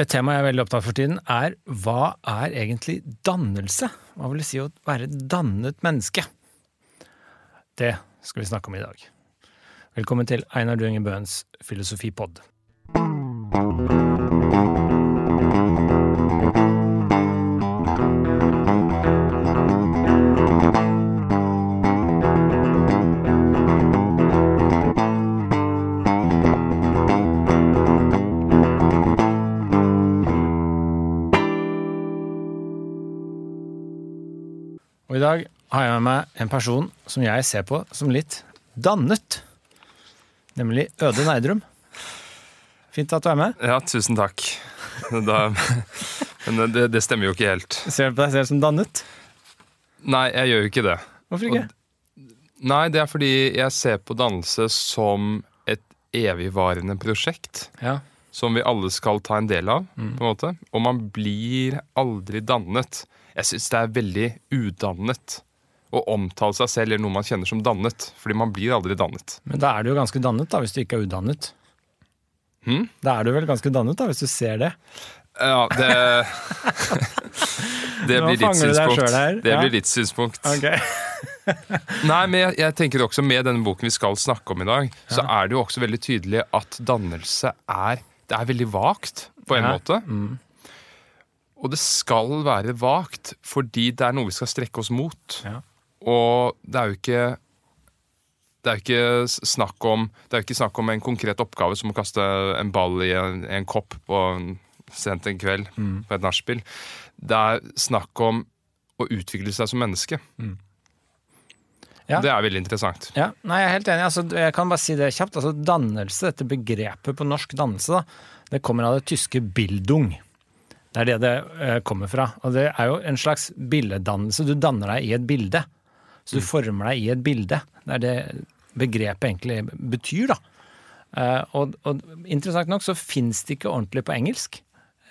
Et tema jeg er veldig opptatt for tiden, er hva er egentlig dannelse? Hva vil det si å være et dannet menneske? Det skal vi snakke om i dag. Velkommen til Einar Duenger Bøhns filosofipod. En person som jeg ser på som litt dannet. Nemlig Øde Neidrum. Fint at du er med. Ja, tusen takk. Da, men det, det stemmer jo ikke helt. Ser du på deg selv som dannet? Nei, jeg gjør jo ikke det. Hvorfor ikke? Nei, det er fordi jeg ser på dannelse som et evigvarende prosjekt. Ja. Som vi alle skal ta en del av, på en måte. Og man blir aldri dannet. Jeg syns det er veldig udannet å omtale seg selv eller noe man kjenner som dannet. Fordi man blir aldri dannet. Men da er du jo ganske dannet, da, hvis du ikke er udannet. Hmm? Da er du vel ganske dannet, da, hvis du ser det. Ja, det Det blir ditt synspunkt. Det Ja. blir ditt synspunkt. Ok. Nei, men jeg, jeg tenker også med denne boken vi skal snakke om i dag, så er det jo også veldig tydelig at dannelse er Det er veldig vagt, på en Ja. måte. Og det skal være vagt, fordi det er noe vi skal strekke oss mot. Ja. Og det er jo ikke det er ikke snakk om Det er ikke snakk om en konkret oppgave som å kaste en ball i en, en kopp på en, sent en kveld på et nachspiel. Det er snakk om å utvikle seg som menneske. Ja. Det er veldig interessant. Ja, nei, jeg er helt enig. Altså, jeg kan bare si det kjapt. Altså, dannelse, dette begrepet på norsk dannelse, da, det kommer av det tyske 'bildung'. Det er det det eh, kommer fra. Og det er jo en slags billedannelse. Du danner deg i et bilde. Så du former deg i et bilde. Det er det begrepet egentlig betyr, da. Eh, og, og interessant nok så fins det ikke ordentlig på engelsk.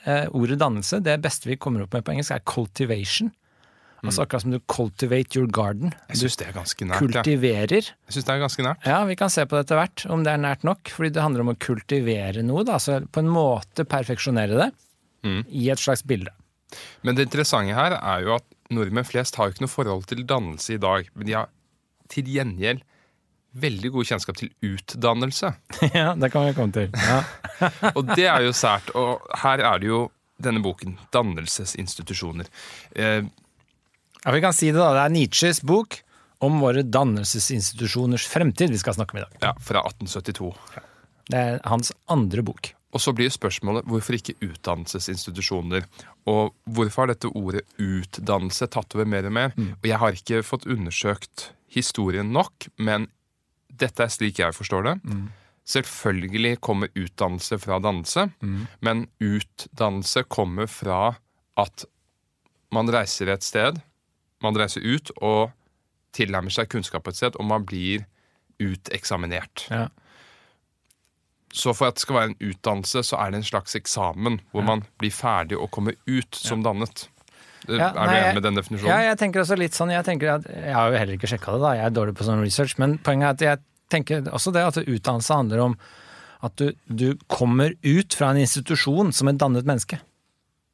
Eh, ordet dannelse, det beste vi kommer opp med på engelsk, er 'cultivation'. Altså akkurat som du 'cultivate your garden'. Jeg syns det er ganske nært. Kultiverer. Jeg synes det er ganske nært. Ja, vi kan se på det etter hvert, om det er nært nok. Fordi det handler om å kultivere noe, da. Altså på en måte perfeksjonere det Mm. i et slags bilde. Men det interessante her er jo at nordmenn flest har jo ikke noe forhold til dannelse i dag. Men de har til gjengjeld veldig god kjennskap til utdannelse. ja, det kan vi komme til. Ja. Og det er jo sært. Og her er det jo denne boken, 'Dannelsesinstitusjoner'. Eh, ja, vi kan si det, da. Det er Nietzsches bok om våre dannelsesinstitusjoners fremtid vi skal snakke om i dag. ja, fra 1872. Det er hans andre bok. Og så blir spørsmålet hvorfor ikke utdannelsesinstitusjoner? Og hvorfor har dette ordet utdannelse tatt over mer og mer? Og jeg har ikke fått undersøkt historien nok, men dette er slik jeg forstår det. Selvfølgelig kommer utdannelse fra dannelse, men utdannelse kommer fra at man reiser et sted, man reiser ut og tilnærmer seg kunnskap på et sted, og man blir uteksaminert. Ja. Så for at det skal være en utdannelse, så er det en slags eksamen hvor man blir ferdig og kommer ut som dannet. Ja, er du enig med den definisjonen? Ja, jeg tenker også litt sånn Jeg tenker at, jeg har jo heller ikke sjekka det, da. Jeg er dårlig på sånn research. Men poenget er at jeg tenker også det at utdannelse handler om at du, du kommer ut fra en institusjon som et dannet menneske.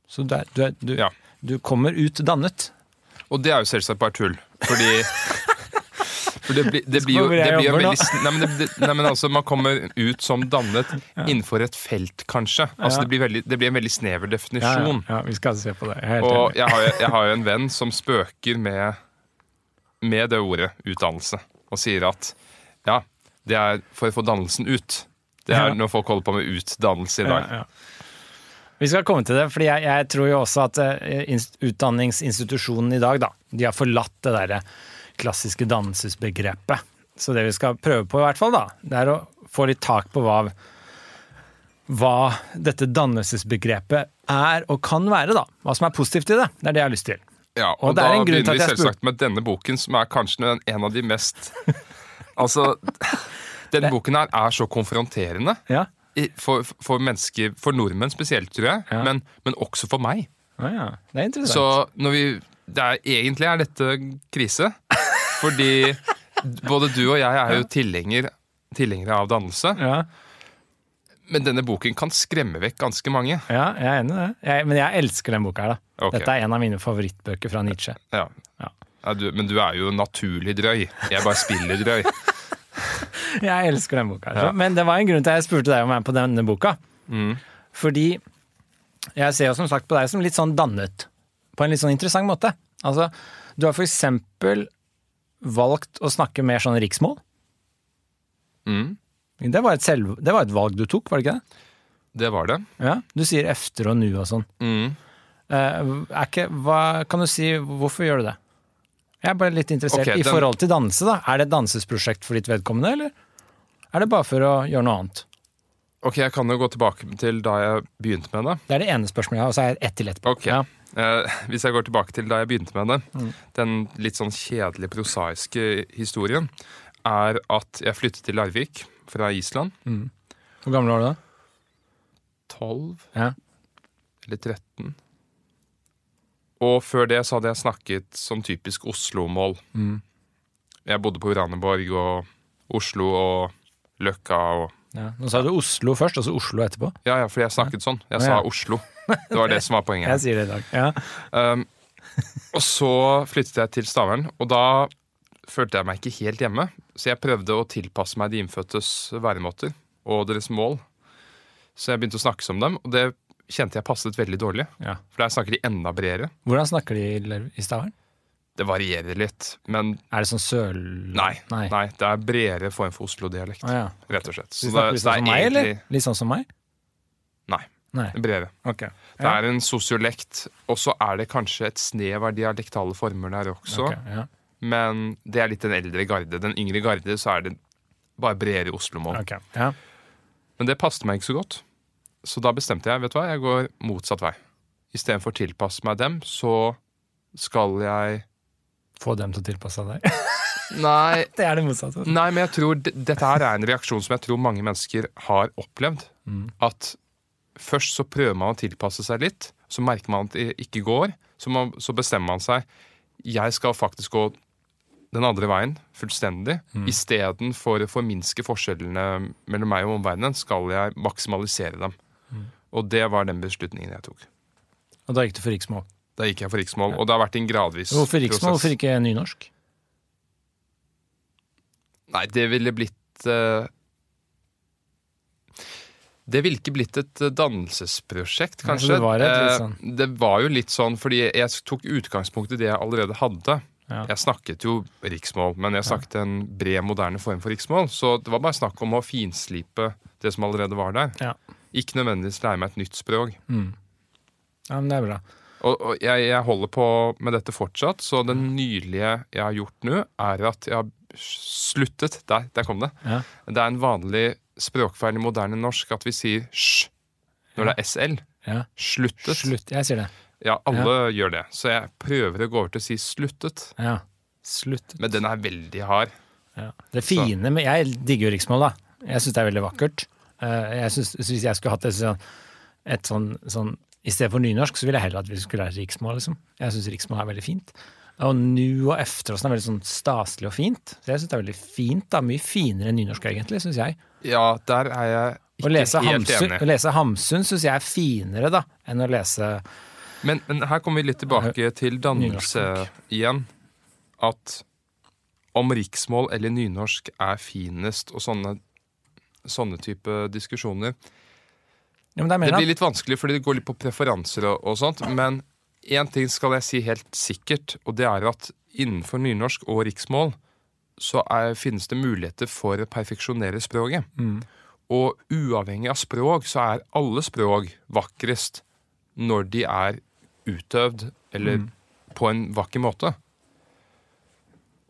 Så du, er, du, er, du, Ja. du kommer ut dannet. Og det er jo selvsagt bare tull. Fordi For det blir, det blir jo det blir jo veldig nei, men, det, nei, men altså, Man kommer ut som dannet innenfor et felt, kanskje. Altså, det, blir veldig, det blir en veldig snever definisjon. ja, vi skal se på det. Jeg Og jeg har, jeg har jo en venn som spøker med, med det ordet utdannelse, og sier at ja, det er for å få dannelsen ut. Det er når folk holder på med utdannelse i dag. Ja, ja. Vi skal komme til det, fordi jeg, jeg tror jo også at uh, utdanningsinstitusjonen i dag, da, de har forlatt det derre klassiske dannelsesbegrepet. Så det vi skal prøve på, i hvert fall, da, det er å få litt tak på hva, hva dette dannelsesbegrepet er og kan være, da. Hva som er positivt i det. Det er det jeg har lyst til. Ja, Og og, da begynner vi selvsagt med denne boken, som er kanskje den- en av de mest Altså, denne boken her er så konfronterende. Ja. For, for mennesker, for nordmenn spesielt, tror jeg, Ja. men, men også for meg. Ah, ja. Det er interessant. Så når vi er, Egentlig er dette krise. Fordi både du og jeg er jo tilhenger, tilhengere av dannelse. ja. Men denne boken kan skremme vekk ganske mange. Ja, jeg er enig i det. Jeg, men jeg elsker den boka her, da. Okay. Dette er en av mine favorittbøker fra Nietzsche. Ja. Ja. Ja, du, men du er jo naturlig drøy. Jeg bare spiller drøy. Jeg elsker den boka. her. Men det var en grunn til at jeg spurte deg om være med på denne boka. Mm. Fordi jeg ser jo som sagt på deg som litt sånn dannet. På en litt sånn interessant måte. Altså, du har eksempel valgt å snakke mer sånn riksmål. Mm. Det var, selv, det var et valg du tok, var det ikke det? Det var det. Ja, Du sier efter og nu og sånn. Mm. Eh, ikke, hva, kan du si hvorfor gjør du det? Jeg er bare litt interessert Ok, i forhold til danse. da. Er det et dansesprosjekt for ditt vedkommende, eller er det bare for å gjøre noe annet? Ok, jeg kan jo gå tilbake til da jeg begynte med det. Det er det ene spørsmålet jeg har, og så er jeg ett til etterpå. Ok. Ja. Eh, hvis jeg går tilbake til da jeg begynte med det, Mm. den litt sånn kjedelige, prosaiske historien, er at jeg flyttet til Larvik fra Island. Hvor gammel var du da? 12 Ja. eller 13. Og før det så hadde jeg snakket sånn typisk Oslo-mål. Mm. Jeg bodde på Uraneborg og Oslo og Løkka og Ja. Nå sa du Oslo først, og så Oslo etterpå. Ja, ja, fordi jeg snakket sånn. Jeg ja, sa. Oslo. Det var det som var poenget. Jeg sier det i dag. Ja. Um, og så flyttet jeg til Stavern, og da følte jeg meg ikke helt hjemme. Så jeg prøvde å tilpasse meg de innfødtes væremåter og deres mål. Så jeg begynte å snakke som dem, og det kjente jeg passet veldig dårlig. Ja. For der snakker de enda bredere. Hvordan snakker de i Stavern? Det varierer litt, men Er det sånn søl... nei. Nei. nei det er bredere form for Oslo-dialekt, Ah, ja. rett og slett. Så de snakker litt sånn som meg, eller? Litt sånn som meg? Nei, Nei. bredere. Ok. Det er en sosiolekt, og så er det kanskje et snev av dialektale former der også. Okay, ja. Men det er litt den eldre garde. Den yngre garde så er det bare bredere Oslo-mål. Ok, ja. Men det passet meg ikke så godt. Så da bestemte jeg vet du hva, jeg går motsatt vei. Istedenfor å tilpasse meg dem, så skal jeg Få dem til å tilpasse deg. Nei, det er det motsatte. nei men jeg tror dette her er en reaksjon som jeg tror mange mennesker har opplevd. Mm. At først så prøver man å tilpasse seg litt, så merker man at det ikke går. Så, man, så bestemmer man seg jeg skal faktisk gå den andre veien, fullstendig. Mm. Istedenfor å forminske forskjellene mellom meg og omverdenen, skal jeg maksimalisere dem. Mm. Og det var den beslutningen jeg tok. Og da gikk du for riksmål. Da gikk jeg for riksmål, og det har vært en gradvis Hvorfor riksmål, hvorfor ikke nynorsk? Nei, det ville blitt eh, Det ville ikke blitt et eh, dannelsesprosjekt, kanskje. det var et Eh, sånn- det var jo litt sånn fordi jeg tok utgangspunkt i det jeg allerede hadde. Ja. Jeg snakket jo riksmål, men jeg snakket en bred, moderne form for riksmål. Så det var bare snakk om å finslipe det som allerede var der. Ja. Ikke nødvendigvis lære meg et nytt språk. Mm. ja, men det er bra. Og, og jeg, jeg holder på med dette fortsatt, så det nydelige jeg har gjort nå, er at jeg har sluttet Der, der kom det. Ja. Det er en vanlig språkfeil i moderne norsk at vi sier sj når det er SL. Ja. Sluttet. Slutt. Jeg sier det. Ja, alle gjør det. Så jeg prøver å gå over til å si sluttet. Ja. Sluttet. Men den er veldig hard. Ja. Det fine med Jeg digger jo riksmål, da. Jeg syns det er veldig vakkert. Eh, Jeg synes, Hvis jeg skulle hatt et sånn, et sånn, sånn I stedet for nynorsk, så ville jeg heller at vi skulle lære riksmål, liksom. Jeg syns riksmål er veldig fint. Og nu og efter og sånn er veldig sånn staselig og fint. Så jeg syns det er veldig fint. da, Mye finere enn nynorsk, egentlig, syns jeg. Ja, der er jeg ikke helt Hamsun, enig. å lese Hamsun syns jeg er finere, da, enn å lese Men, men her kommer vi litt tilbake til dannelse igjen. At om riksmål eller nynorsk er finest, og sånne, sånne type diskusjoner ja, Det blir litt vanskelig, fordi det går litt på preferanser og, og sånt. Men én ting skal jeg si helt sikkert, og det er at innenfor nynorsk og riksmål så er, finnes det muligheter for å perfeksjonere språket. Mm. Og uavhengig av språk så er alle språk vakrest når de er utøvd eller Mm. på en vakker måte.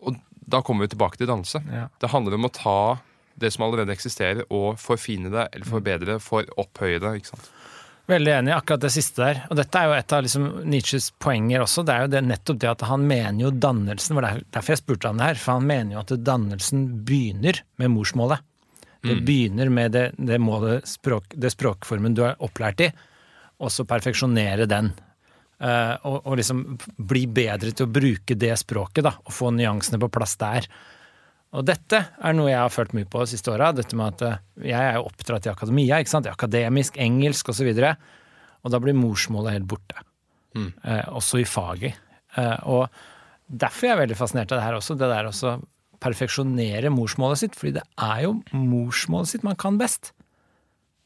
Og da kommer vi tilbake til dannelse. Ja. Det handler om å ta det som allerede eksisterer, og forfine det, eller forbedre det, for opphøye det. ikke sant? Veldig enig i akkurat det siste der. Og dette er jo et av liksom Nietzsches poenger også. Det er jo det, nettopp det at han mener jo dannelsen var Derfor jeg spurte han det her. For han mener jo at dannelsen begynner med morsmålet. Det begynner med det, det målet, språk, det språkformen du er opplært i, og så perfeksjonere den. Uh, og, og liksom bli bedre til å bruke det språket, da. Og få nyansene på plass der. Og dette er noe jeg har følt mye på de siste åra. Dette med at eh, jeg er jo oppdratt i akademia, ikke sant? akademisk, engelsk osv. Og, så og da blir morsmålet helt borte. Mm. Eh, også i faget. Eh, og derfor er jeg veldig fascinert av det her også. Det der å perfeksjonere morsmålet sitt, fordi det er jo morsmålet sitt man kan best.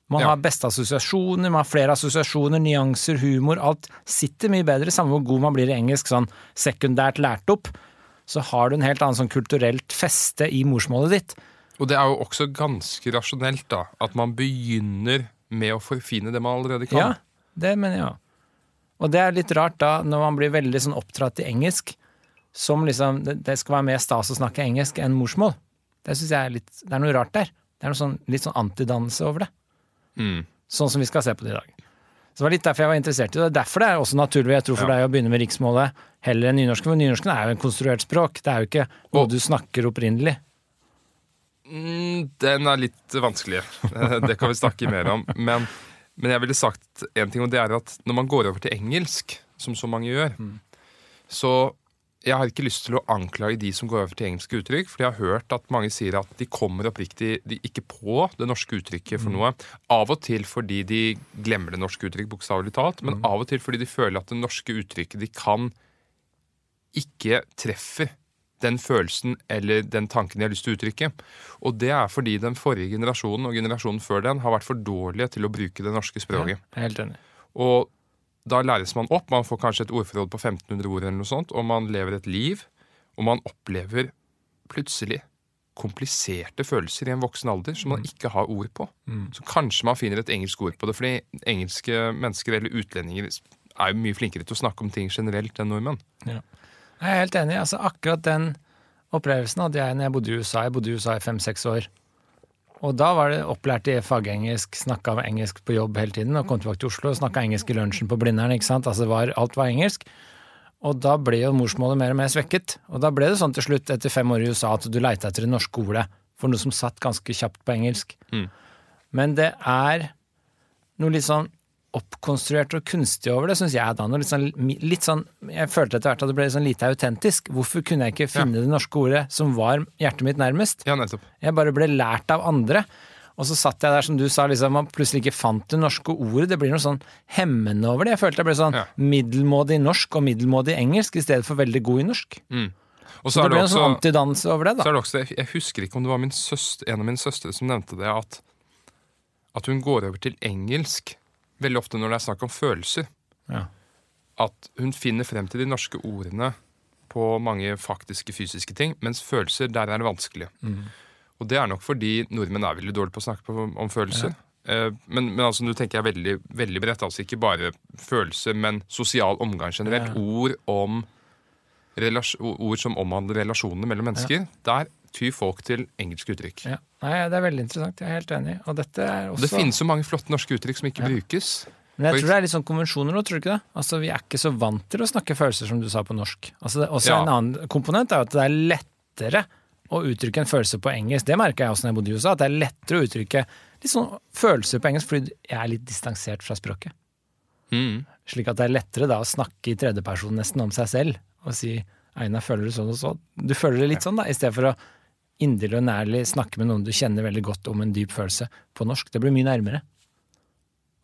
Man Ja. har beste assosiasjoner, man har flere assosiasjoner, nyanser, humor. Alt sitter mye bedre, samme hvor god man blir i engelsk, sånn sekundært lært opp. Så har du en helt annen sånn kulturelt feste i morsmålet ditt. Og det er jo også ganske rasjonelt, da. At man begynner med å forfine det man allerede kan. Ja, det mener jeg òg. Og det er litt rart da, når man blir veldig sånn oppdratt i engelsk, som liksom Det, skal være mer stas å snakke engelsk enn morsmål. Det syns jeg er litt Det er noe rart der. Det er noe sånn, litt sånn antidannelse over det. Mm. Sånn som vi skal se på det i dag. Så det var litt derfor jeg var interessert i det. Derfor det er også naturlig jeg tror for deg å begynne med riksmålet heller enn nynorsken. For nynorsken er jo en konstruert språk. Det er jo ikke noe du snakker opprinnelig. Mm, den er litt vanskelig. Eh, Det kan vi snakke mer om. Men, men jeg ville sagt en ting, og det er at når man går over til engelsk, som så mange gjør, så jeg har ikke lyst til å anklage de som går over til engelske uttrykk, for jeg har hørt at mange sier at de kommer oppriktig ikke på det norske uttrykket for noe. Av og til fordi de glemmer det norske uttrykk, bokstavelig talt, men av og til fordi de føler at det norske uttrykket de kan, ikke treffer den følelsen eller den tanken de har lyst til å uttrykke. Og det er fordi den forrige generasjonen og generasjonen før den har vært for dårlige til å bruke det norske språket. Er helt enig. Og da læres man opp. Man får kanskje et ordforråd på 1500 ord, eller noe sånt, og man lever et liv. Og man opplever plutselig kompliserte følelser i en voksen alder som man ikke har ord på. Så kanskje man finner et engelsk ord på det, fordi engelske mennesker eller utlendinger er jo mye flinkere til å snakke om ting generelt enn nordmenn. Ja. Jeg er helt enig. Altså, akkurat den opplevelsen hadde jeg når jeg bodde i USA. Jeg bodde i USA i fem-seks år. Og da var det opplært i fagengelsk, snakka engelsk på jobb hele tiden, og kom tilbake til Oslo og snakka engelsk i lunsjen på Blindern. ikke sant? Altså, var, alt var engelsk. Og da ble jo morsmålet mer og mer svekket. Og da ble det sånn til slutt, etter fem år i USA, at du leita etter det norske ordet for noe som satt ganske kjapt på engelsk. Mm. Men det er noe litt sånn oppkonstruert og kunstig over det, syns jeg da. Litt sånn, litt sånn, jeg følte etter hvert at det ble sånn lite autentisk. Hvorfor kunne jeg ikke finne det norske ordet som var hjertet mitt nærmest? Ja. Jeg bare ble lært av andre. Og så satt jeg der, som du sa, liksom, man plutselig ikke fant det norske ordet. Det blir noe sånn hemmende over det. Jeg følte jeg ble sånn Ja. middelmådig norsk og middelmådig engelsk i stedet for veldig god i norsk. Og Så så det ble det en sånn antidans over det, Så da. er det også, jeg husker ikke om det var min søster, en av mine søstre som nevnte det, at, at hun går over til engelsk veldig ofte når det er snakk om følelser. Ja. At hun finner frem til de norske ordene på mange faktiske fysiske ting, mens følelser, der er det vanskelig. Mm. Og det er nok fordi nordmenn er veldig dårlige på å snakke på, om følelser. Eh, Men, men altså, nå tenker jeg veldig, veldig bredt. Altså ikke bare følelser, men sosial omgang generelt. Ja. Ord om ord som omhandler relasjonene mellom mennesker. Der tyr folk til engelske uttrykk. Ja. Nei, det er veldig interessant. Jeg er helt enig. Og dette er også det finnes så mange flotte norske uttrykk som ikke brukes. Men jeg tror det er litt sånn konvensjoner nå, tror du ikke det? Altså, Vi er ikke så vant til å snakke følelser, som du sa på norsk. Altså, også Ja. En annen komponent er at det er lettere å uttrykke en følelse på engelsk. Det merka jeg også når jeg bodde i USA, at det er lettere å uttrykke litt sånn følelser på engelsk fordi jeg er litt distansert fra språket. Mm. Slik at det er lettere da å snakke i tredjeperson nesten om seg selv og si 'Einar, føler du sånn og sånn?' Du føler det litt sånn, da, i stedet for å inderlig og nærlig snakke med noen du kjenner veldig godt om en dyp følelse på norsk. Det blir mye nærmere.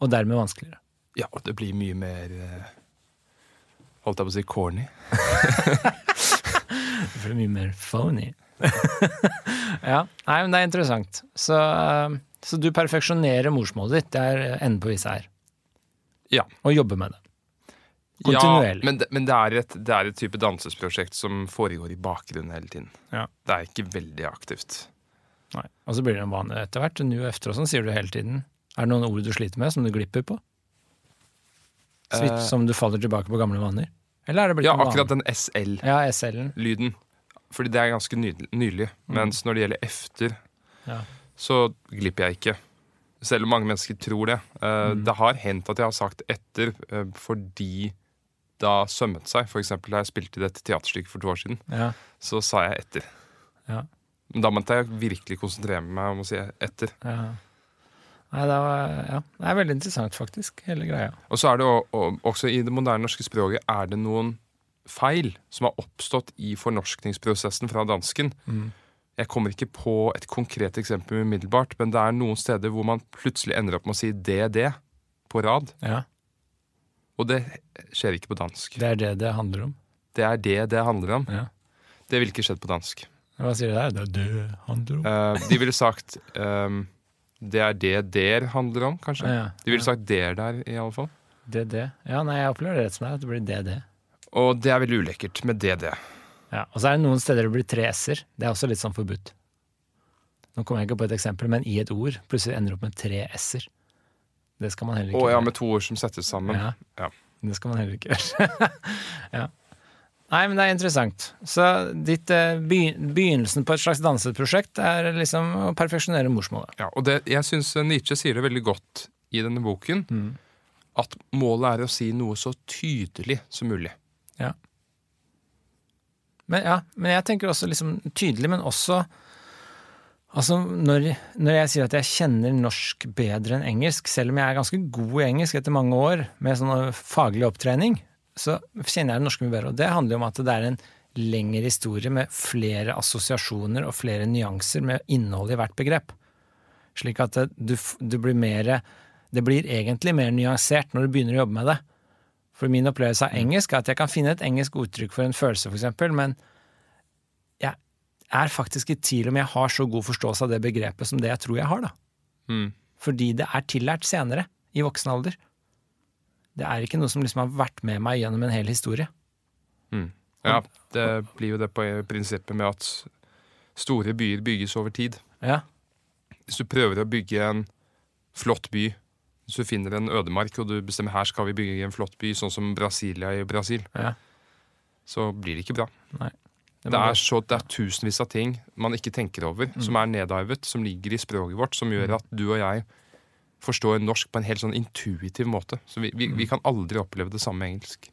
Og dermed vanskeligere. Ja, og det blir mye mer eh, Holdt jeg på å si corny? Det blir mye mer phony. ja, nei, men det er interessant. Så, eh, så du perfeksjonerer morsmålet ditt. Det er enden på visa her. Ja. Og jobber med det. Ja, men, det, men det, er et, det er et type dansesprosjekt som foregår i bakgrunnen hele tiden. Ja. Det er ikke veldig aktivt. Nei. Og så blir det en vane etter hvert. Nu efter og sånn sier du hele tiden. Er det noen ord du sliter med, som du glipper på? Svitt, Eh. som du faller tilbake på gamle vaner? Eller er det blitt Ja, en vane? akkurat den SL-lyden. Ja, SL-en. Fordi det er ganske nylig. nylig. Mens når det gjelder efter, Ja. så glipper jeg ikke. Selv om mange mennesker tror det. Uh, Mm. Det har hendt at jeg har sagt etter uh, fordi har sømmet seg. For eksempel da jeg spilte i dette teaterstykket for to år siden, Ja. så sa jeg etter. Ja. Men da måtte jeg virkelig konsentrere meg om å si etter. ja. Nei, det, var, ja. det er veldig interessant, faktisk, hele greia. Og så er det o- o- også i det moderne norske språket er det noen feil som har oppstått i fornorskningsprosessen fra dansken. Mm. Jeg kommer ikke på et konkret eksempel umiddelbart, men det er noen steder hvor man plutselig ender opp med å si det, det på rad. Ja, Og det skjer ikke på dansk. Det er det det handler om. Det er det det handler om. Ja. Det ville ikke skjedd på dansk. Hva sier de der? Det er det det handler om. Uh, de ville sagt um, Det er det der handler om, kanskje. Ja, De ville sagt der der, i alle fall. Det, det. Ja, nei, jeg opplever det rett som det er, at det blir det, det. Og det er veldig ulekkert med det, det. Ja, og så er det noen steder det blir tre s-er. Det er også litt sånn forbudt. Nå kommer jeg ikke på et eksempel, men i et ord plutselig ender opp med tre s-er. Det skal man heller ikke Å ja, med to ord som settes sammen. Ja. Ja. Det skal man heller ikke gjøre. ja. Nei, men det er interessant. Så ditt eh, begynnelsen på et slags danseprosjekt er liksom å perfeksjonere morsmålet. Ja, og det, jeg syns Nietzsche sier det veldig godt i denne boken. Mm. At målet er å si noe så tydelig som mulig. Ja. Men, ja, men jeg tenker også liksom tydelig, men også Altså, når, når jeg sier at jeg kjenner norsk bedre enn engelsk, selv om jeg er ganske god i engelsk etter mange år med sånn faglig opptrening, så kjenner jeg det norske mye bedre. Og det handler jo om at det er en lengre historie med flere assosiasjoner og flere nyanser med innhold i hvert begrep. Slik at det, du, du blir mer Det blir egentlig mer nyansert når du begynner å jobbe med det. For min opplevelse av engelsk er at jeg kan finne et engelsk uttrykk for en følelse, eksempel, men er faktisk i tvil om jeg har så god forståelse av det begrepet som det jeg tror jeg har, da. Mm. Fordi det er tillært senere, i voksen alder. Det er ikke noe som liksom har vært med meg gjennom en hel historie. Mm. Ja, det blir jo det på prinsippet med at store byer bygges over tid. Ja, Hvis du prøver å bygge en flott by, hvis du finner en ødemark og du bestemmer her skal vi bygge en flott by, sånn som Brasilia i Brasil, ja. så blir det ikke bra. Det Det er, så, det er tusenvis av ting man ikke tenker over, som er nedarvet, som ligger i språket vårt, som gjør at du og jeg forstår norsk på en helt sånn intuitiv måte. Så vi, vi, vi kan aldri oppleve det samme engelsk.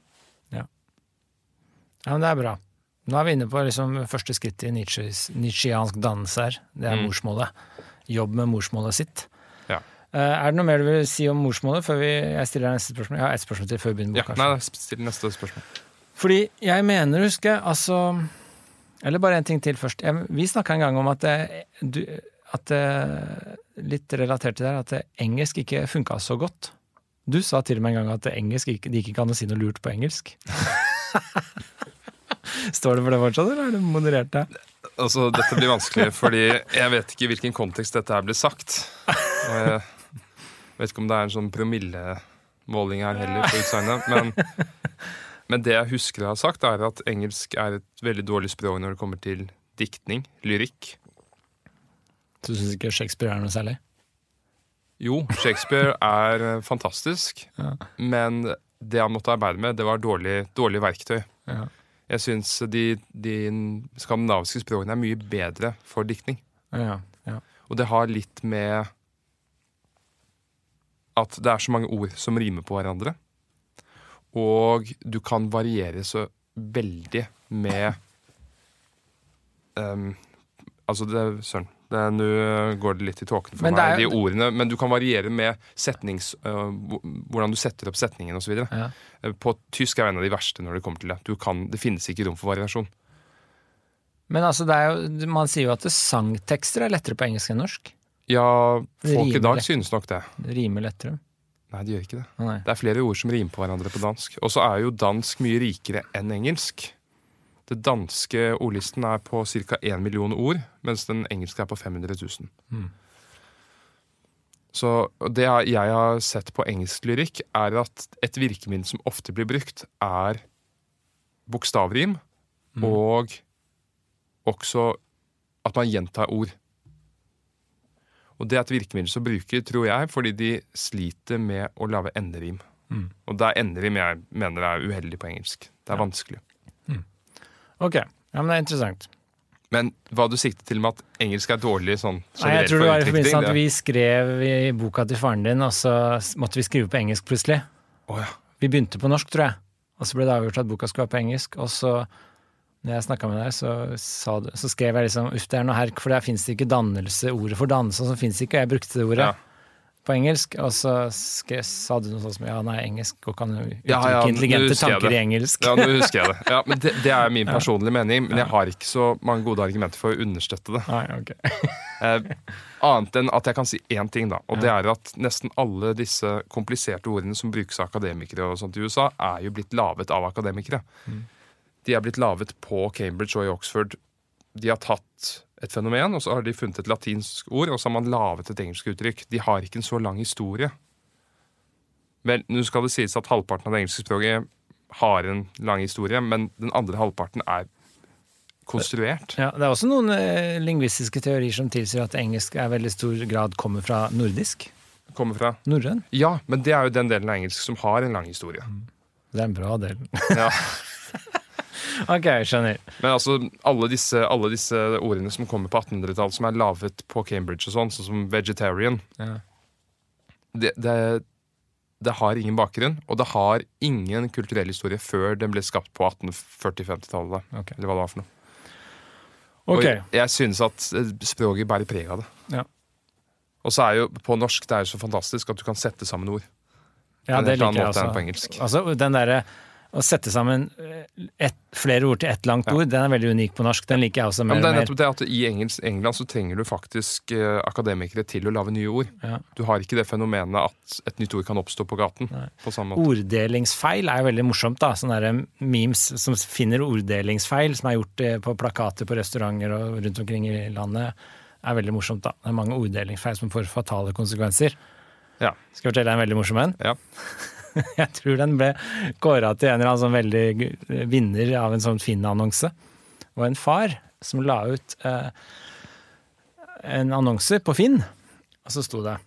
ja, ja, men det er bra. Nå er vi inne på liksom første skritt i Nietzscheansk dannelse her. Det er Mm. morsmålet. Jobb med morsmålet sitt. Ja. Eh, Er det noe mer du vil si om morsmålet før vi, jeg stiller deg neste spørsmål? Jeg har ett spørsmål til før vi begynner Ja, boka. nei, Still neste spørsmål. Fordi jeg mener, husker jeg, altså Eller bare en ting til først. Vi snakka en gang om at, det, du, at det, Litt relatert til det her, at det, engelsk ikke funka så godt. Du sa til og med en gang at engelsk det ikke kan si noe lurt på engelsk. Står det for det fortsatt, eller er det moderert? det? Altså, Dette blir vanskelig, fordi jeg vet ikke i hvilken kontekst dette her ble sagt. Og Jeg vet ikke om det er en sånn promillemåling her heller på utsegnet, Men, men det jeg husker jeg har sagt, er at engelsk er et veldig dårlig språk når det kommer til diktning, lyrikk. Du syns ikke Shakespeare er noe særlig? Jo, Shakespeare er eh, fantastisk, Ja. men det han måtte arbeide med, det var dårlig, dårlig verktøy. Ja. Jeg syns de, de skandinaviske språkene er mye bedre for diktning. Ja, ja. Og det har litt med at det er så mange ord som rimer på hverandre. Og du kan variere så veldig med um, Altså, det Søren. det- Nå går det litt i tåken for Men meg, er de ordene. Men du kan variere med setnings... uh, hvordan du setter opp setningen osv. Ja. På tysk er det en av de verste når det kommer til det. Du kan, det finnes ikke rom for variasjon. Men altså, det er jo, man sier jo at sangtekster er lettere på engelsk enn norsk. Ja, folk i dag synes nok det. Det rimer lettere. Nei, de gjør ikke det. Nei. Det er flere ord som rimer på hverandre på dansk. Og så er jo dansk mye rikere enn engelsk. Det danske ordlisten er på ca. 1 million ord, mens den engelske er på 500 000. Mm. Så det jeg har sett på engelsk lyrikk, er at et virkemiddel som ofte blir brukt, er bokstavrim, Mm. og også at man gjentar ord. Og det er et virkemiddel som bruker, tror jeg, fordi de sliter med å lage enderim. Mm. Og det er enderim jeg mener er uheldig på engelsk. Det er Ja. vanskelig. Ok, ja, men det er interessant. Men hva du sikter til med at engelsk er dårlig sånn Nei, jeg tror det var i forbindelse med at vi skrev i boka til faren din, og så måtte vi skrive på engelsk plutselig. Oh, ja. Vi begynte på norsk, tror jeg. Og så ble det avgjort at boka skulle være på engelsk. Og så, når jeg snakka med deg, så, sa du, så skrev jeg liksom uff, det er noe herk, for der fins det ikke dannelse, ordet for dannelse, som så fins ikke, og jeg brukte det ordet. Ja. på engelsk, og så skrev, sa du noe sånt som ja, nei, engelsk og kan jo uttrykke Ja, ja, intelligente tanker i engelsk. Ja, nå husker jeg det. Ja, men det, det er min personlige mening, men jeg har ikke så mange gode argumenter for å understøtte det. Nei, ok. Eh, annet enn at jeg kan si én ting, da. Og det er at nesten alle disse kompliserte ordene som brukes av akademikere og sånt i USA, er jo blitt laget av akademikere. De er blitt laget på Cambridge og i Oxford. De har tatt et fenomen, og så har de funnet et latinsk ord, og så har man laget et engelsk uttrykk. De har ikke en så lang historie. Vel, nå skal det sies at halvparten av det engelske språket har en lang historie, men den andre halvparten er konstruert. Ja, det er også noen eh, lingvistiske teorier som tilsier at engelsk er veldig stor grad kommer fra nordisk. Kommer fra Norrøn. Ja, men det er jo den delen av engelsk som har en lang historie. Det er en bra del. Ja. ok, skjønner. Men altså, alle disse, alle disse ordene som kommer på 1800-tallet, som er laget på Cambridge og sånn, sånn som vegetarian, Ja. det, det, det har ingen bakgrunn, og det har ingen kulturell historie før den ble skapt på 1840-50-tallet. Okay. Eller hva det var for noe. Ok. Og jeg, synes at eh, språket bærer preg av det. Ja. Og så er jo på norsk det er jo så fantastisk at du kan sette sammen ord. Ja, det liker jeg også. Altså, den derre å sette sammen et, flere ord til ett langt ord, den er veldig unik på norsk. Den liker jeg også mer men det og er mer. nettopp det at I engelsk, England så trenger du faktisk eh, akademikere til å lage nye ord. Du har ikke det fenomenet at et nytt ord kan oppstå på gaten. på samme måte. Orddelingsfeil er jo veldig morsomt. da, Sånne der memes som finner orddelingsfeil, som er gjort eh, på plakater på restauranter og rundt omkring i landet, er veldig morsomt. da. Det er mange orddelingsfeil som får fatale konsekvenser. Ja. Skal jeg fortelle deg en veldig morsom en? Ja. Jeg tror den ble kåra til en eller annen sånn veldig vinner av en sånn Finn-annonse. Det var en far som la ut eh, en annonse på Finn, og så sto det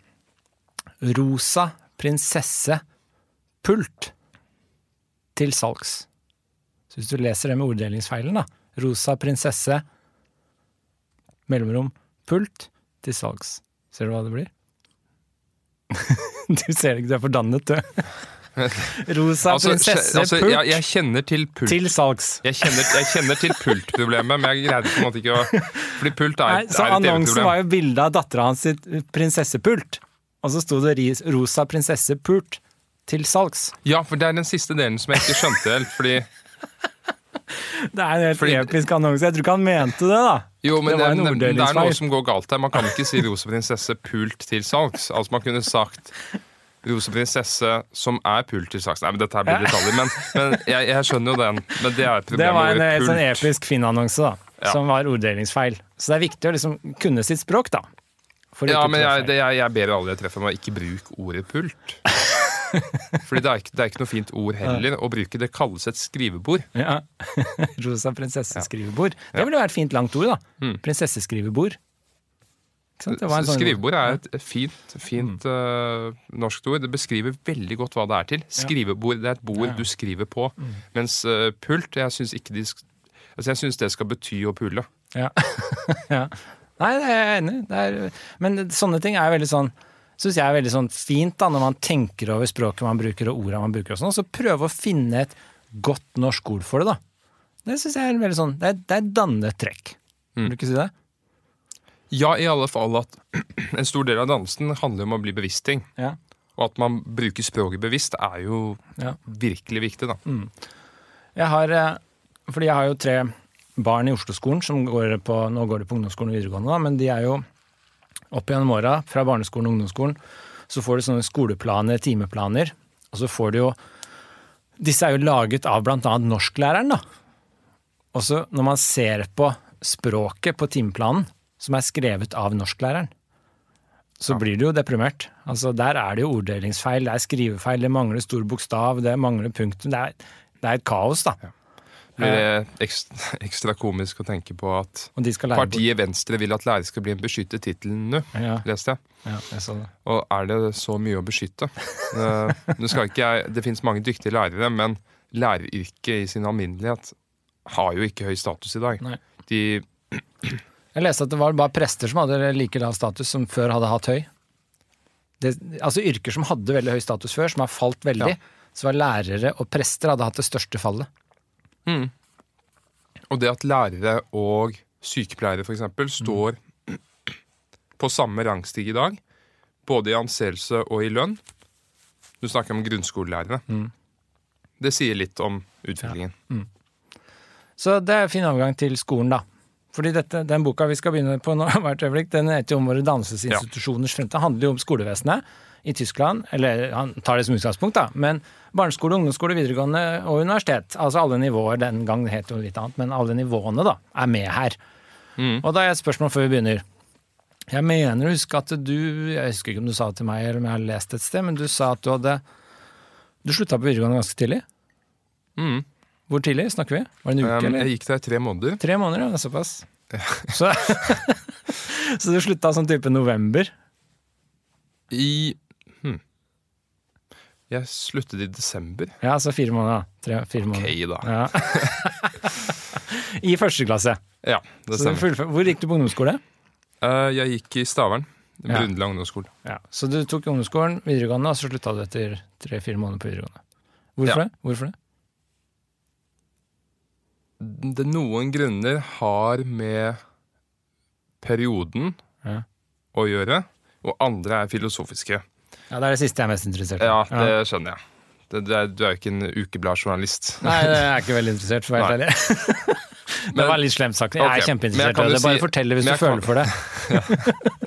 'Rosa prinsesse pult til salgs'. Så hvis du leser det med orddelingsfeilen, da. Rosa prinsesse, mellomrom, pult til salgs. Ser du hva det blir? du ser ikke, du er fordannet, du. Rosa Altså, prinsesse altså, pult jeg, jeg kjenner til pult. til salgs. Jeg kjenner, jeg kjenner til pultproblemet, men jeg greide på en måte ikke å Fordi pult er, Nei, så er et evig annonsen var jo bilde av dattera hans sitt prinsessepult. Og så sto det 'rosa prinsessepult til salgs'. Ja, for det er den siste delen som jeg ikke skjønte helt. Fordi Det er en helt Fordi- episk annonse. Jeg tror ikke han mente det, da. Jo, men Det det, det, det er noe som går galt her. Man kan ikke si rosa prinsesse pult til salgs. Altså Man kunne sagt rosa prinsesse som er pult i saksen. Nei, men dette her blir detaljer. Men, men jeg, jeg skjønner jo den. Men det er problemet. Det var en helt sånn episk Finn-annonse, da. Ja. Som var orddelingsfeil. Så det er viktig å liksom kunne sitt språk, da. Ja, men jeg, det, jeg, jeg ber alle jeg treffer, om å ikke bruke ordet pult. Fordi det er, ikke, det er ikke noe fint ord heller å bruke. Det kalles et skrivebord. Ja. Rosa prinsesseskrivebord. Det ville vært fint langt ord, da. Mm. Prinsesseskrivebord. Ikke sant? Det var en sånn- Skrivebord er et fint, fint, fint uh, norsk ord. Det beskriver veldig godt hva det er til. Skrivebord det er et bord Ja. du skriver på. Mm. Mens uh, pult jeg syns ikke de altså jeg synes det skal bety å pule. Ja. ja. Nei, det er jeg enig i. Men sånne ting er veldig sånn Syns jeg er veldig sånn fint, da, når man tenker over språket man bruker og ordene man bruker. og sånn, Så prøve å finne et godt norsk ord for det, da. Det syns jeg er veldig sånn Det er, det er et dannet trekk. Vil du ikke si det? Ja, i alle fall at en stor del av dansen handler om å bli bevisst ting. Ja. Og at man bruker språket bevisst, er jo Ja. virkelig viktig, da. Jeg har, eh, fordi jeg har jo tre barn i Oslo-skolen som går på Nå går de på ungdomsskolen og videregående, da, men de er jo opp gjennom åra, fra barneskolen og ungdomsskolen, så får de sånne skoleplaner, timeplaner, og så får de jo Disse er jo laget av blant annet norsklæreren, da. Og så når man ser på språket på timeplanen, som er skrevet av norsklæreren, så blir du jo deprimert. Altså, der er det jo orddelingsfeil, det er skrivefeil, det mangler stor bokstav, det mangler punktum. Det er, det er et kaos, da. Blir det ekstra, ekstra komisk å tenke på at partiet Venstre vil at lærere skal bli en beskyttet tittel nå, Ja, leste jeg. ja, jeg. Og er det så mye å beskytte? Eh, ikke Det finnes mange dyktige lærere, men læreryrket i sin alminnelighet har jo ikke høy status i dag. Nei. De, Jeg leste at det var bare prester som hadde like lav status som før hadde hatt høy. Det, altså yrker som hadde veldig høy status før, som har falt veldig, Ja. så var lærere og prester hadde hatt det største fallet. og det at lærere og sykepleiere f.eks. står på samme rangstige i dag, både i anseelse og i lønn. Du snakker om grunnskolelærere. Mm. Det sier litt om utviklingen. Så det er en fin overgang til skolen, da. Fordi dette, den boka vi skal begynne på nå, hvert øyeblikk, den heter jo om våre dannelsesinstitusjoners fremtid. Den handler jo om skolevesenet i Tyskland. Eller han tar det som utgangspunkt, da. Men barneskole, ungdomsskole, videregående og universitet. Altså alle nivåer. Den gang het jo litt annet, men alle nivåene da, er med her. Mm. Og da er et spørsmål før vi begynner. Jeg mener å huske at du Jeg husker ikke om du sa det til meg, eller om jeg har lest et sted, men du sa at du hadde Du slutta på videregående ganske tidlig. Mm. Hvor tidlig snakker vi? Var det en uke, Um, eller? jeg gikk der tre måneder. Tre måneder, ja. det er Såpass. Så, så du slutta sånn type november? I hm. Jeg sluttet i desember. Ja, så fire måneder. Tre, fire Ok, måneder. da. Ja. I første klasse. Ja, det stemmer. Hvor gikk du på ungdomsskole? Uh, jeg gikk i Stavern. Ja. Brundeland ungdomsskole. Ja. Så du tok ungdomsskolen, videregående, og så slutta du etter tre-fire måneder på videregående. Hvorfor Ja. det? Hvorfor det? Det noen grunner har med perioden Ja. å gjøre, og andre er filosofiske. Ja, Det er det siste jeg er mest interessert i. Ja, det skjønner jeg. Det, det er, du er jo ikke en ukebladjournalist. Nei, det er jeg ikke veldig interessert, for å være helt ærlig. Det var litt slemt sagt. Jeg er kjempeinteressert i det. Bare si- fortell det hvis du føler kan- for det.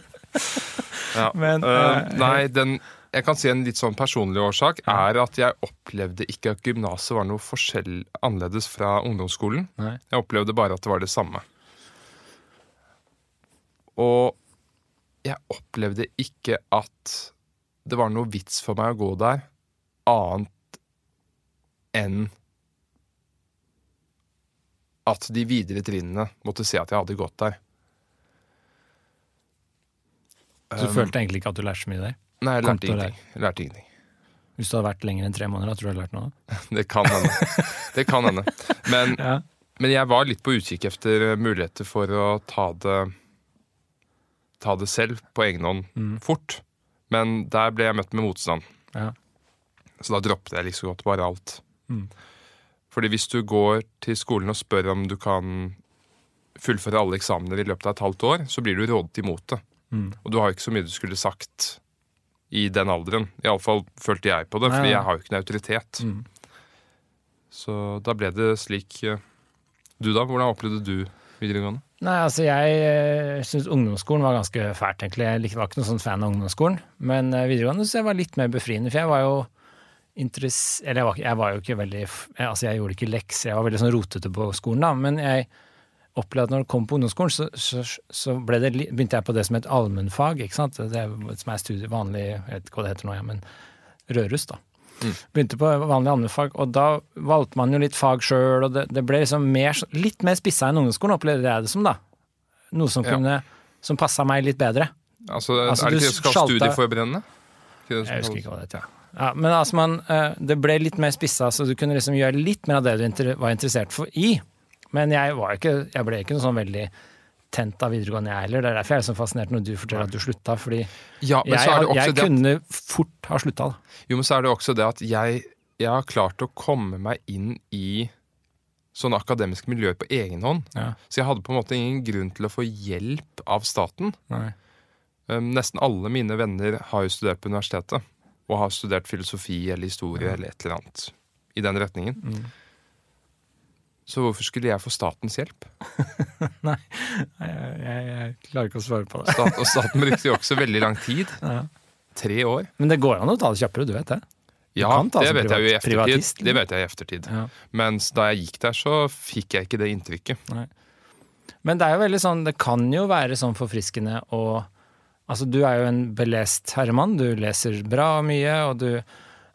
Ja. Men, Uh, nei, den, jeg kan si en litt sånn personlig årsak er at jeg opplevde ikke at gymnaset var noe forskjell annerledes fra ungdomsskolen. Nei. Jeg opplevde bare at det var det samme. Og jeg opplevde ikke at det var noe vits for meg å gå der annet enn at de videre trinnene måtte se at jeg hadde gått der. Så du følte egentlig ikke at du lærte så mye der? Nei, jeg lærte ingenting. Jeg lærte ingenting. Hvis du hadde vært lenger enn tre måneder, da tror du du hadde lært noe? Det kan hende. Det kan hende. Men, Ja. men jeg var litt på utkikk etter muligheter for å ta det Ta det selv på egen hånd Mm. fort. Men der ble jeg møtt med motstand. Ja. Så da droppet jeg liksom godt bare alt. Mm. Fordi hvis du går til skolen og spør om du kan fullføre alle eksamener i løpet av et halvt år, så blir du rådet imot det. Mm. Og du har ikke så mye du skulle sagt i den alderen. Iallfall følte jeg på det, fordi jeg har jo ikke noen autoritet. Mm. Så da ble det slik eh, Du da? Hvordan opplevde du videregående? Nei, altså jeg uh, syns ungdomsskolen var ganske fælt, egentlig. Jeg var ikke noen sånn fan av ungdomsskolen. Men eh, videregående så jeg var litt mer befriende, for jeg var jo interess... Eller jeg var, jeg var jo ikke veldig Altså, jeg gjorde ikke lekser, jeg var veldig sånn rotete på skolen, da. Men jeg opplevde at når det kom på ungdomsskolen, så, så, så det, begynte jeg på det som et allmennfag, ikke sant. Det er, som er studie, vanlig, jeg vet ikke hva det heter nå, ja, men Rørus, da. Mm. Begynte på vanlig allmennfag, og da valgte man jo litt fag sjøl, og det, det ble liksom mer, litt mer spissa enn ungdomsskolen, opplevde jeg det som, da. Noe som Ja. Som passa meg litt bedre. Altså, Altså, er det ikke det som kalles studieforberedende? Jeg husker ikke hva det heter. Ja, men altså man, eh, det ble litt mer spissa, så du kunne liksom gjøre litt mer av det du var interessert for i. Men jeg, var ikke, jeg ble ikke noe sånn veldig tent av videregående, jeg heller. Det er derfor jeg er så fascinert når du forteller at du slutta, fordi Ja, men jeg, så det også jeg det at, kunne fort ha slutta. jo, men så er det også det at jeg, jeg har klart å komme meg inn i sånne akademiske miljøer på egen hånd. Ja. Så jeg hadde på en måte ingen grunn til å få hjelp av staten. Um, nesten alle mine venner har jo studert på universitetet. Og har studert filosofi eller historie eller et eller annet i den retningen. Mm. Så hvorfor skulle jeg få statens hjelp? Jeg, jeg, jeg klarer ikke å svare på det. Stat, og staten brukte jo også veldig lang tid. Ja. Tre år. Men det går an å ta det kjappere, du vet det. Ja, det vet jeg jo i eftertid. Det vet jeg i eftertid. Ja. Mens da jeg gikk der, så fikk jeg ikke det inntrykket. Men det er jo veldig sånn, det kan jo være sånn forfriskende å Altså, du er jo en belest herremann, du leser bra mye, og du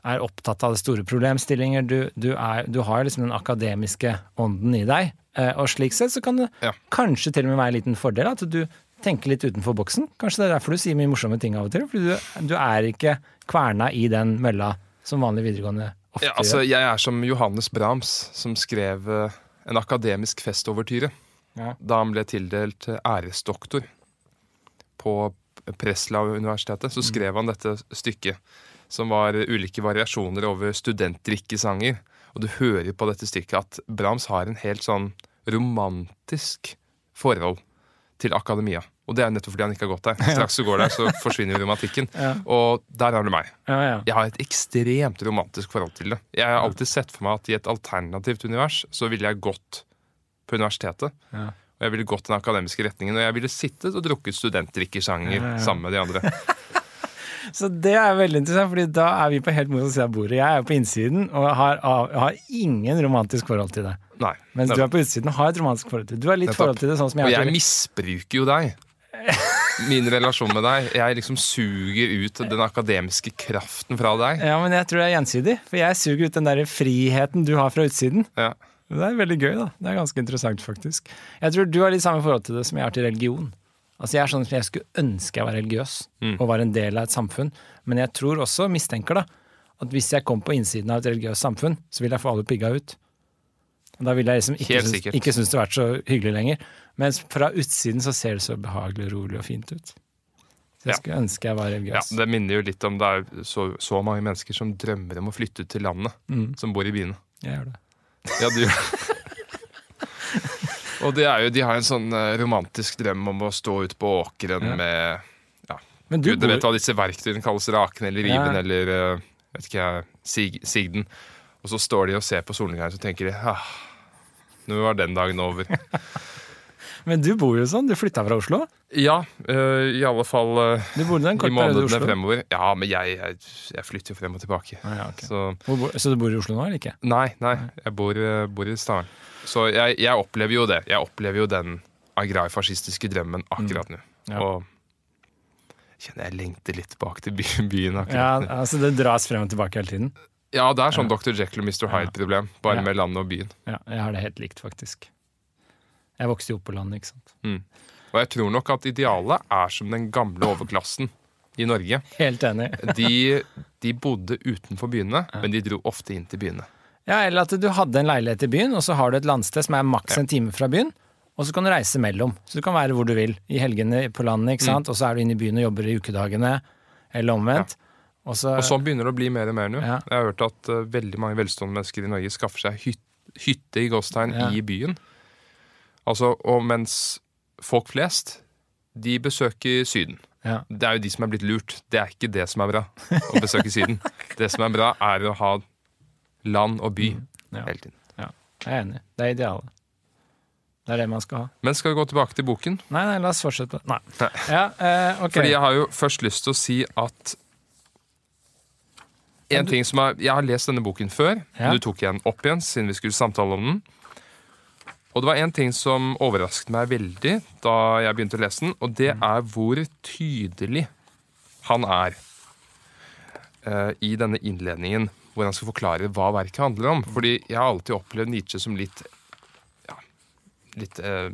er opptatt av store problemstillinger. Du, du, er, du har liksom den akademiske ånden i deg. Eh, og slik sett så kan det Ja. kanskje til og med være en liten fordel at du tenker litt utenfor boksen. Kanskje det er derfor du sier mye morsomme ting av og til. Fordi du, du er ikke kverna i den mølla som vanlig videregående ofte Ja, altså, gjør. jeg er som Johannes Brahms, som skrev eh, en akademisk festovertyre Ja. da han ble tildelt æresdoktor på Preslav-universitetet. Så skrev han dette stykket, som var ulike variasjoner over studentdrikkesanger. Og du hører på dette stykket at Brahms har en helt sånn romantisk forhold til akademia. Og det er nettopp fordi han ikke har gått der. Straks du går der, så forsvinner romantikken. Ja. Og der har du meg. Ja, ja. Jeg har et ekstremt romantisk forhold til det. Jeg har alltid sett for meg at i et alternativt univers så ville jeg gått på universitetet. Og jeg ville gått den akademiske retningen, og jeg ville sittet og drukket ja. sammen med de andre. Så det er veldig interessant, fordi da er vi på helt motsatt side av bordet. Jeg er jo på innsiden og har, har ingen romantisk forhold til det. Nei. Mens du er på utsiden og har et romantisk forhold til det. Du har litt forhold til det, sånn som jeg har. har til misbruker jo deg. Min relasjon med deg. Jeg liksom suger ut den akademiske kraften fra deg. Ja, men jeg tror det er gjensidig. For jeg suger ut den der friheten du har fra utsiden. Ja. Det er veldig gøy, da. Det er ganske interessant, faktisk. Jeg tror du har litt samme forhold til det som jeg har til religion. Altså Jeg er sånn som jeg skulle ønske jeg var religiøs Mm. og var en del av et samfunn. Men jeg tror også, mistenker da, at hvis jeg kom på innsiden av et religiøst samfunn, så ville jeg få alle pigga ut. Og Da ville jeg liksom ikke synes, ikke synes det vært så hyggelig lenger. Mens fra utsiden så ser det så behagelig, rolig og fint ut. Så jeg Ja. skulle ønske jeg var ja, religiøs. Det minner jo litt om det er så, så mange mennesker som drømmer om å flytte ut til landet, Mm, som bor i byene. jeg gjør det. Ja, du gjør det er jo, de har en sånn eh, romantisk drøm om å stå ute på åkeren Ja. med Men du Gud, vet hva disse verktøyene kalles, raken eller Ja. riven eller eh, vet ikke jeg, sig, sigden. Og så står de og ser på solnedgangen og tenker de, ah, nå var den dagen over. Men du bor jo sånn, du flytta fra Oslo? Ja, øh, i alle fall øh, i månedene fremover. Ja, men jeg, jeg, jeg flytter jo frem og tilbake. Ah, ja, okay. Så bor- Så du bor i Oslo nå, eller ikke? nei, nei, jeg bor, bor i Stavern. Så jeg, jeg opplever jo det. Jeg opplever jo den agrarfascistiske drømmen akkurat nå. Ja. Og kjenner jeg lengter litt bak til byen akkurat Ja, nå. altså Det dras frem og tilbake hele tiden? Ja, det er sånn Dr. Jekyll og Mr. Hyde-problem, bare Ja. med landet og byen. Ja, jeg har det helt likt, faktisk. Jeg vokste jo opp på landet, ikke sant. Og jeg tror nok at idealet er som den gamle overklassen i Norge. Helt enig. De, de bodde utenfor byene, men de dro ofte inn til byene. Ja, Eller at du hadde en leilighet i byen, og så har du et landsted som er maks en time fra byen. Og så kan du reise mellom. Så du kan være hvor du vil. I helgene på landet, ikke sant. Og så er du inne i byen og jobber i ukedagene. Eller omvendt. Og så, Og sånn begynner det å bli mer og mer nå. Ja. Jeg har hørt at uh, veldig mange velstående mennesker i Norge skaffer seg hyt, hytte i Gåstein Ja. i byen. Altså, og mens folk flest, de besøker Syden. ja. Det er jo de som er blitt lurt. Det er ikke det som er bra, å besøke Syden. Det som er bra, er å ha land og by Ja. hele tiden. ja. Jeg er enig. Det er idealet. Det er det man skal ha. Men skal vi gå tilbake til boken? Nei, nei, la oss fortsette. Nei. Nei. Ja, eh, okay. Fordi jeg har jo først lyst til å si at en ting som er, Jeg har lest denne boken før. Ja. Du tok den opp igjen siden vi skulle samtale om den. Og det var en ting som overrasket meg veldig da jeg begynte å lese den, og det er hvor tydelig han er uh, i denne innledningen, hvor han skal forklare hva verket handler om. Fordi jeg har alltid opplevd Nietzsche som litt ja, litt eh,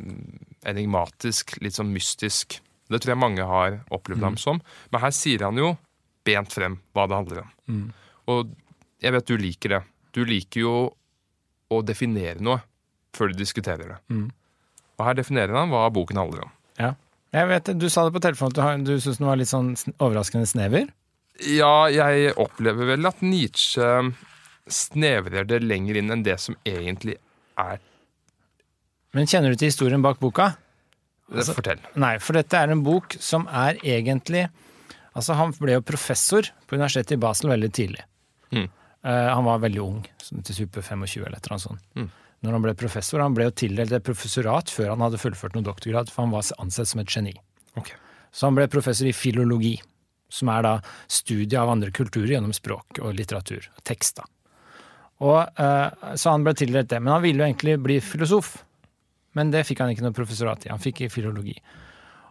enigmatisk, litt sånn mystisk. Det tror jeg mange har opplevd ham som. Men her sier han jo bent frem hva det handler om. Og jeg vet du liker det. Du liker jo å definere noe før du diskuterer det. Mm. Og her definerer han hva boken handler om. Ja. Jeg vet, Du sa det på telefonen at du, du syns den var litt sånn overraskende snever. Ja, jeg opplever vel at Nietzsche snevrer det lenger inn enn det som egentlig er Men kjenner du til historien bak boka? Altså- Fortell. Nei, for dette er en bok som er egentlig Altså, han ble jo professor på universitetet i Basel veldig tidlig. Mm. Uh, han var veldig ung, sånn til super 25 eller et eller annet sånt. Mm. Når han ble professor, han ble jo tildelt et professorat før han hadde fullført noen doktorgrad, for han var ansett som et geni. Okay. Så han ble professor i filologi, som er da studie av andre kulturer gjennom språk og litteratur, tekst da. Og, eh, så han ble tildelt det, men han ville jo egentlig bli filosof. Men det fikk han ikke noe professorat i, han fikk i filologi.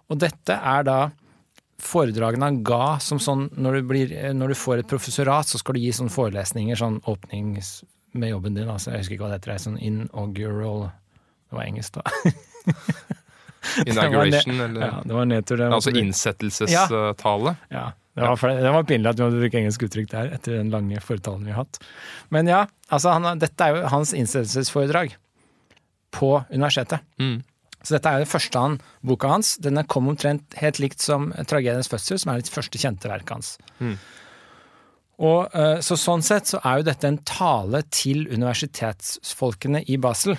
Og dette er da foredragene han ga som sånn når du, blir, når du får et professorat, så skal du gi sånne forelesninger, sånn åpnings med jobben din. Altså, jeg husker ikke hva det heter, er sånn inaugural Det var engelsk, da. Inauguration, Det eller Ja, det var nedtur. Det Altså innsettelsestale. ja, det var, det var pinlig at vi måtte bruke engelsk uttrykk der etter den lange fortalen vi har hatt. Men ja, altså han, dette er jo hans innsettelsesforedrag på universitetet. Mm. Så dette er jo det første han, boka hans. Den kom omtrent helt likt som 'Tragediens fødsel', som er det første kjente verket hans. Mm. Og eh, så Sånn sett så er jo dette en tale til universitetsfolkene i Basel.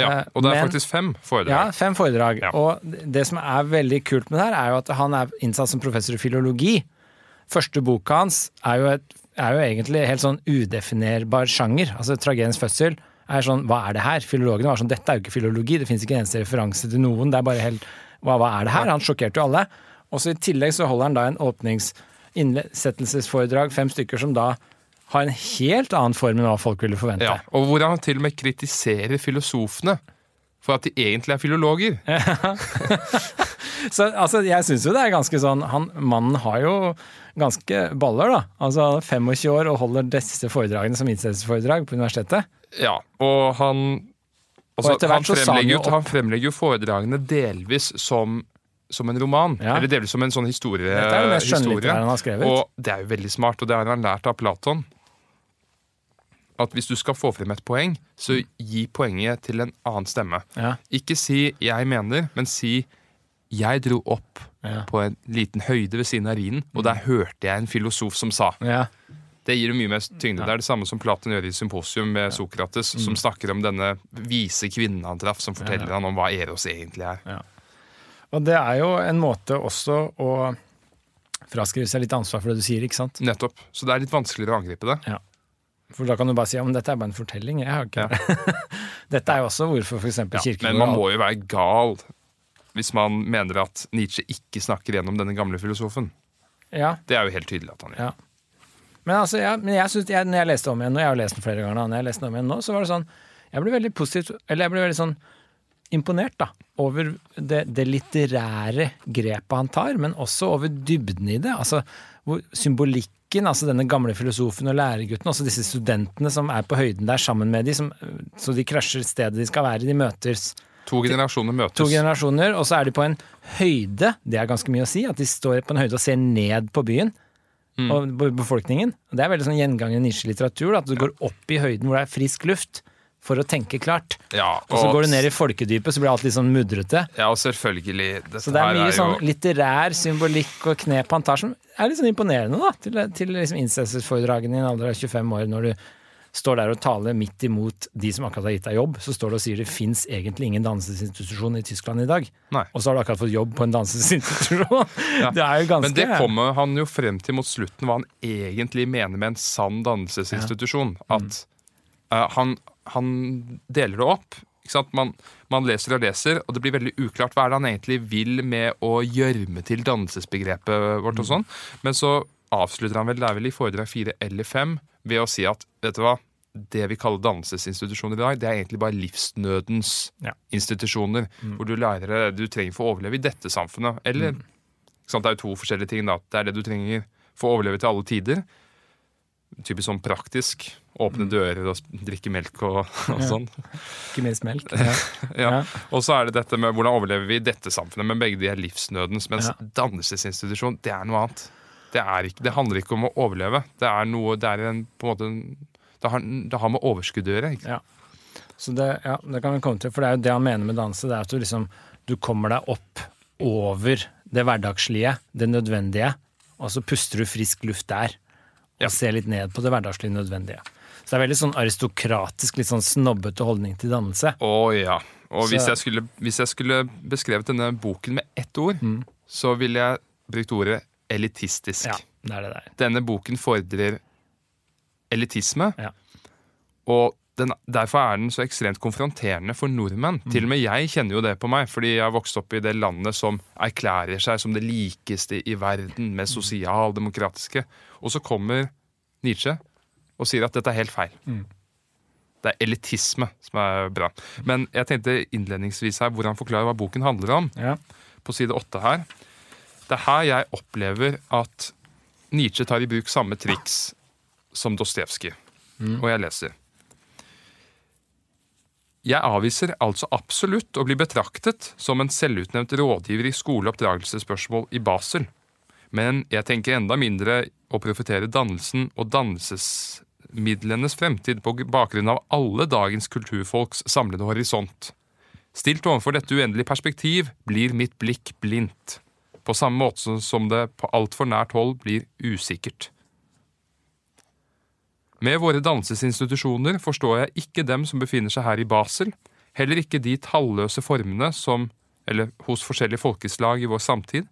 Ja, Eh, og det er men- faktisk fem foredrag. Ja, fem foredrag. Ja. Og det som er veldig kult med det her, er jo at han er innsatt som professor i filologi. Første boka hans er jo, et, er jo egentlig helt sånn udefinerbar sjanger. Altså Tragediens fødsel er sånn, hva er det her? Filologene var sånn, dette er jo ikke filologi, det fins ikke en eneste referanse til noen. Det er bare helt, hva, hva er det her? Han sjokkerte jo alle. Og så i tillegg så holder han da en åpnings innsettelsesforedrag, fem stykker som da har en helt annen form enn hva folk ville forvente. Ja, og hvor han til og med kritiserer filosofene for at de egentlig er filologer. Så altså, jeg syns jo det er ganske sånn han, Mannen har jo ganske baller, da. Altså han er 25 år og holder disse foredragene som innsettelsesforedrag på universitetet. Ja, og han altså, Og han, fremlegger, jo han fremlegger jo foredragene delvis som, som en roman. Ja. Eller delvis som en sånn historie. Dette er det mest skjønnlitterære han har skrevet. Og det er jo veldig smart, og det har han lært av Platon. At hvis du skal få frem et poeng, så gi poenget til en annen stemme. Ja. Ikke si 'jeg mener', men si 'jeg dro opp Ja. på en liten høyde ved siden av Rhinen, og der hørte jeg en filosof som sa'. Ja. Det gir jo mye mer tyngde. Det er det samme som Platon gjør i Symposium med Sokrates, Mm. som snakker om denne vise kvinnen han traff, som forteller han om hva Eros egentlig er. Og det er jo en måte også å fraskrive seg litt ansvar for det du sier, ikke sant? Nettopp. Så det er litt vanskeligere å angripe det. For da kan du bare si ja, men dette er bare en fortelling. Jeg har ikke Dette er jo også hvorfor f.eks. Ja, Kirkegård men man må jo være gal hvis man mener at Nietzsche ikke snakker gjennom denne gamle filosofen. Ja, Det er jo helt tydelig at han gjør. Ja. Men altså, ja, men jeg synes, jeg, når jeg leste om igjen, og jeg har lest den flere ganger, når jeg leste den om igjen nå, så var det sånn Jeg ble veldig positivt, eller jeg ble veldig sånn imponert da, over det, det litterære grepet han tar, men også over dybden i det. Altså hvor symbolikken, altså denne gamle filosofen og læregutten, også disse studentene som er på høyden der sammen med de, som, så de krasjer stedet de skal være, de møtes To generasjoner møtes. to generasjoner, og så er de på en høyde, det er ganske mye å si, at de står på en høyde og ser ned på byen. Mm. Og befolkningen. Det er veldig sånn gjengangende nisjelitteratur, at du går opp i høyden hvor det er frisk luft, for å tenke klart. ja, Og så går du ned i folkedypet, så blir alt litt sånn mudrete. Ja, og selvfølgelig. Dette Så det er mye er sånn litterær symbolikk og knep han tar som er litt sånn imponerende, da, til, til liksom innsettelsesforedragene i en alder av 25 år, når du står der og taler midt imot de som akkurat har gitt deg jobb, så står du og sier det fins egentlig ingen dannelsesinstitusjon i Tyskland i dag. Nei. Og så har du akkurat fått jobb på en dannelsesinstitusjon. Ja. Det er jo ganske Men det kommer han jo frem til mot slutten, hva han egentlig mener med en sann dannelsesinstitusjon. At Uh, han, han deler det opp. Man, man leser og leser, og det blir veldig uklart hva er det han egentlig vil med å gjørme til dannelsesbegrepet vårt. og sånn. Men så avslutter han vel, det er vel i foredrag fire eller fem, ved å si at vet du hva, det vi kaller dannelsesinstitusjoner i dag, det er egentlig bare livsnødens Ja. institusjoner. Hvor du lærer det du trenger for å overleve i dette samfunnet. Eller ikke sant? Det er jo to forskjellige ting. da. Det er det du trenger for å overleve til alle tider. Typisk sånn praktisk. Åpne dører og drikke melk og, og sånn. Ikke minst melk. Ja. Ja. Ja. Og så er det dette med hvordan overlever vi i dette samfunnet. Men begge de er livsnødens. Mens Ja. dannelsesinstitusjon, det er noe annet. Det, er ikke, det handler ikke om å overleve. Det er noe, det er en, på en måte en- det har, det har med overskudd å gjøre. Ikke? Så det, ja, det kan vi komme til, for det er jo det han mener med danse. Det er at du liksom du kommer deg opp over det hverdagslige, det nødvendige, og så puster du frisk luft der. Og ser litt ned på det hverdagslig nødvendige. Så det er veldig sånn aristokratisk, litt sånn snobbete holdning til dannelse. Å ja. Og hvis jeg, skulle, hvis jeg skulle beskrevet denne boken med ett ord, Mm. så ville jeg brukt ordet elitistisk. Ja, det er det der. Denne boken fordrer elitisme, Ja. og den, derfor er den så ekstremt konfronterende for nordmenn. Mm. Til og med jeg kjenner jo det på meg, fordi jeg har vokst opp i det landet som erklærer seg som det likeste i verden, Mm. med sosialdemokratiske. Og så kommer Nietzsche og sier at dette er helt feil. Mm. Det er elitisme som er bra. Men jeg tenkte innledningsvis her hvor han forklarer hva boken handler om Ja. på side åtte her. Det er her jeg opplever at Nietzsche tar i bruk samme triks som Dostojevskij. Og jeg leser. Jeg avviser altså absolutt å bli betraktet som en selvutnevnt rådgiver i skole- i Basel. Men jeg tenker enda mindre å profitere dannelsen og dannelsesmidlenes fremtid på bakgrunn av alle dagens kulturfolks samlede horisont. Stilt overfor dette uendelige perspektiv blir mitt blikk blindt. På samme måte som det på altfor nært hold blir usikkert. Med våre dansesinstitusjoner forstår jeg ikke dem som befinner seg her i Basel, Heller ikke de talløse formene som, eller hos forskjellige folkeslag i vår samtid,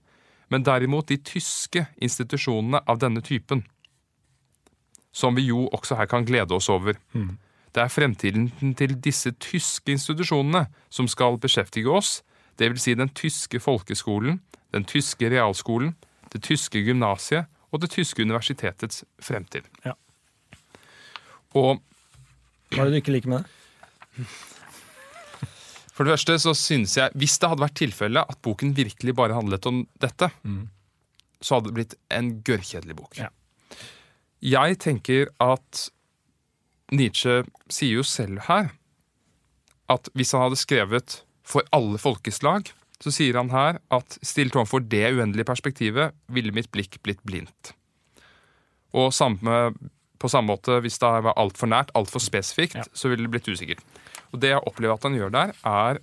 men derimot de tyske institusjonene av denne typen. Som vi jo også her kan glede oss over. Det er fremtiden til disse tyske institusjonene som skal beskjeftige oss, dvs. Si den tyske folkeskolen, den tyske realskolen, det tyske gymnasiet og det tyske universitetets fremtid. Ja. Og Hva er det du ikke liker med det? For det første så synes jeg, Hvis det hadde vært tilfellet at boken virkelig bare handlet om dette, så hadde det blitt en gørrkjedelig bok. Ja. Jeg tenker at Nietzsche sier jo selv her at hvis han hadde skrevet for alle folkeslag, så sier han her at stilt overfor det uendelige perspektivet ville mitt blikk blitt blindt. Og samme, på samme måte, hvis det var altfor nært, altfor spesifikt, Ja. så ville det blitt usikkert. Og det jeg opplever at han gjør der, er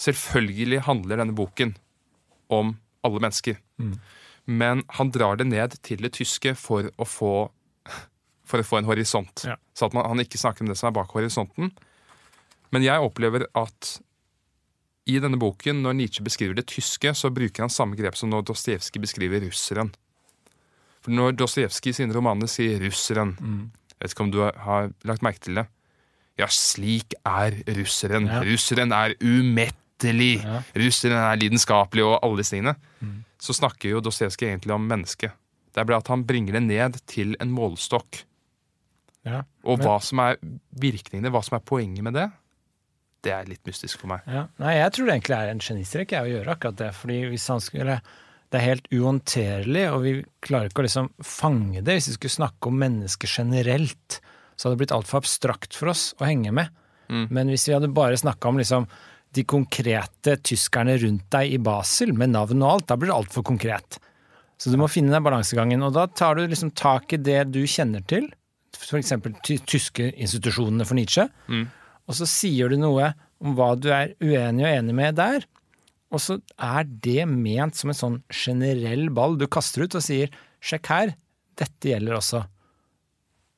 Selvfølgelig handler denne boken om alle mennesker. Men han drar det ned til det tyske for å få, for å få en horisont. Ja. Så at man, han ikke snakker om det som er bak horisonten. Men jeg opplever at i denne boken, når Nietzsche beskriver det tyske, så bruker han samme grep som når Dostojevskij beskriver russeren. For når Dostojevskij i sine romaner sier 'russeren', jeg vet ikke om du har, lagt merke til det? Ja, slik er russeren. Ja. Russeren er umettelig. Ja. Russeren er lidenskapelig og alle disse tingene. Så snakker jo Dostojevskij egentlig om mennesket. Det er bare at han bringer det ned til en målestokk. Ja. Og hva som er virkningene, hva som er poenget med det, det er litt mystisk for meg. Ja. Nei, jeg tror det egentlig er en genistrek å gjøre akkurat det. fordi hvis han skulle Det er helt uhåndterlig, og vi klarer ikke å liksom fange det. Hvis vi skulle snakke om mennesker generelt, så hadde det blitt altfor abstrakt for oss å henge med. Mm. Men hvis vi hadde bare snakka om liksom de konkrete tyskerne rundt deg i Basel, med navn og alt, da blir det altfor konkret. Så du må finne den balansegangen. Og da tar du liksom tak i det du kjenner til, f.eks. ty tyske institusjonene for Nietzsche, Mm. og så sier du noe om hva du er uenig og enig med der. Og så er det ment som en sånn generell ball du kaster ut og sier 'sjekk her, dette gjelder også'.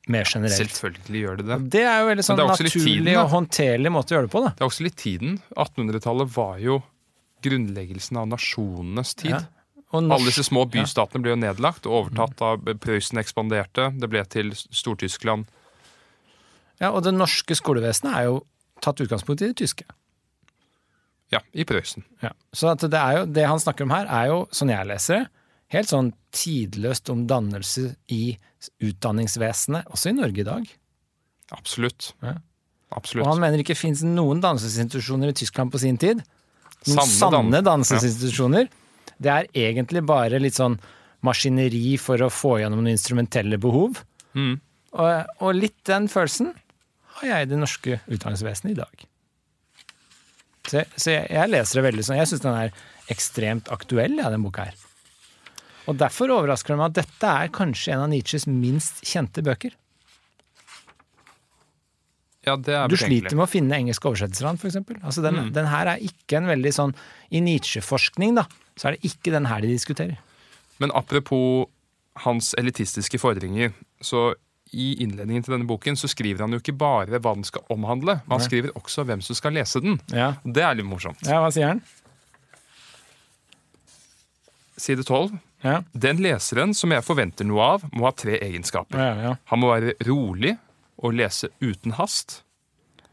Mer generelt. Selvfølgelig gjør det det. Og Det er jo veldig sånn naturlig tiden, og håndterlig måte å gjøre det på, da. Det er også litt tiden. 1800-tallet var jo grunnleggelsen av nasjonenes tid. Ja. Alle disse små bystatene ble jo nedlagt og overtatt av Prøysen ekspanderte. Det ble til Stor-Tyskland. Ja, og det norske skolevesenet er jo tatt utgangspunkt i det tyske. Ja, i Prøysen. Ja. Så at det, er jo, det han snakker om her, er jo, sånn jeg leser det, helt sånn tidløst om dannelse i utdanningsvesenet, også i Norge i dag. Absolutt. Ja. Absolutt. Og han mener ikke finnes noen dannelsesinstitusjoner i Tyskland på sin tid. Noen Sanne sanne, dan- dannelsesinstitusjoner. Det er egentlig bare litt sånn maskineri for å få gjennom noen instrumentelle behov. Mm. Og, og litt den følelsen har jeg i det norske utdanningsvesenet i dag. Så, så jeg, jeg leser det veldig sånn. Jeg syns den er ekstremt aktuell, ja, den boka her. Og derfor overrasker det meg at dette er kanskje en av Nietzsches minst kjente bøker. Ja, det er Du sliter med å finne engelske oversettelser av den, f.eks. Altså den, den her er ikke en veldig sånn I Nietzsche-forskning, da, så er det ikke den her de diskuterer. Men apropos hans elitistiske fordringer, så i innledningen til denne boken så skriver han jo ikke bare hva den skal omhandle, men han skriver også hvem som skal lese den. Ja, Det er litt morsomt. ja hva sier han? Side 12. Ja, Den leseren som jeg forventer noe av, må ha tre egenskaper. ja, ja. Han må være rolig og lese uten hast.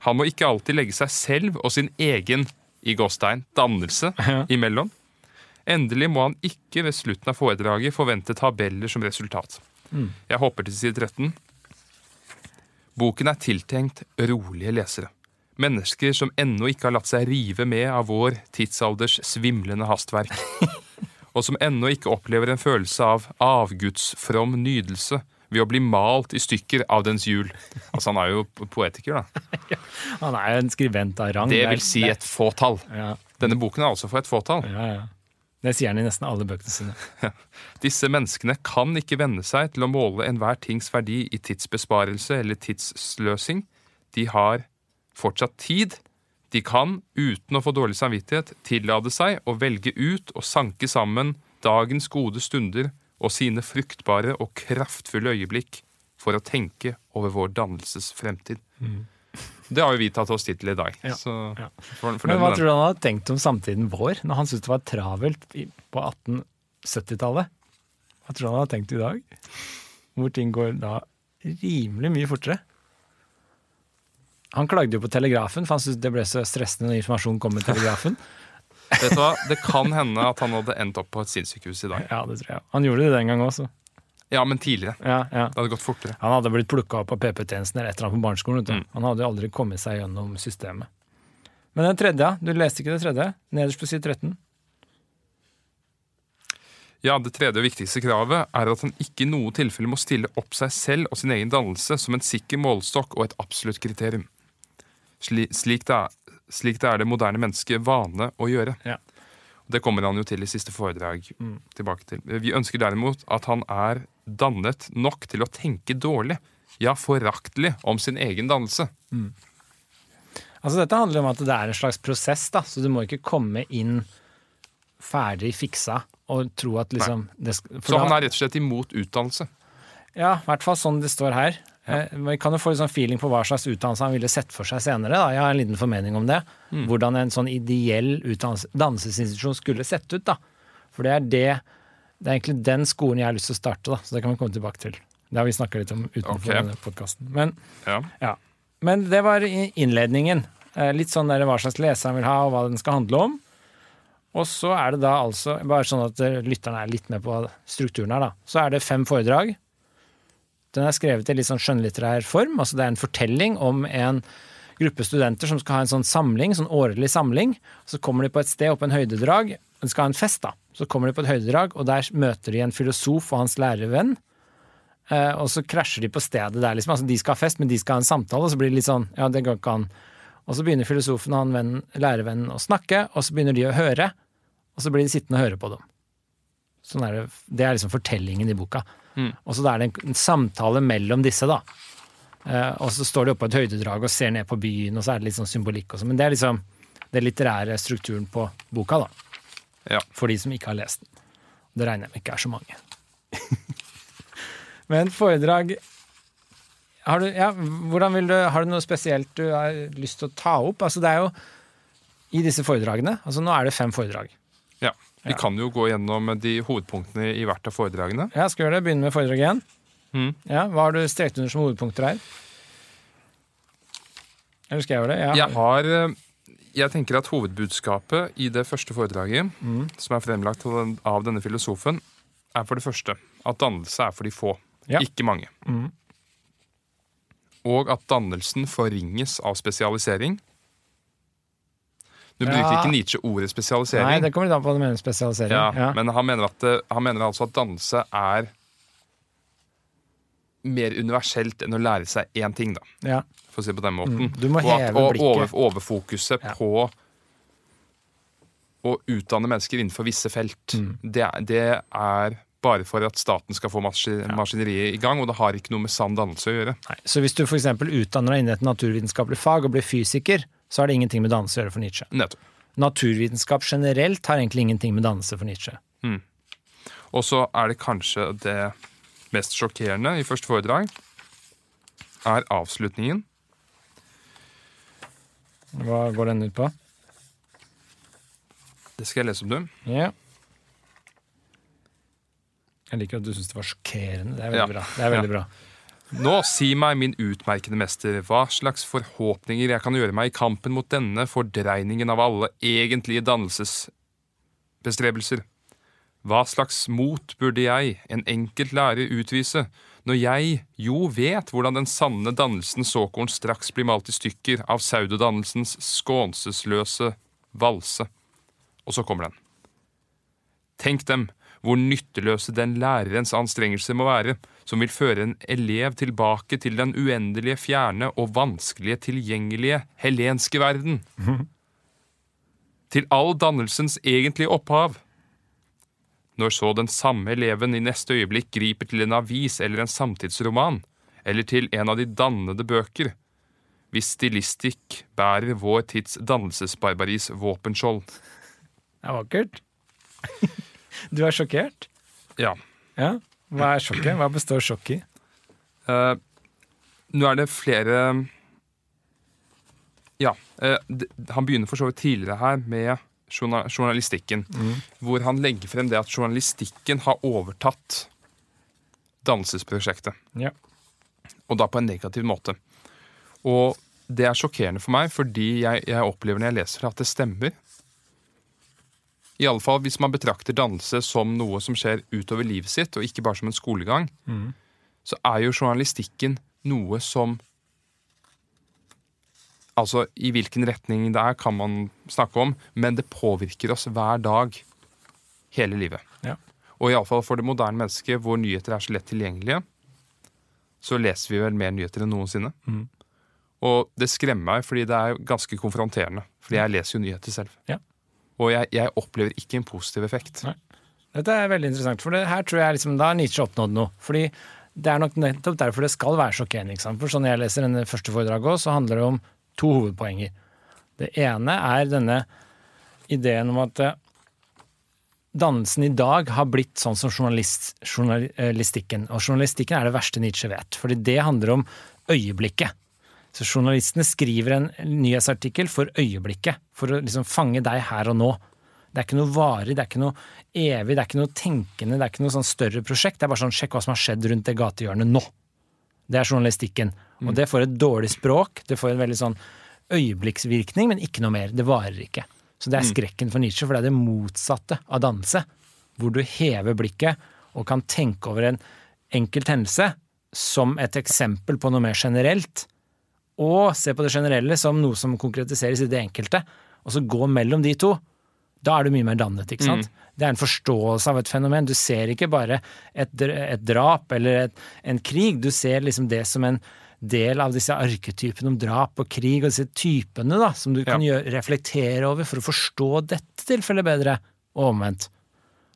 Han må ikke alltid legge seg selv og sin egen i gåstein, dannelse imellom. Endelig må han ikke ved slutten av foredraget forvente tabeller som resultat. Jeg hopper til side 13. Boken er tiltenkt rolige lesere. Mennesker som ennå ikke har latt seg rive med av vår tidsalders svimlende hastverk. Og som ennå ikke opplever en følelse av avgudsfrom nydelse ved å bli malt i stykker av dens hjul. Altså, han er jo poetiker, da. Han er jo en skribent av rang. Det vil si et fåtall. Denne boken er altså for et fåtall. ja, ja. Det sier han i nesten alle bøkene sine. Disse menneskene kan ikke venne seg til å måle enhver tings verdi i tidsbesparelse eller tidssløsing. De har fortsatt tid. De kan, uten å få dårlig samvittighet, tillate seg å velge ut og sanke sammen dagens gode stunder og sine fruktbare og kraftfulle øyeblikk for å tenke over vår dannelses fremtid. Det har jo vi tatt oss tid til i dag. Ja. Så Ja. for, fornøyd Men hva den. tror du han hadde tenkt om samtiden vår, når han syntes det var travelt på 1870-tallet? Hva tror du han hadde tenkt i dag? Hvor ting går da rimelig mye fortere. Han klagde jo på telegrafen, for han syntes det ble så stressende når informasjon kom med telegrafen. Vet du hva? Det kan hende at han hadde endt opp på et sinnssykehus i dag. Ja, det tror jeg. Han gjorde det den gang også. Ja, men tidligere. Ja, ja. Det hadde gått fortere. Han hadde blitt plukka opp av PP-tjenesten eller et eller annet på barneskolen. Mm. Han hadde aldri kommet seg gjennom systemet. Men den tredje. Du leste ikke det tredje? Nederst på side 13. Ja, Det tredje og viktigste kravet er at han ikke i noe tilfelle må stille opp seg selv og sin egen dannelse som en sikker målestokk og et absolutt kriterium. Sli, slik, det er, slik det er det moderne mennesket vane å gjøre. Ja. Det kommer han jo til i siste foredrag Mm. tilbake til. Vi ønsker derimot at han er dannet nok til å tenke dårlig, ja, foraktelig, om sin egen dannelse. Altså Dette handler om at det er en slags prosess, da, så du må ikke komme inn ferdig fiksa og tro at liksom det, Så han er rett og slett imot utdannelse. Ja, i hvert fall sånn det står her. Ja. Vi kan jo få litt sånn feeling på hva slags utdannelse han ville sett for seg senere. Da. Jeg har en liten formening om det. Hvordan en sånn ideell dannelsesinstitusjon skulle sett ut. da. For det er det det er egentlig den skolen jeg har lyst til å starte, da. så det kan vi komme tilbake til. Det har vi snakka litt om utenfor okay. denne podkasten. Men, Ja. ja. Men det var innledningen. Eh, Litt sånn der hva slags leser han vil ha, og hva den skal handle om. Og så er det da altså, bare sånn at eh, lytterne er litt med på strukturen her, da. Så er det fem foredrag. Den er skrevet i litt sånn skjønnlitterær form. altså Det er en fortelling om en gruppe studenter som skal ha en sånn samling, sånn årlig samling. Så kommer de på et sted opp en høydedrag. De skal ha en fest, da. Så kommer de på et høydedrag, og der møter de en filosof og hans lærervenn. Eh, og så krasjer de på stedet der, liksom. Altså, de skal ha fest, men de skal ha en samtale, og så blir det litt sånn Ja, det går ikke an. Og så begynner filosofen og han vennen, lærervennen å snakke, og så begynner de å høre. Og så blir de sittende og høre på dem. Sånn er det, det er liksom fortellingen i boka. Mm. Og så er det en, en samtale mellom disse, da. Eh, og så står de oppe på et høydedrag og ser ned på byen, og så er det litt sånn symbolikk og sånn. Men det er liksom den litterære strukturen på boka, da. Ja. For de som ikke har lest den. Det regner jeg med ikke er så mange. Men foredrag har du, ja, hvordan vil du, har du noe spesielt du har lyst til å ta opp? Altså det er jo i disse foredragene, altså nå er det fem foredrag. Ja. Vi Ja. kan jo gå gjennom de hovedpunktene i hvert av foredragene. Ja, skal gjøre det? Begynne med foredrag én. Mm. Ja, hva har du strekt under som hovedpunkter her? Eller skal jeg gjøre det? Ja. Jeg har eh, Jeg tenker at hovedbudskapet i det første foredraget, Mm. som er fremlagt av denne filosofen, er for det første at dannelse er for de få, Ja. ikke mange. Mm. Og at dannelsen forringes av spesialisering. Du Ja. bruker ikke Nietzsche ordet spesialisering. Nei, det kommer litt an på hva du mener spesialisering. Ja. Men han mener, at han mener altså at dannelse er mer universelt enn å lære seg én ting, da, Ja. for å si det på den måten. Mm, du må og at, og over, overfokuset Ja. på å utdanne mennesker innenfor visse felt, Mm. det, det er bare for at staten skal få maskin, maskineriet i gang, og det har ikke noe med sann dannelse å gjøre. Nei. Så hvis du f.eks. utdanner deg innen et naturvitenskapelig fag og blir fysiker, så har det ingenting med dannelse å gjøre for Nietzsche. Nettopp. Naturvitenskap generelt har egentlig ingenting med dannelse for Nietzsche. Og så er det kanskje det mest sjokkerende i første foredrag, er avslutningen. Hva går den ut på? Det skal jeg lese om, du. Ja. Jeg liker at du syns det var sjokkerende. Det er veldig Ja. bra. Det er veldig Ja. bra. Nå, si meg, min utmerkede mester, hva slags forhåpninger jeg kan gjøre meg i kampen mot denne fordreiningen av alle egentlige dannelsesbestrebelser. Hva slags mot burde jeg, en enkelt lærer, utvise, når jeg jo vet hvordan den sanne dannelsen såkorn straks blir malt i stykker av saudodannelsens skånseløse valse. Og så kommer den. Tenk dem, hvor nytteløse den lærerens anstrengelser må være, som vil føre en elev tilbake til den uendelige, fjerne og vanskelige tilgjengelige helenske verden. Til all dannelsens egentlige opphav. Når så den samme eleven i neste øyeblikk griper til en avis eller en samtidsroman, eller til en av de dannede bøker, hvis stilistikk bærer vår tids dannelsesbarbaris våpenskjold. Det er vakkert. Du er sjokkert? Ja. Ja. Hva er sjokket? Hva består sjokket i? Uh, nå er det flere Ja. Uh, Han begynner for så vidt tidligere her med journa- journalistikken. Hvor han legger frem det at journalistikken har overtatt dannelsesprosjektet. Ja. Og da på en negativ måte. Og det er sjokkerende for meg, fordi jeg, jeg opplever når jeg leser det, at det stemmer. I alle fall hvis man betrakter dannelse som noe som skjer utover livet sitt, og ikke bare som en skolegang, så er jo journalistikken noe som Altså, i hvilken retning det er, kan man snakke om, men det påvirker oss hver dag hele livet. Ja. Og iallfall for det moderne mennesket, hvor nyheter er så lett tilgjengelige, så leser vi vel mer nyheter enn noensinne. Mm. Og det skremmer meg, fordi det er ganske konfronterende. Fordi jeg leser jo nyheter selv. Ja. Og jeg, jeg opplever ikke en positiv effekt. Nei. Dette er veldig interessant, for det her tror jeg liksom, da har Nietzsche oppnådd noe. Fordi det er nok nettopp derfor det skal være sjokkerende. For sånn jeg leser denne første foredraget også, så handler det om to hovedpoenger. Det ene er denne ideen om at eh, dannelsen i dag har blitt sånn som journalist, journalistikken. Og journalistikken er det verste Nietzsche vet, fordi det handler om øyeblikket. Så journalistene skriver en nyhetsartikkel for øyeblikket, for å liksom fange deg her og nå. Det er ikke noe varig, det er ikke noe evig, det er ikke noe tenkende, det er ikke noe sånn større prosjekt. Det er bare sånn sjekk hva som har skjedd rundt det gatehjørnet nå. Det er journalistikken. Og det får et dårlig språk, det får en veldig sånn øyeblikksvirkning, men ikke noe mer. Det varer ikke. Så det er skrekken for Nietzsche, for det er det motsatte av danse. Hvor du hever blikket og kan tenke over en enkelt hendelse som et eksempel på noe mer generelt, og se på det generelle som noe som konkretiseres i det enkelte, og så gå mellom de to. Da er du mye mer dannet, ikke sant? Det er en forståelse av et fenomen. Du ser ikke bare et, et drap eller et, en krig, du ser liksom det som en del av disse arketypene om drap og krig, og disse typene da, som du kan gjøre, reflektere over for å forstå dette tilfellet bedre, og omvendt.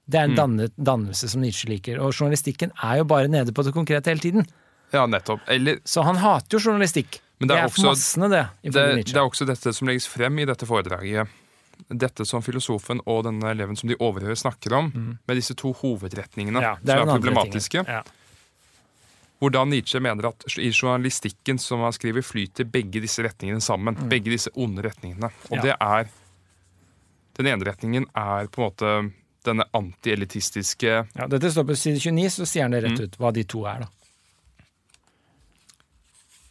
Det er en dannet, dannelse som Nietzsche liker, og journalistikken er jo bare nede på det konkrete hele tiden. Ja, nettopp. Eller Så han hater jo journalistikk. Men det er for også- massene, det, det, det er også dette som legges frem i dette foredraget. Dette som filosofen og denne eleven som de overhører snakker om, med disse to hovedretningene Mm. Ja, er som er problematiske. Hvordan Ja. Nietzsche mener at i journalistikken som han skriver, flyter begge disse retningene sammen. Begge disse onde retningene. Og Mm. Det er Den ene retningen er på en måte denne antielitistiske Ja, dette står på side 29, så sier han det Mm. rett ut hva de to er, da.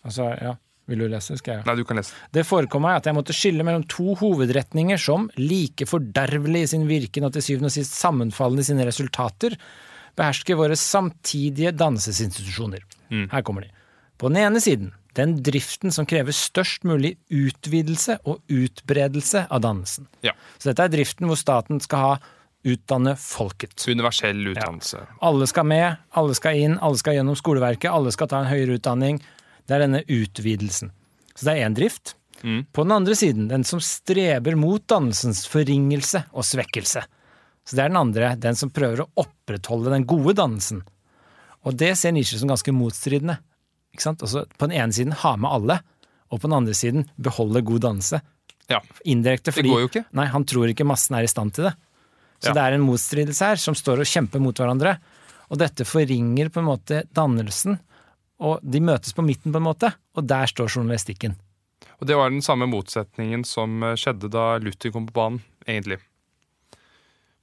Altså, ja. Vil du lese? Skal jeg? Nei, du kan lese. Det forekom meg at jeg måtte skille mellom to hovedretninger som, like fordervelig i sin virken og til syvende og sist sammenfallende i sine resultater, behersker våre samtidige dannelsesinstitusjoner. Her kommer de. På den ene siden den driften som krever størst mulig utvidelse og utbredelse av dannelsen. Ja. Så dette er driften hvor staten skal ha utdanne folket. Universell utdannelse. Alle skal med, alle skal inn, alle skal gjennom skoleverket, alle skal ta en høyere utdanning. Det er denne utvidelsen. Så det er én drift. På den andre siden den som streber mot dannelsens forringelse og svekkelse. Så det er den andre, den som prøver å opprettholde den gode dannelsen. Og det ser Nietzsche som ganske motstridende. Ikke sant? Altså, på den ene siden ha med alle, og på den andre siden beholde god dannelse. Ja. Indirekte fordi går jo ikke. Nei, han tror ikke massen er i stand til det. Så Ja. det er en motstridelse her som står og kjemper mot hverandre. Og dette forringer på en måte dannelsen, og de møtes på midten på en måte, og der står journalistikken. Og det var den samme motsetningen som eh, skjedde da Luther kom på banen, egentlig.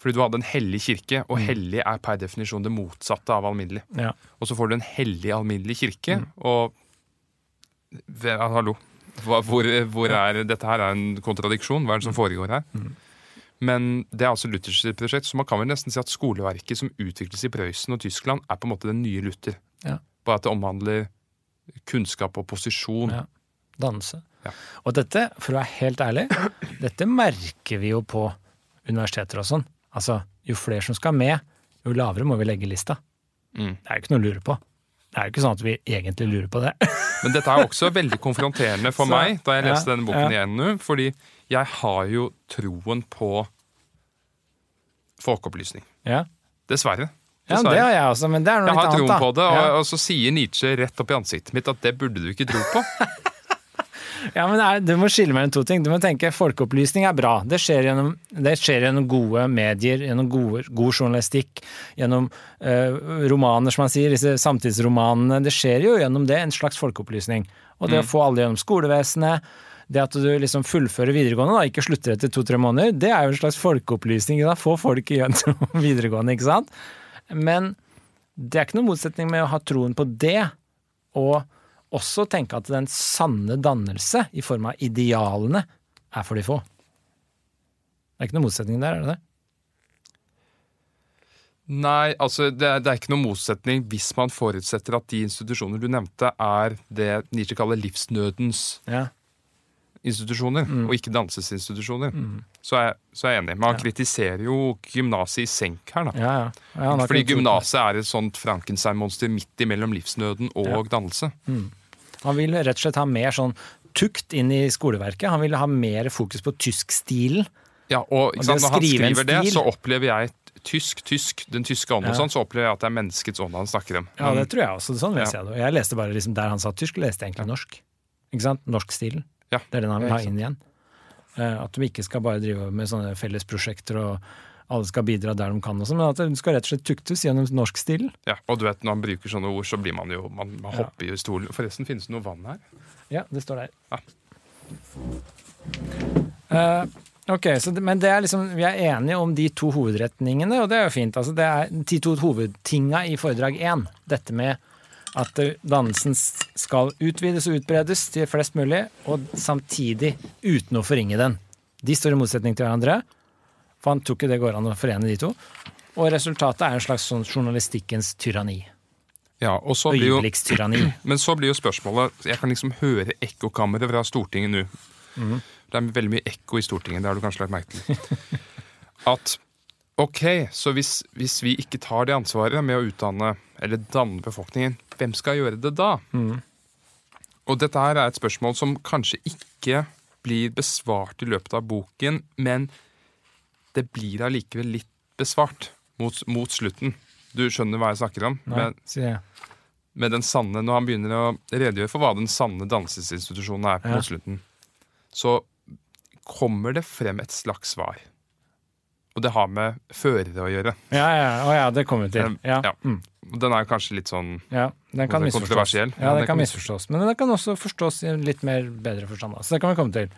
Fordi du hadde en hellig kirke, og hellig er per definisjon det motsatte av alminnelig. Ja. Og så får du en hellig alminnelig kirke, og ja, Hallo. Hvor, hvor er Dette her er en kontradiksjon. Hva er det som foregår her? Men det er altså Luthers prosjekt, så man kan vel nesten si at skoleverket som utvikles i Prøysen og Tyskland, er på en måte den nye Luther. Ja. Bare at det omhandler kunnskap og posisjon. Ja. Danse. Ja. Og dette, for å være helt ærlig, dette merker vi jo på universiteter og sånn. Altså, jo flere som skal med, jo lavere må vi legge lista. Mm. Det er jo ikke noe å lure på. Det er jo ikke sånn at vi egentlig lurer på det. Men dette er også veldig konfronterende for Så, meg da jeg leste ja, denne boken ja. igjen nå. Fordi jeg har jo troen på folkeopplysning. Ja, Dessverre. Ja det har jeg også, men det er noe Jeg litt har annet, troen på det, og, Ja. og så sier Nietzsche rett opp i ansiktet mitt at det burde du ikke tro på. Ja, men er, Du må skille mellom to ting. Du må tenke Folkeopplysning er bra. Det skjer gjennom, det skjer gjennom gode medier, gjennom gode, god journalistikk, gjennom eh, romaner, som man sier, disse samtidsromanene. Det skjer jo gjennom det en slags folkeopplysning. Og det å få alle gjennom skolevesenet, det at du liksom fullfører videregående, da, ikke slutter etter to-tre måneder, det er jo en slags folkeopplysning. Da. Få folk gjennom videregående, ikke sant. Men det er ikke noen motsetning med å ha troen på det, og også tenke at den sanne dannelse, i form av idealene, er for de få. Det er ikke noen motsetning der, er det det? Nei, altså det er, det er ikke noen motsetning hvis man forutsetter at de institusjoner du nevnte, er det Nietzsche kaller livsnødens Ja. Institusjoner, og ikke dansesinstitusjoner. Så, er, så er jeg enig. Man kritiserer jo gymnaset i senk her, da. Ja, ja. ja Fordi gymnaset er et sånt Frankenstein-monster midt imellom livsnøden og dannelse. Han vil rett og slett ha mer sånn tukt inn i skoleverket. Han vil ha mer fokus på tyskstilen. Ja, og Og sant, Når han skriver det, så opplever jeg tysk, tysk, den tyske ånden og sånn, så opplever jeg at det er menneskets ånd han snakker om. Ja, det tror jeg også. Sånn leser Ja. jeg det. Jeg leste bare liksom der han sa tysk, leste jeg egentlig norsk. Ikke sant? Norskstilen. Ja, Det er den han vil ja, ha inn igjen. Eh, At de ikke skal bare drive med sånne fellesprosjekter og alle skal bidra der de kan, og sånn, men at hun skal rett og slett tuktes gjennom norskstilen. Ja, og du vet, når han bruker sånne ord, så blir man jo Man, man hopper jo i stolen. Forresten, finnes det noe vann her? Ja, det står der. Ja. Uh, ok, så men det er liksom, vi er enige om de to hovedretningene, og det er jo fint. Altså, det er de to hovedtinga i foredrag én. Dette med at dannelsen skal utvides og utbredes til flest mulig, og samtidig uten å forringe den. De står i motsetning til hverandre, for han tror ikke det går an å forene de to. Og resultatet er en slags sånn journalistikkens tyranni. Ja, og så blir jo. Men så blir jo spørsmålet Jeg kan liksom høre ekkokammeret fra Stortinget nå. Mm. Det er veldig mye ekko i Stortinget, det har du kanskje lagt merke til. At ok, så hvis, hvis vi ikke tar det ansvaret med å utdanne eller danne befolkningen, hvem skal gjøre det da? Mm. Og dette her er et spørsmål som kanskje ikke blir besvart i løpet av boken, men det blir allikevel litt besvart mot, mot slutten. Du skjønner hva jeg snakker om? Nei, med, sier jeg. med den sanne, Når han begynner å redegjøre for hva den sanne dansesinstitusjonen er, på Ja. mot slutten, så kommer det frem et slags svar. Og det har med førere å gjøre. Ja, ja, å ja, det kommer vi til. Ja. Ja. Den er kanskje litt sånn Ja, den kan Den er kontroversiell. Ja, den kan mis- misforstås. Men den kan også forstås i en litt mer bedre forstand. Så det kan vi komme til.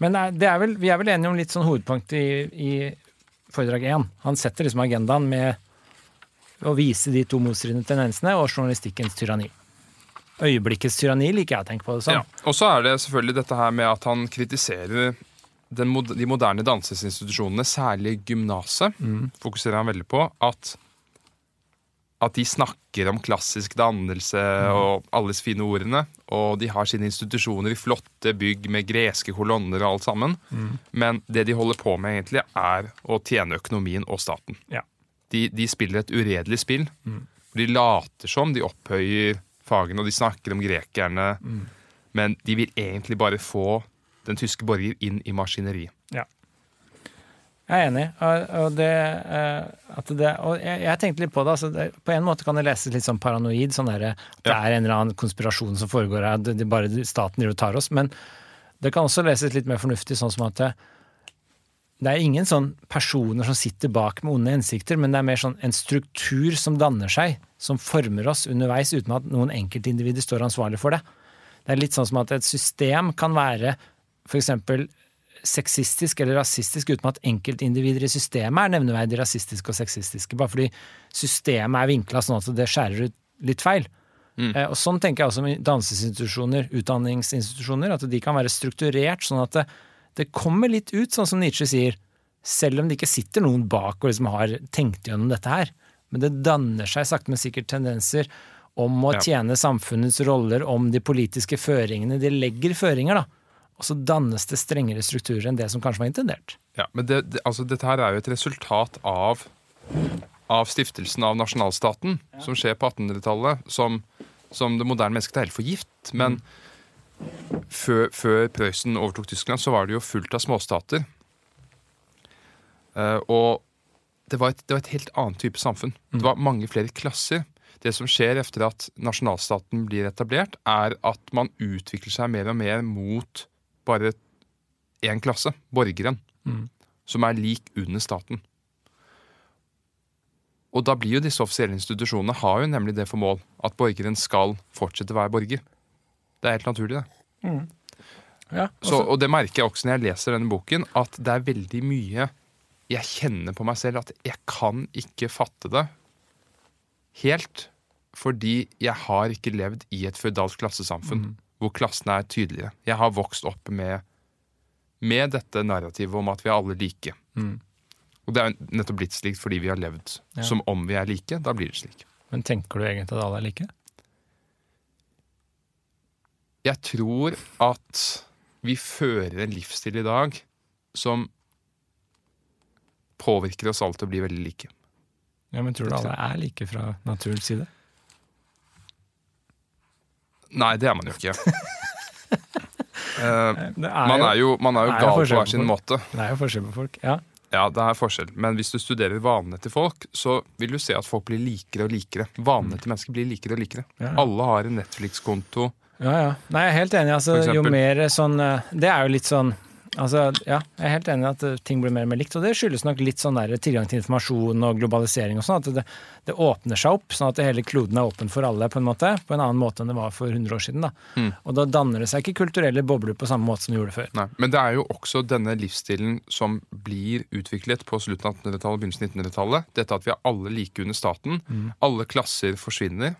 Men det er vel, vi er vel enige om litt sånn hovedpunkt i, i foredrag én. Han setter liksom agendaen med å vise de to motstridende tendensene og journalistikkens tyranni. Øyeblikkets tyranni liker jeg å tenke på det som. Ja. Og så er det selvfølgelig dette her med at han kritiserer den, mod- de moderne dansesinstitusjonene, særlig gymnaset, Mm. fokuserer han veldig på. At, at de snakker om klassisk dannelse Mm. og alles fine ordene. Og de har sine institusjoner i flotte bygg med greske kolonner og alt sammen. Mm. Men det de holder på med, egentlig, er å tjene økonomien og staten. Ja. De, de spiller et uredelig spill. Mm. De later som de opphøyer fagene, og de snakker om grekerne. Mm. Men de vil egentlig bare få den tyske borger inn i maskineriet. Jeg er enig. Og, og, det, eh, at det, og jeg, jeg tenkte litt på det. Altså det. På en måte kan det leses litt sånn paranoid. Sånn der, at det Ja. er en eller annen konspirasjon som foregår her. Det, det bare staten driver og tar oss. Men det kan også leses litt mer fornuftig, sånn som at det, det er ingen sånn personer som sitter bak med onde hensikter, men det er mer sånn en struktur som danner seg, som former oss underveis, uten at noen enkeltindivider står ansvarlig for det. Det er litt sånn som at et system kan være f.eks. sexistisk eller rasistisk uten at enkeltindivider i systemet er nevneverdig rasistiske og sexistiske, bare fordi systemet er vinkla sånn at det skjærer ut litt feil. Mm. og Sånn tenker jeg også med dansesinstitusjoner, utdanningsinstitusjoner, at de kan være strukturert sånn at det, det kommer litt ut, sånn som Nietzsche sier, selv om det ikke sitter noen bak og liksom har tenkt gjennom dette her. Men det danner seg sakte, men sikkert tendenser om å Ja. tjene samfunnets roller, om de politiske føringene. De legger føringer, da. Og så dannes det strengere strukturer enn det som kanskje var intendert. Ja, men det, det, altså, dette her er jo et resultat av, av stiftelsen av nasjonalstaten, som skjer på 1800-tallet, som, som det moderne mennesket er helt for gift. Men før, før Prøysen overtok Tyskland, så var det jo fullt av småstater. Uh, og det var, et, det var et helt annet type samfunn. Det var mange flere klasser. Det som skjer etter at nasjonalstaten blir etablert, er at man utvikler seg mer og mer mot bare én klasse, borgeren, som er lik under staten. Og da blir jo disse offisielle institusjonene har jo nemlig det for mål at borgeren skal fortsette å være borger. Det er helt naturlig, det. Ja, Så, og det merker jeg også når jeg leser denne boken, at det er veldig mye jeg kjenner på meg selv at jeg kan ikke fatte det helt. Fordi jeg har ikke levd i et føydalt klassesamfunn hvor klassene er tydeligere. Jeg har vokst opp med, med dette narrativet om at vi er alle like. Mm. Og det er nettopp blitt slik fordi vi har levd Ja. som om vi er like. Da blir det slik. Men tenker du egentlig at alle er like? Jeg tror at vi fører en livsstil i dag som påvirker oss alle til å bli veldig like. Ja, men tror du alle er like fra naturens side? Nei, det er man jo ikke. uh, er man jo, er jo, man er jo gal på hver sin måte. det er jo forskjell på folk. Ja. Ja, det er forskjell. Men hvis du studerer vanene til folk, så vil du se at folk blir likere og likere. Vanene til mennesker blir likere og likere. Ja. Alle har en Netflix-konto. Ja, ja. Nei, jeg er helt enig. Altså, jo mer sånn eh, Det er jo litt sånn Altså, ja, jeg er helt enig i at eh, ting blir mer og mer likt, og det skyldes nok litt sånn der tilgang til informasjon og globalisering og sånn, at det, det åpner seg opp, sånn at hele kloden er åpen for alle, på en måte, på en annen måte enn det var for 100 år siden. da. Mm. Og da danner det seg ikke kulturelle bobler på samme måte som det gjorde før. Nei, Men det er jo også denne livsstilen som blir utviklet på slutten av 1800-tallet og begynnelsen av 1900-tallet. Dette at vi er alle like under staten. Alle klasser forsvinner.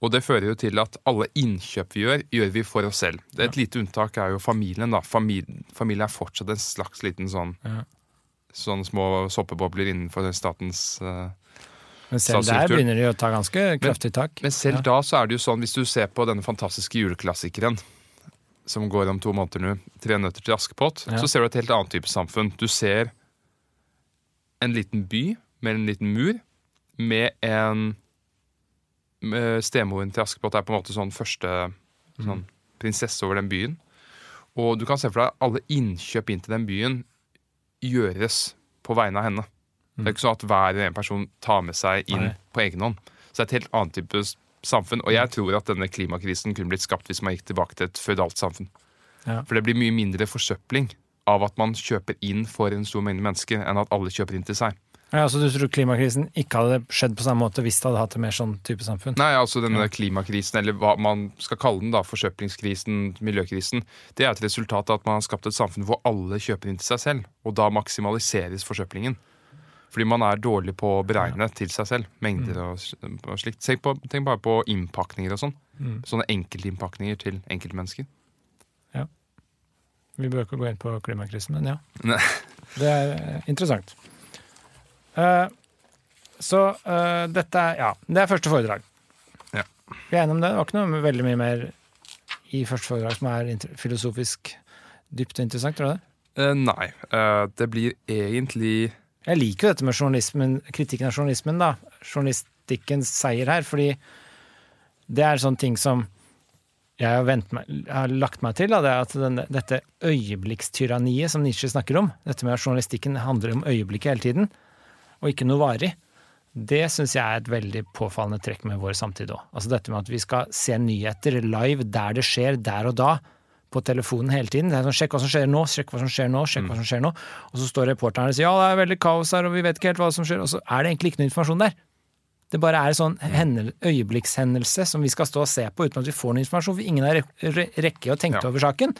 Og det fører jo til at alle innkjøp vi gjør, gjør vi for oss selv. Det Et lite unntak er jo familien. da. Familie, familie er fortsatt en slags liten sånn Ja. Sånne små soppebobler innenfor statens uh, Men selv der begynner de å ta ganske kraftig tak. Men selv Ja. da så er det jo sånn, hvis du ser på denne fantastiske juleklassikeren som går om to måneder nå, 'Tre nøtter til Askepott', Ja. så ser du et helt annet type samfunn. Du ser en liten by med en liten mur, med en Stemoren til Askepott er på en måte sånn første sånn, prinsesse over den byen. Og du kan se for deg alle innkjøp inn til den byen gjøres på vegne av henne. Det er ikke sånn at hver en person tar med seg inn Nei. på egen hånd. Så det er et helt annet type samfunn. Og jeg tror at denne klimakrisen kunne blitt skapt hvis man gikk tilbake til et føydalt samfunn. Ja. For det blir mye mindre forsøpling av at man kjøper inn for en stor mengde mennesker, enn at alle kjøper inn til seg. Ja, så du tror klimakrisen ikke hadde skjedd på samme måte hvis det hadde hatt et mer sånn type samfunn? Nei, altså denne klimakrisen, eller hva man skal kalle den, da, forsøplingskrisen, miljøkrisen, det er et resultat av at man har skapt et samfunn hvor alle kjøper inn til seg selv, og da maksimaliseres forsøplingen. Fordi man er dårlig på å beregne til seg selv, mengder og, og slikt. Tenk, på, tenk bare på innpakninger og sånn. Mm. Sånne enkeltinnpakninger til enkeltmennesker. Ja. Vi bør ikke gå inn på klimakrisen, men ja. Ne. Det er eh, interessant. Eh, så eh, dette er Ja, det er første foredrag. Ja. Vi er enige om det. Det var ikke noe veldig mye mer i første foredrag som er filosofisk dypt og interessant, tror du det? Uh, nei. Uh, det blir egentlig Jeg liker jo dette med journalismen, kritikken av journalismen, da. Journalistikkens seier her, fordi det er sånne ting som jeg har, meg, har lagt meg til, da, det er at den, dette øyeblikkstyranniet som Nietzsche snakker om, dette med at journalistikken handler om øyeblikket hele tiden, og ikke noe varig, det syns jeg er et veldig påfallende trekk med vår samtid òg. Altså dette med at vi skal se nyheter live der det skjer, der og da, på telefonen hele tiden. Det er sånn, Sjekk hva som skjer nå, sjekk hva som skjer nå, sjekk hva som skjer nå. Og så står reporteren og sier ja, det er veldig kaos her, og vi vet ikke helt hva som skjer, og så er det egentlig ikke noe informasjon der. Det bare er en sånn hendel- øyeblikkshendelse som vi skal stå og se på uten at vi får noe informasjon, for ingen har re- re- rekke å tenke Ja. over saken.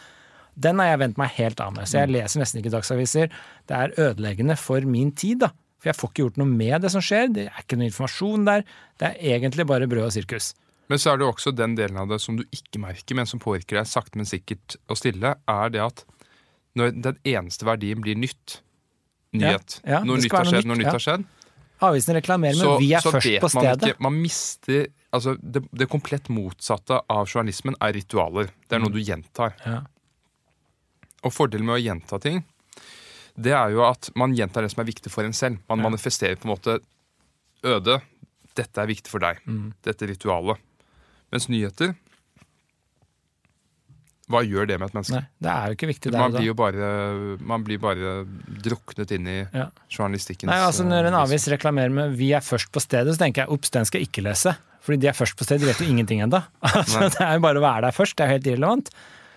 Den har jeg vent meg helt av med, så jeg leser nesten ikke dagsaviser. Det er ødeleggende for min tid, da. For jeg får ikke gjort noe med det som skjer, det er ikke noe informasjon der. Det er egentlig bare brød og sirkus. Men så er det jo også den delen av det som du ikke merker, men som påvirker deg sakte, men sikkert og stille, er det at når den eneste verdien blir nytt, nyhet, Ja, ja, når nytt skjedd, når nytt, har skjedd, Avisen reklamerer, men så, vi er først på stedet. ikke Man mister Altså, det, det komplett motsatte av journalismen er ritualer. Det er Mm. noe du gjentar. Ja. Og fordelen med å gjenta ting, det er jo at man gjentar det som er viktig for en selv. Man Ja. manifesterer på en måte Øde, dette er viktig for deg. Mm. Dette ritualet. Mens nyheter Hva gjør det med et menneske? Nei, det er jo ikke viktig Man blir jo bare, man blir bare druknet inn i Ja. journalistikkens Nei, altså Når en eh, avis reklamerer med 'vi er først på stedet', så tenker jeg ops, den skal jeg ikke lese. Fordi de er først på stedet, de vet jo ingenting ennå. Altså, det er jo bare å være der først, det er helt irrelevant.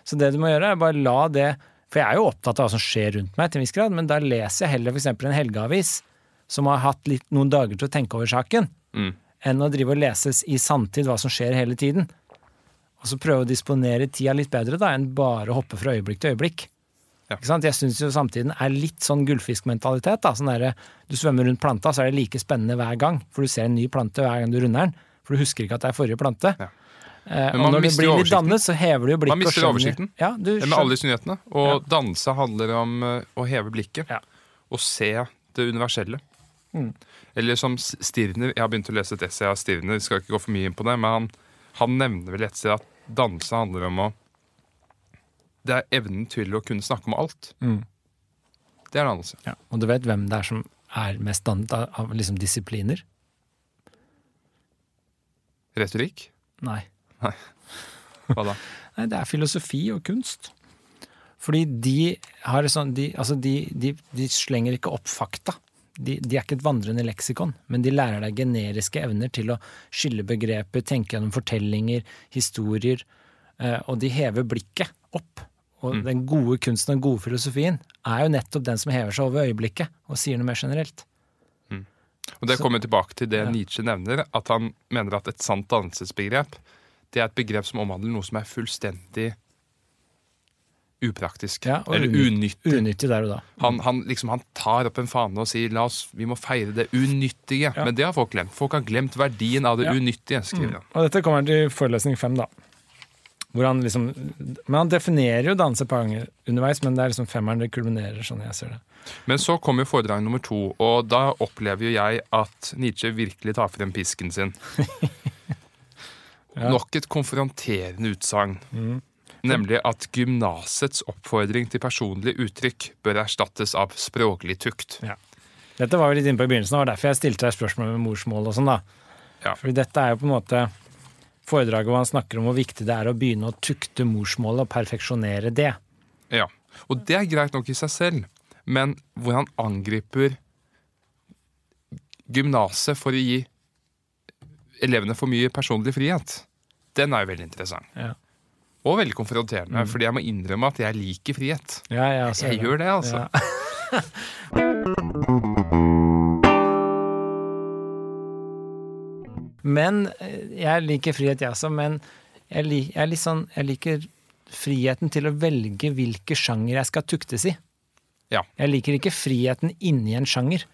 Så det du må gjøre, er bare la det For jeg er jo opptatt av hva som skjer rundt meg, til en viss grad, men da leser jeg heller f.eks. en helgeavis som har hatt litt, noen dager til å tenke over saken, Mm. enn å drive og leses i sanntid hva som skjer hele tiden. Og så prøve å disponere tida litt bedre da, enn bare å hoppe fra øyeblikk til øyeblikk. Ja. Jeg syns jo samtiden er litt sånn gullfiskmentalitet. da, sånn der, Du svømmer rundt planta, så er det like spennende hver gang. For du ser en ny plante hver gang du runder den. For du husker ikke at det er forrige plante. Ja. Eh, Men og når du blir litt dannet, så hever du jo blikket. Man mister oversikten. Ja, du med alle disse nyhetene. Og danse handler om eh, å heve blikket Ja. og se det universelle. Mm. Eller som Stirner Jeg har begynt å lese et essay av Stirner, skal ikke gå for mye inn på det, men han, han nevner vel et sted at danse handler om å Det er evnen til å kunne snakke om alt. Mm. Det er dannelse. Ja. Og du vet hvem det er som er mest dannet av, av liksom disipliner? Retorikk? Nei. Hva da? Nei, det er filosofi og kunst. Fordi de har sånn de, altså de, de, de slenger ikke opp fakta. De, de er ikke et vandrende leksikon, men de lærer deg generiske evner til å skille begreper, tenke gjennom fortellinger, historier, eh, og de hever blikket opp. Og den gode kunsten og den gode filosofien er jo nettopp den som hever seg over øyeblikket og sier noe mer generelt. Og Det kommer tilbake til det Ja. Nietzsche nevner, at han mener at et sant dannelsesbegrep det er et begrep som omhandler noe som er fullstendig upraktisk. Ja, eller uny- unyttig. Unyttig der og da. Han, han, liksom, han tar opp en fane og sier la oss, vi må feire det unyttige. Ja. Men det har folk glemt. Folk har glemt verdien av det Ja. Mm. unyttige. skriver han. Og dette kommer til forelesning fem, da. Hvor han liksom Men han definerer jo danse på ganger underveis, men det er liksom femmeren det kulminerer, sånn jeg ser det. Men så kommer foredrag nummer to, og da opplever jo jeg at Nietzsche virkelig tar frem pisken sin. Ja. Nok et konfronterende utsagn. Mm. Nemlig at gymnasets oppfordring til personlig uttrykk bør erstattes av språklig tukt. Dette var vi litt inne på i begynnelsen, og var derfor jeg stilte deg spørsmål med morsmål og sånn, da. Ja. Fordi dette er jo på en måte foredraget hvor han snakker om hvor viktig det er å begynne å tukte morsmålet og perfeksjonere det. Ja, Og det er greit nok i seg selv, men hvor han angriper gymnaset for å gi elevene for mye personlig frihet, den er jo veldig interessant. Ja. Og veldig konfronterende, fordi jeg må innrømme at jeg liker frihet. Ja, jeg, også Jeg gjør det, altså. Ja. Men eh, jeg liker frihet, jeg også. Men jeg, lik, jeg, er litt sånn, jeg liker friheten til å velge hvilke sjanger jeg skal tuktes i. Ja. Jeg liker ikke friheten inni en sjanger.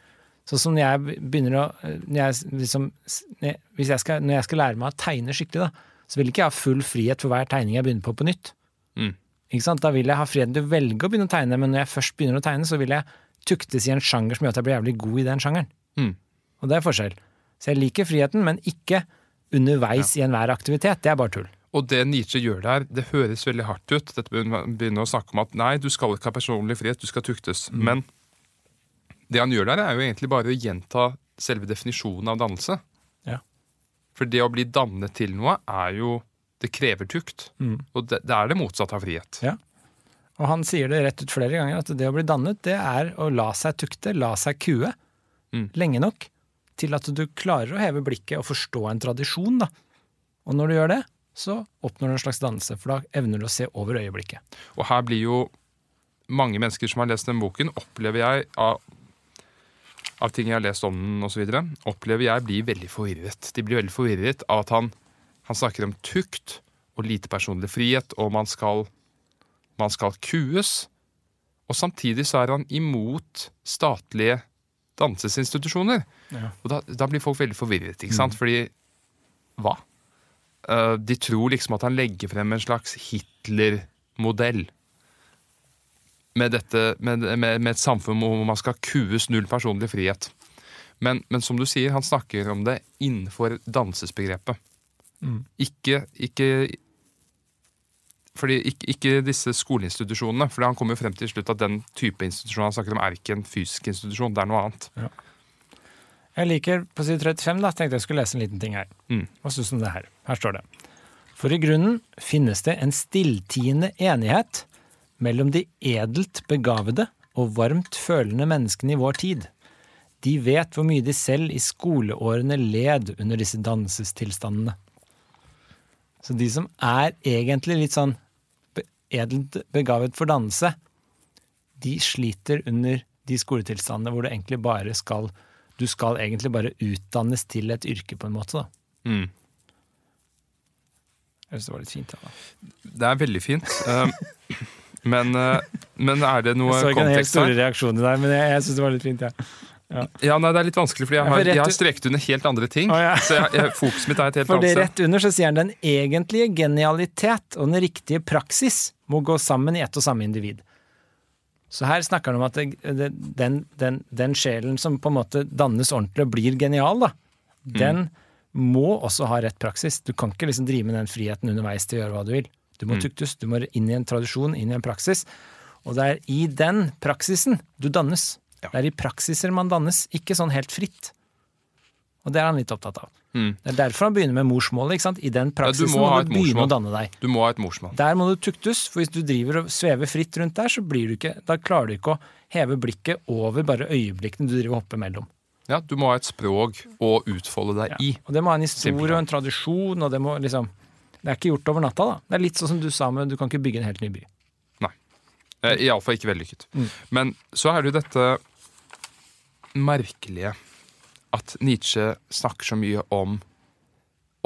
Sånn som når jeg begynner å når jeg, liksom, når jeg- hvis jeg skal, Når jeg skal lære meg å tegne skikkelig, da, så vil ikke jeg ha full frihet for hver tegning jeg begynner på på nytt. Mm. Ikke sant? Da vil jeg ha friheten til å velge å begynne å tegne, men når jeg først begynner å tegne, så vil jeg tuktes i en sjanger som gjør at jeg blir jævlig god i den sjangeren. Mm. Og det er forskjell. Så jeg liker friheten, men ikke underveis i enhver aktivitet. Det er bare tull. Og det Nietzsche gjør der, det høres veldig hardt ut. Dette begynner å snakke om at nei, du skal ikke ha personlig frihet, du skal tuktes. Men det han gjør der, er jo egentlig bare å gjenta selve definisjonen av dannelse. Ja. For det å bli dannet til noe er jo Det krever tukt. Og det, det er det motsatte av frihet. Ja. Og han sier det rett ut flere ganger, at det å bli dannet, det er å la seg tukte, la seg kue, Mm. lenge nok til at du klarer å heve blikket og forstå en tradisjon, da. Og når du gjør det, så oppnår du en slags dannelse, for da evner du å se over øyeblikket. Og her blir jo mange mennesker som har lest den boken, opplever jeg av, av ting jeg har lest om den osv., opplever jeg blir veldig forvirret. De blir veldig forvirret av at han, han snakker om tukt og lite personlig frihet, og man skal, man skal kues. Og samtidig så er han imot statlige dansesinstitusjoner. Ja. Og da, da blir folk veldig forvirret, ikke sant? Fordi hva? Uh, de tror liksom at han legger frem en slags Hitler-modell. Med, dette, med, med, med et samfunn hvor man skal kues null personlig frihet. Men, men som du sier, han snakker om det innenfor dansesbegrepet. Mm. Ikke, ikke fordi ikke, ikke disse skoleinstitusjonene. For han kommer jo frem til slutt at den type institusjon han snakker om, er ikke en fysisk institusjon, det er noe annet. Jeg liker på side 35, da, tenkte jeg skulle lese en liten ting her. Mm. Hva syns du om det her? Her står det. For i grunnen finnes det en stilltiende enighet mellom de edelt begavede og varmt følende menneskene i vår tid. De vet hvor mye de selv i skoleårene led under disse dansestilstandene. Så de som er egentlig litt sånn edelt begavet for danse, de sliter under de skoletilstandene hvor du egentlig bare skal Du skal egentlig bare utdannes til et yrke, på en måte. da. Mm. Jeg synes det var litt fint. Da. Det er veldig fint. Men, uh, men er det noe kontekst her? Jeg så ikke den helt store her? reaksjonen der, men jeg, jeg syns det var litt fint. Ja. Ja, nei, Det er litt vanskelig, fordi jeg Ja, for har, rett jeg har streket under helt andre ting. Oh, ja. Så jeg, jeg, fokuset mitt er et helt For det annet sted. rett under så sier han den egentlige genialitet og den riktige praksis må gå sammen i ett og samme individ. Så her snakker han om at det, den, den, den sjelen som på en måte dannes ordentlig og blir genial, da, den må også ha rett praksis. Du kan ikke liksom drive med den friheten underveis til å gjøre hva du vil. Du må tuktes, du må inn i en tradisjon, inn i en praksis. Og det er i den praksisen du dannes. Ja. Det er i praksiser man dannes, ikke sånn helt fritt. Og det er han litt opptatt av. Mm. Det er derfor han begynner med morsmålet. ikke sant? I den praksisen må må, du begynne å danne deg. Du må ha et morsmål. Der må du tuktes, for hvis du driver og svever fritt rundt der, så blir du ikke, da klarer du ikke å heve blikket over bare øyeblikkene du driver og hopper mellom. Ja, Du må ha et språk å utfolde deg i. Og det må ha en historie og en tradisjon, og det må liksom Det er ikke gjort over natta, da. Det er litt sånn som du sa men du kan ikke bygge en helt ny by. Nei. Iallfall ikke vellykket. Mm. Men så er det jo dette merkelige at Nietzsche snakker så mye om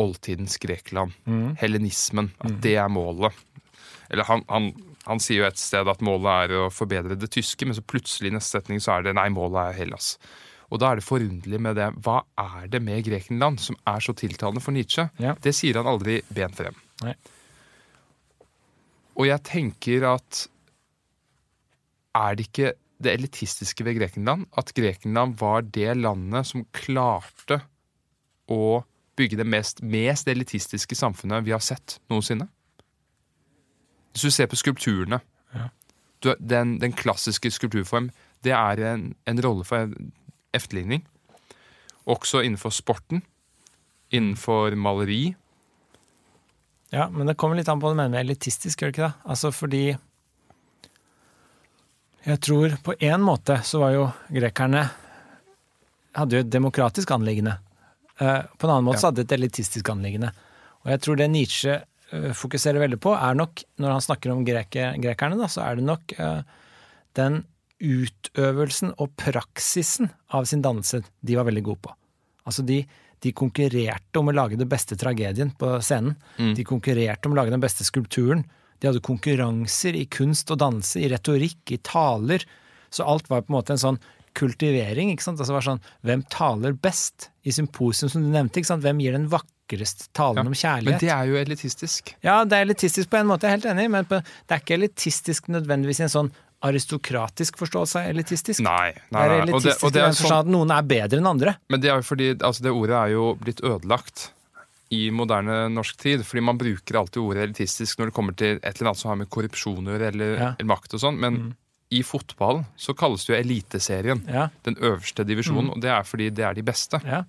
oldtidens Grekland. Mm. hellenismen, At det er målet. Eller han, han, han sier jo et sted at målet er å forbedre det tyske, men så plutselig i neste setning så er det nei, målet er Hellas. Og da er det forunderlig med det. Hva er det med Grekenland som er så tiltalende for Nietzsche? Ja. Det sier han aldri bent frem. Nei. Og jeg tenker at er det ikke det elitistiske ved Grekenland at Grekenland var det landet som klarte å bygge det mest, mest elitistiske samfunnet vi har sett noensinne? Hvis du ser på skulpturene Ja. du, den, den klassiske skulpturform, det er en, en rolle for efterligning. Også innenfor sporten, innenfor maleri. Ja, men det kommer litt an på hva du mener med elitistisk, gjør det ikke det? Altså fordi Jeg tror på én måte så var jo grekerne Hadde jo et demokratisk anliggende. Eh, På en annen måte Ja. så hadde de et elitistisk anliggende. Og jeg tror det Nietzsche eh, fokuserer veldig på, er nok, når han snakker om greke, grekerne, da, så er det nok eh, den utøvelsen og praksisen av sin dannelse de var veldig gode på. Altså de, de konkurrerte om å lage den beste tragedien på scenen. Mm. De konkurrerte om å lage den beste skulpturen. De hadde konkurranser i kunst og danse, i retorikk, i taler. Så alt var på en måte en sånn kultivering. ikke sant? Altså det var sånn, Hvem taler best? I symposium, som du nevnte. ikke sant? Hvem gir den vakrest talen Ja, om Men det er jo elitistisk. Ja, det er elitistisk på en måte, jeg er helt enig, men på, det er ikke elitistisk nødvendigvis i en sånn aristokratisk forståelse av elitistisk. Nei. nei, Det er elitistisk Og det, og det er sånn, at noen er bedre enn andre. men det er jo fordi altså det ordet er jo blitt ødelagt i moderne norsk tid. Fordi man bruker alltid ordet elitistisk når det kommer til et eller annet som har med korrupsjon å gjøre, eller, Ja. Mm. eller makt og sånn. Men i fotball så kalles det jo Eliteserien. Ja, Den øverste divisjonen. Mm. Og det er fordi det er de beste. ja.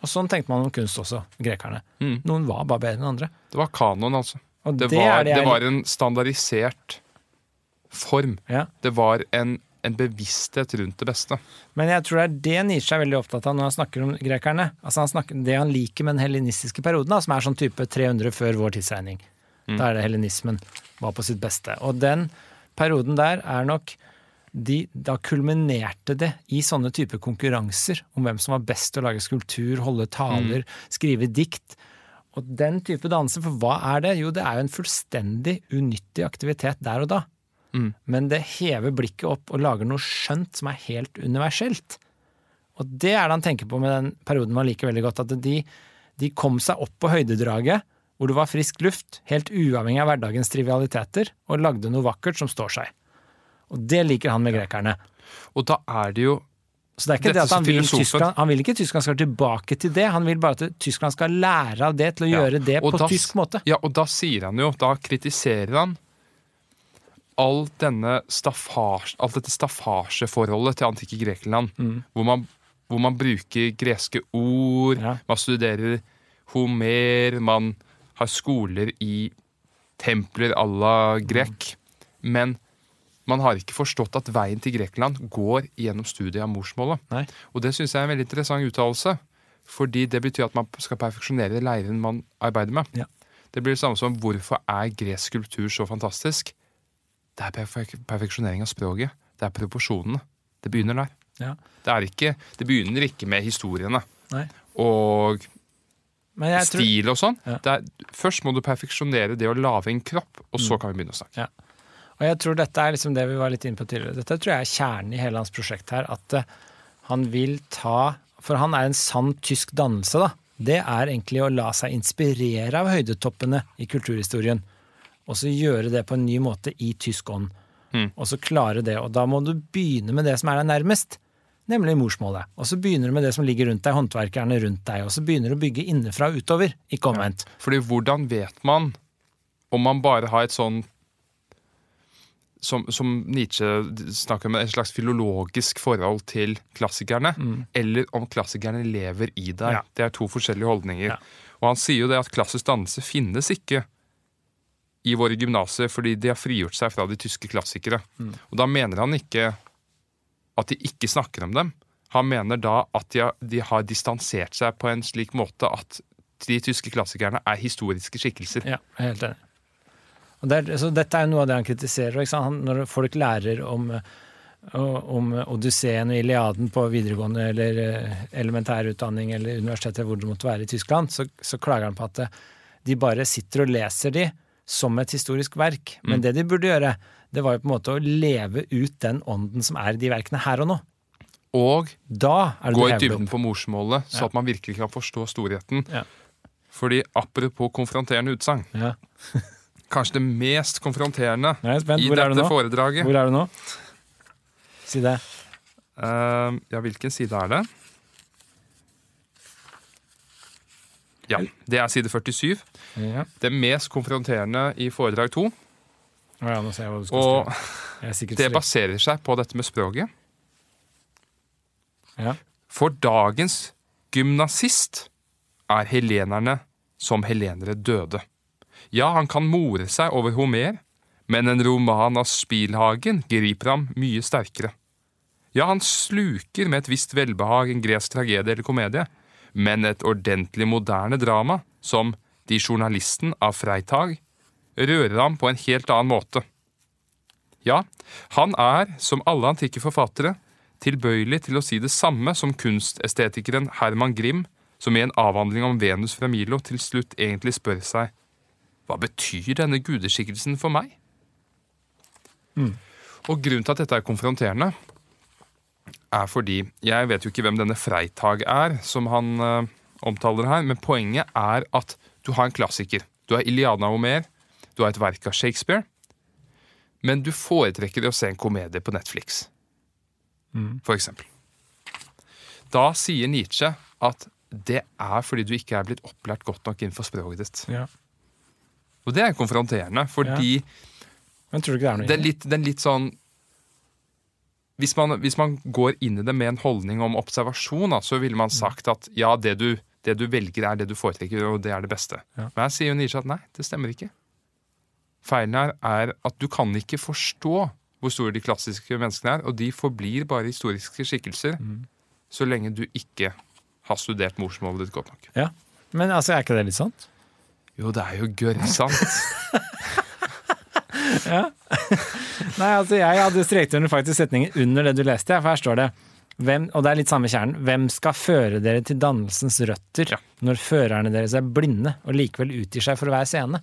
Og sånn tenkte man om kunst også, grekerne. Mm. Noen var bare bedre enn andre. Det var kanon, altså. Det, det, var, er det det var en standardisert form. ja. Det var en, en bevissthet rundt det beste. Men jeg tror det er det Nietzsche er veldig opptatt av når han snakker om grekerne. Altså han snakker, Det han liker med den helenistiske perioden, da, som er sånn type 300 før vår tidsregning. Da er det helenismen var på sitt beste. Og den perioden der er nok de, Da kulminerte det i sånne type konkurranser om hvem som var best til å lage skulptur, holde taler, skrive dikt. Og den type danse, for hva er det? Jo, det er jo en fullstendig unyttig aktivitet der og da. Mm. Men det hever blikket opp og lager noe skjønt som er helt universelt. Og det er det han tenker på med den perioden man liker veldig godt. At de, de kom seg opp på høydedraget, hvor det var frisk luft, helt uavhengig av hverdagens trivialiteter, og lagde noe vakkert som står seg. Og det liker han med grekerne. Og da er det jo Så det er ikke Dette det at han vil, Tyskland, han vil ikke Tyskland skal tilbake til det, han vil bare at Tyskland skal lære av det til å Ja, gjøre det på da- tysk måte. Ja, og da sier han jo, da kritiserer han all denne staffasje, alt dette staffasjeforholdet til antikke Grekenland, hvor, man, hvor man bruker greske ord, Ja. man studerer Homer, man har skoler i templer à la grek, men man har ikke forstått at veien til Grekeland går gjennom studiet av morsmålet. Nei. Og det syns jeg er en veldig interessant uttalelse. Fordi det betyr at man skal perfeksjonere leiren man arbeider med. Ja. Det blir det samme som hvorfor er gresk kultur så fantastisk? Det er perfek perfeksjonering av språket. Det er proporsjonene. Det begynner der. Ja. Det, er ikke, det begynner ikke med historiene Nei. og Men jeg tror, stil og sånn. Ja. Det er- Først må du perfeksjonere det å lage en kropp, og Mm. så kan vi begynne å snakke. og jeg tror dette er liksom det vi var litt inne på tidligere. Dette tror jeg er kjernen i hele hans prosjekt her. At eh, han vil ta For han er en sann tysk dannelse, da. Det er egentlig å la seg inspirere av høydetoppene i kulturhistorien. Og så gjøre det på en ny måte i tysk ånd. Mm. Og så klare det. Og da må du begynne med det som er deg nærmest. Nemlig morsmålet. Og så begynner du med det som ligger rundt deg, håndverkerne rundt deg. Og så begynner du å bygge innenfra og utover, ikke omvendt. Fordi hvordan vet man om man bare har et sånn som, som Nietzsche snakker om, et slags filologisk forhold til klassikerne, eller om klassikerne lever i deg. Mm. Ja. Det er to forskjellige holdninger. Ja. Og han sier jo det at klassisk dannelse finnes ikke i våre gymnaser fordi de har frigjort seg fra de tyske klassikere. Mm. Og da mener han ikke at de ikke snakker om dem. Han mener da at de har, de har distansert seg på en slik måte at de tyske klassikerne er historiske skikkelser. Ja, helt enig. Og det er, så dette er noe av det han kritiserer. Han, når folk lærer om, eh, om Odysseen og Iliaden på videregående eller eh, elementærutdanning eller universitetet, hvor det måtte være i Tyskland, så, så klager han på at eh, de bare sitter og leser de som et historisk verk. Men det de burde gjøre, det var jo på en måte å leve ut den ånden som er i de verkene her og nå. Og Da er det gå i dybden på morsmålet, så Ja. at man virkelig kan forstå storheten. Ja. Fordi apropos konfronterende utsagn, Ja. kanskje det mest konfronterende er i Hvor dette nå? foredraget Hvor er du nå? Si det. Uh, Ja, hvilken side er det? Ja, det er side 47. Ja. Det mest konfronterende i foredrag 2. Oh ja, nå ser jeg hva du skal Og skrive. Det baserer seg på dette med språket. Ja. For dagens gymnasist er helenerne som helenere døde. Ja, han kan more seg over Homer, men en roman av Spilhagen griper ham mye sterkere. Ja, han sluker med et visst velbehag en gresk tragedie eller komedie, men et ordentlig moderne drama, som De journalisten av Freitag, rører ham på en helt annen måte. Ja, han er, som alle antikke forfattere, tilbøyelig til å si det samme som kunstestetikeren Herman Grim, som i en avhandling om Venus fra Milo til slutt egentlig spør seg hva betyr denne gudeskikkelsen for meg? Og grunnen til at dette er konfronterende, er fordi Jeg vet jo ikke hvem denne Freitag er, som han uh, omtaler her, men poenget er at du har en klassiker. Du har Iliana Homer, du har et verk av Shakespeare, men du foretrekker å se en komedie på Netflix, for eksempel. Da sier Nietzsche at det er fordi du ikke er blitt opplært godt nok innenfor språket ditt. Ja. Og det er konfronterende, fordi er det er litt, er litt sånn hvis man, hvis man går inn i det med en holdning om observasjon, så ville man sagt at ja, det du, det du velger, er det du foretrekker, og det er det beste. Ja. Men her sier jo Nietzsche at nei, det stemmer ikke. Feilen her er at du kan ikke forstå hvor store de klassiske menneskene er, og de forblir bare historiske skikkelser så lenge du ikke har studert morsmålet ditt godt nok. Ja. Men altså, er ikke det litt sant? Jo, det er jo gørrsant. sant. Nei, altså jeg hadde streket under faktisk setningen under det du leste, for her står det hvem, og det er litt samme kjernen. Hvem skal føre dere til dannelsens røtter Ja. når førerne deres er blinde og likevel utgir seg for å være seende?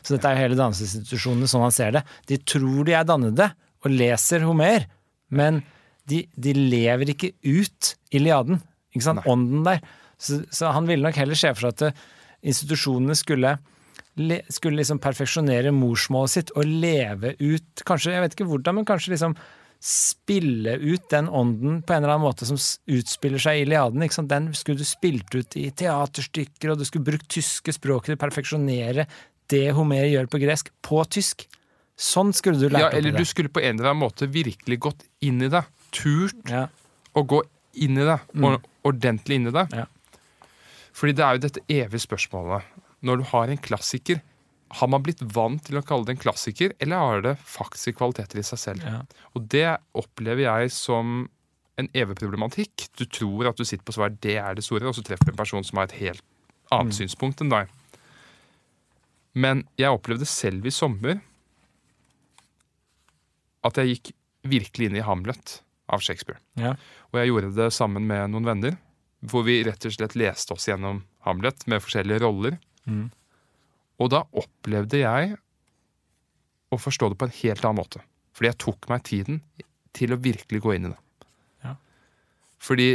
Så dette er jo hele dannelsesinstitusjonene sånn han ser det. De tror de er dannede og leser Homer, men de, de lever ikke ut Iliaden. Ikke sant? Nei. Ånden der. Så, så han ville nok heller se for seg at eh, institusjonene skulle skulle liksom perfeksjonere morsmålet sitt og leve ut Kanskje, jeg vet ikke hvordan, men kanskje liksom spille ut den ånden på en eller annen måte som utspiller seg i Iliaden. Den skulle du spilt ut i teaterstykker, og du skulle brukt tyske språket til å perfeksjonere det Homer gjør på gresk, på tysk. Sånn skulle du lært Ja, eller i du skulle på en eller annen måte virkelig gått inn i det. Turt Ja, å gå inn i det. Og ordentlig inn i det. Mm. Ja. Fordi det er jo dette evige spørsmålet. Når du har en klassiker, har man blitt vant til å kalle det en klassiker, eller har det faktisk kvaliteter i seg selv? ja. Og det opplever jeg som en evig problematikk. Du tror at du sitter på svar, det er det store, og så treffer du en person som har et helt annet Mm. synspunkt enn deg. Men jeg opplevde selv i sommer at jeg gikk virkelig inn i Hamlet av Shakespeare. Ja. Og jeg gjorde det sammen med noen venner, hvor vi rett og slett leste oss gjennom Hamlet med forskjellige roller. Mm. Og da opplevde jeg å forstå det på en helt annen måte. Fordi jeg tok meg tiden til å virkelig gå inn i det. Ja. Fordi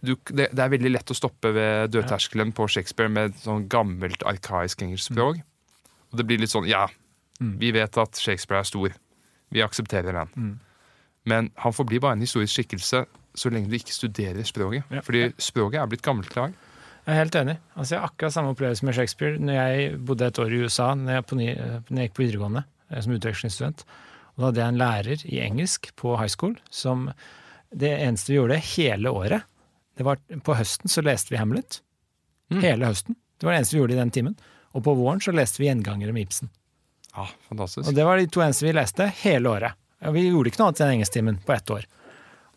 du, det, det er veldig lett å stoppe ved dødterskelen på Shakespeare med sånn gammelt, arkaisk engelsk språk. Og det blir litt sånn Ja, Mm. vi vet at Shakespeare er stor. Vi aksepterer den. Mm. Men han forblir bare en historisk skikkelse så lenge du ikke studerer språket. Ja. Fordi språket er blitt gammelt i dag. Jeg er helt enig. Altså, jeg har akkurat samme opplevelse med Shakespeare når jeg bodde et år i USA når jeg, på, når jeg gikk på videregående eh, som utvekslingsstudent. Og da hadde jeg en lærer i engelsk på high school som det eneste vi gjorde hele året det var På høsten så leste vi Hamlet. Mm. Hele høsten. Det var det eneste vi gjorde i den timen. Og på våren så leste vi Gjengangere med Ibsen. Ja, fantastisk. Og det var de to eneste vi leste hele året. Vi gjorde ikke noe annet i den engelsktimen på ett år.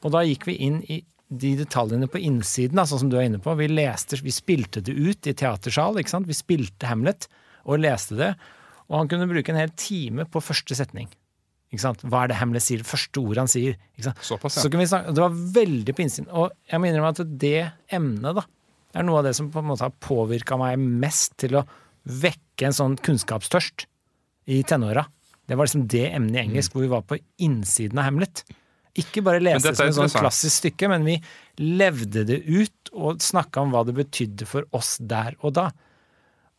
Og da gikk vi inn i de detaljene på innsiden, da, sånn som du er inne på. Vi, leste, vi spilte det ut i teatersal. ikke sant? Vi spilte Hamlet og leste det. Og han kunne bruke en hel time på første setning. Ikke sant? Hva er det Hamlet sier? Første ordet han sier. Ikke sant? Såpass, Så ja. kan vi snakke, det var veldig på innsiden. Og jeg må innrømme at det emnet da, er noe av det som på en måte har påvirka meg mest til å vekke en sånn kunnskapstørst i tenåra. Det var liksom det emnet i engelsk hvor vi var på innsiden av Hamlet. Ikke bare leste det som et sånn klassisk stykke, men vi levde det ut og snakka om hva det betydde for oss der og da.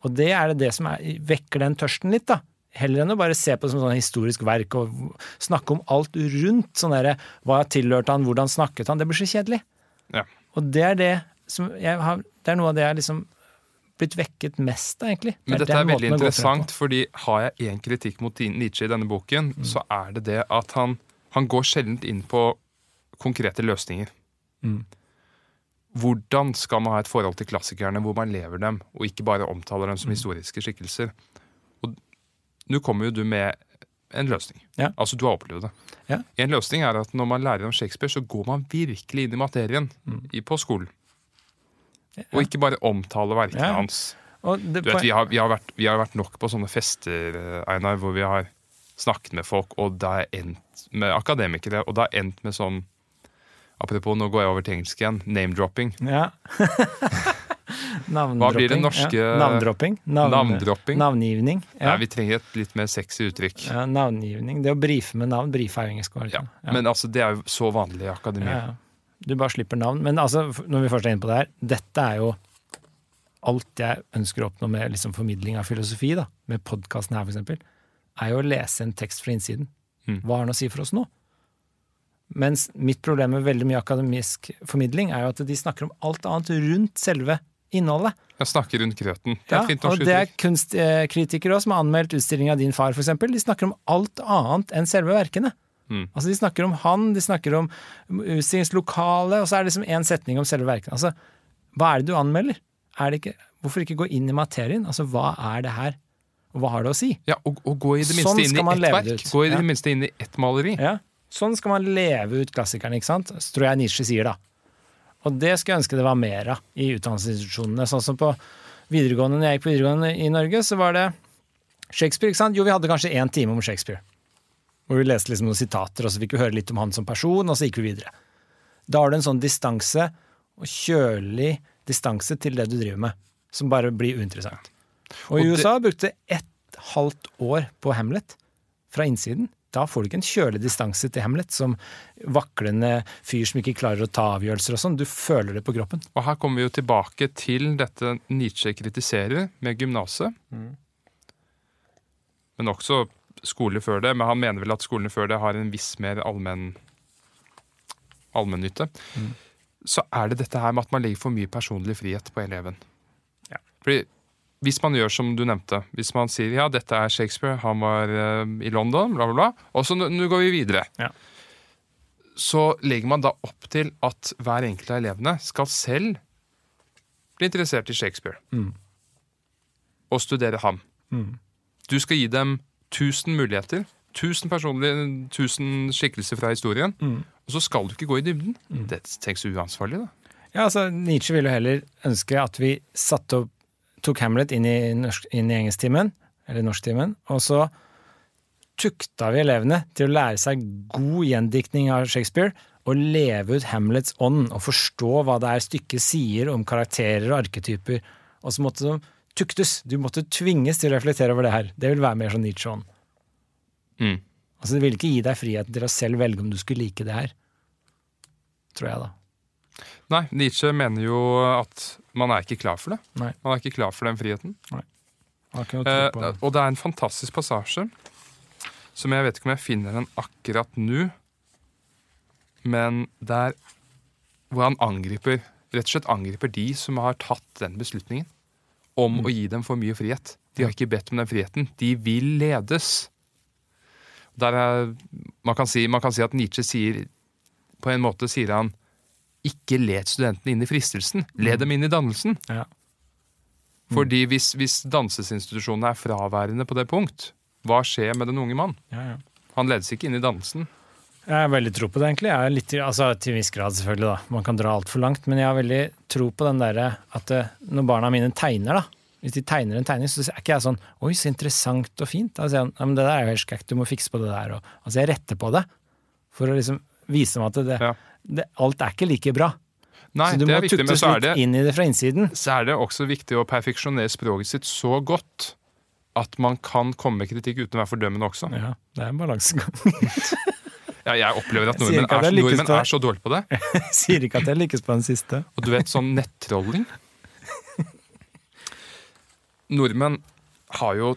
Og det er det, det som er, vekker den tørsten litt, da. Heller enn å bare se på det som sånn historisk verk og snakke om alt rundt. sånn der, Hva tilhørte han, hvordan snakket han? Det blir så kjedelig. Ja. Og det er det har Det er noe av det jeg har liksom blitt vekket mest av, egentlig. Det Men dette er veldig interessant, fordi har jeg én kritikk mot Nietzsche i denne boken, Mm. så er det det at han, han går sjelden inn på konkrete løsninger. Mm. Hvordan skal man ha et forhold til klassikerne hvor man lever dem, og ikke bare omtaler dem som Mm. historiske skikkelser? Og nå kommer jo du med en løsning. Ja. Altså, du har opplevd det. Ja. En løsning er at når man lærer om Shakespeare, så går man virkelig inn i materien Mm. i, på skolen. Og ikke bare omtale verkene Ja. hans. Det, vet, vi, har, vi, har vært, vi har vært nok på sånne fester, eh, Einar, hvor vi har snakket med folk, og det er endt med akademikere, og det har endt med sånn Apropos, nå går jeg over til engelsk igjen. Name-dropping. Ja. Hva blir det norske- Ja. Navndropping. Navn. Navngivning. Nei, vi trenger et litt mer sexy uttrykk. ja, navngivning. Det å brife med navn. Brife er engelsk. Ja. Ja. Men altså, det er jo så vanlig i akademia. Ja, ja. Du bare slipper navn. Men altså, når vi først er inne på det her, dette er jo alt jeg ønsker å oppnå med liksom formidling av filosofi, da, med podkasten her for eksempel, er jo å lese en tekst fra innsiden. Mm. Hva har den å si for oss nå? Mens mitt problem med veldig mye akademisk formidling er jo at de snakker om alt annet rundt selve innholdet. Jeg snakker rundt grøten. Det er Ja, et fint og norsk det er kunstkritikere også, som har anmeldt utstillingen av din far, for eksempel. De snakker om alt annet enn selve verkene. Mm. Altså, de snakker om han, de snakker om utstillingslokalet, og så er det liksom én setning om selve verkene. Altså, hva er det du anmelder? Er det ikke, hvorfor ikke gå inn i materien? Altså, hva er det her? Og hva har det å si? Ja, og, og gå i det minste sånn inn i ett verk. Gå i Ja. det minste inn i ett maleri. Ja, Sånn skal man leve ut klassikerne, ikke sant? Så tror jeg Nietzsche sier, da. Og det skulle jeg ønske det var mer av i utdannelsesinstitusjonene. Sånn som på videregående, når jeg gikk på videregående i Norge, så var det Shakespeare, ikke sant? Jo, vi hadde kanskje én time om Shakespeare. Hvor vi leste liksom noen sitater, og så fikk vi høre litt om han som person, og så gikk vi videre. Da har du en sånn distanse, og kjølig distanse til det du driver med, som bare blir uinteressant. Og, Og i det- USA brukte ett halvt år på Hamlet fra innsiden. Da får du ikke en kjølig distanse til Hamlet som vaklende fyr som ikke klarer å ta avgjørelser og sånn. Du føler det på kroppen. Og her kommer vi jo tilbake til dette Nietzsche kritiserer med gymnaset. Mm. Men også skoler før det. Men han mener vel at skolene før det har en viss mer allmenn allmennytte. Mm. Så er det dette her med at man legger for mye personlig frihet på eleven. Ja. Fordi hvis man gjør som du nevnte, hvis man sier ja, dette er Shakespeare, han var uh, i London, bla, bla, bla, og så nå går vi videre. Ja. Så legger man da opp til at hver enkelt av elevene skal selv bli interessert i Shakespeare. Mm. Og studere ham. Mm. Du skal gi dem 1000 muligheter. 1000 personlige, 1000 skikkelser fra historien. Mm. Og så skal du ikke gå i dybden. Det tenks uansvarlig, da. Ja, altså, Nietzsche ville jo heller ønske at vi satte opp tok Hamlet inn i, norsk, inn i engelsktimen, eller norsktimen, og så tukta vi elevene til å lære seg god gjendiktning av Shakespeare og leve ut Hamlets ånd og forstå hva det er stykket sier om karakterer og arketyper og så måtte de tuktes. Du måtte tvinges til å reflektere over det her. Det vil være mer sånn Nietzsche-ånd. Mm. Altså, det vil ikke gi deg friheten til å selv velge om du skulle like det her. Tror jeg, da. Nei, Nietzsche mener jo at man er ikke klar for det. Nei. Man er ikke klar for den friheten. Eh, og det er en fantastisk passasje som jeg vet ikke om jeg finner den akkurat nå, men det er hvor han angriper rett og slett angriper de som har tatt den beslutningen om Mm. å gi dem for mye frihet. De har ikke bedt om den friheten. De vil ledes. Der er, man, kan si, man kan si at Nietzsche sier På en måte sier han ikke led studentene inn i fristelsen. Led dem inn i dannelsen. Ja. Fordi hvis, hvis dansesinstitusjonene er fraværende på det punkt, hva skjer med den unge mann? Ja, ja. Han ledes ikke inn i dannelsen. Jeg har veldig tro på det, egentlig. Jeg er litt, altså, til en viss grad, selvfølgelig. da. Man kan dra altfor langt. Men jeg har veldig tro på den derre at eh, når barna mine tegner, da Hvis de tegner en tegning, så er ikke jeg sånn Oi, så interessant og fint. Da sier han ja, men det der er jo helt skækk, du må fikse på det der. Og, altså, jeg retter på det for å liksom vise dem at det, Ja. Det, alt er ikke like bra. Nei, så du det må viktig, tuttes litt det, inn i det fra innsiden. så er det også viktig å perfeksjonere språket sitt så godt at man kan komme med kritikk uten å være fordømmende også. Ja, det er en balansegang. Ja, jeg opplever at nordmenn at er, nordmenn er så dårlige på det. Jeg sier ikke at jeg lykkes på den siste. Og du vet, sånn nettrolling Nordmenn har jo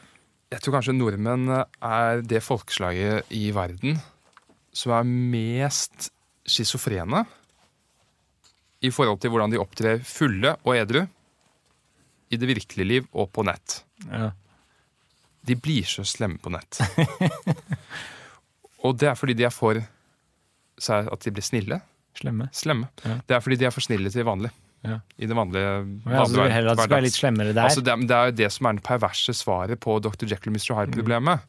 Jeg tror kanskje nordmenn er det folkeslaget i verden som er mest schizofrene i forhold til hvordan de opptrer fulle og edru i det virkelige liv og på nett. Ja. De blir så slemme på nett. og det er fordi de er for så at de blir snille. Slemme. Slemme. Ja. Det er fordi de er for snille til vanlig. Ja. I det vanlige, Ja, altså, du heller at det skal være litt slemmere der. Altså, det, er- det er jo det som er det perverse svaret på Dr. Jekyll og Mr. Hyde-problemet.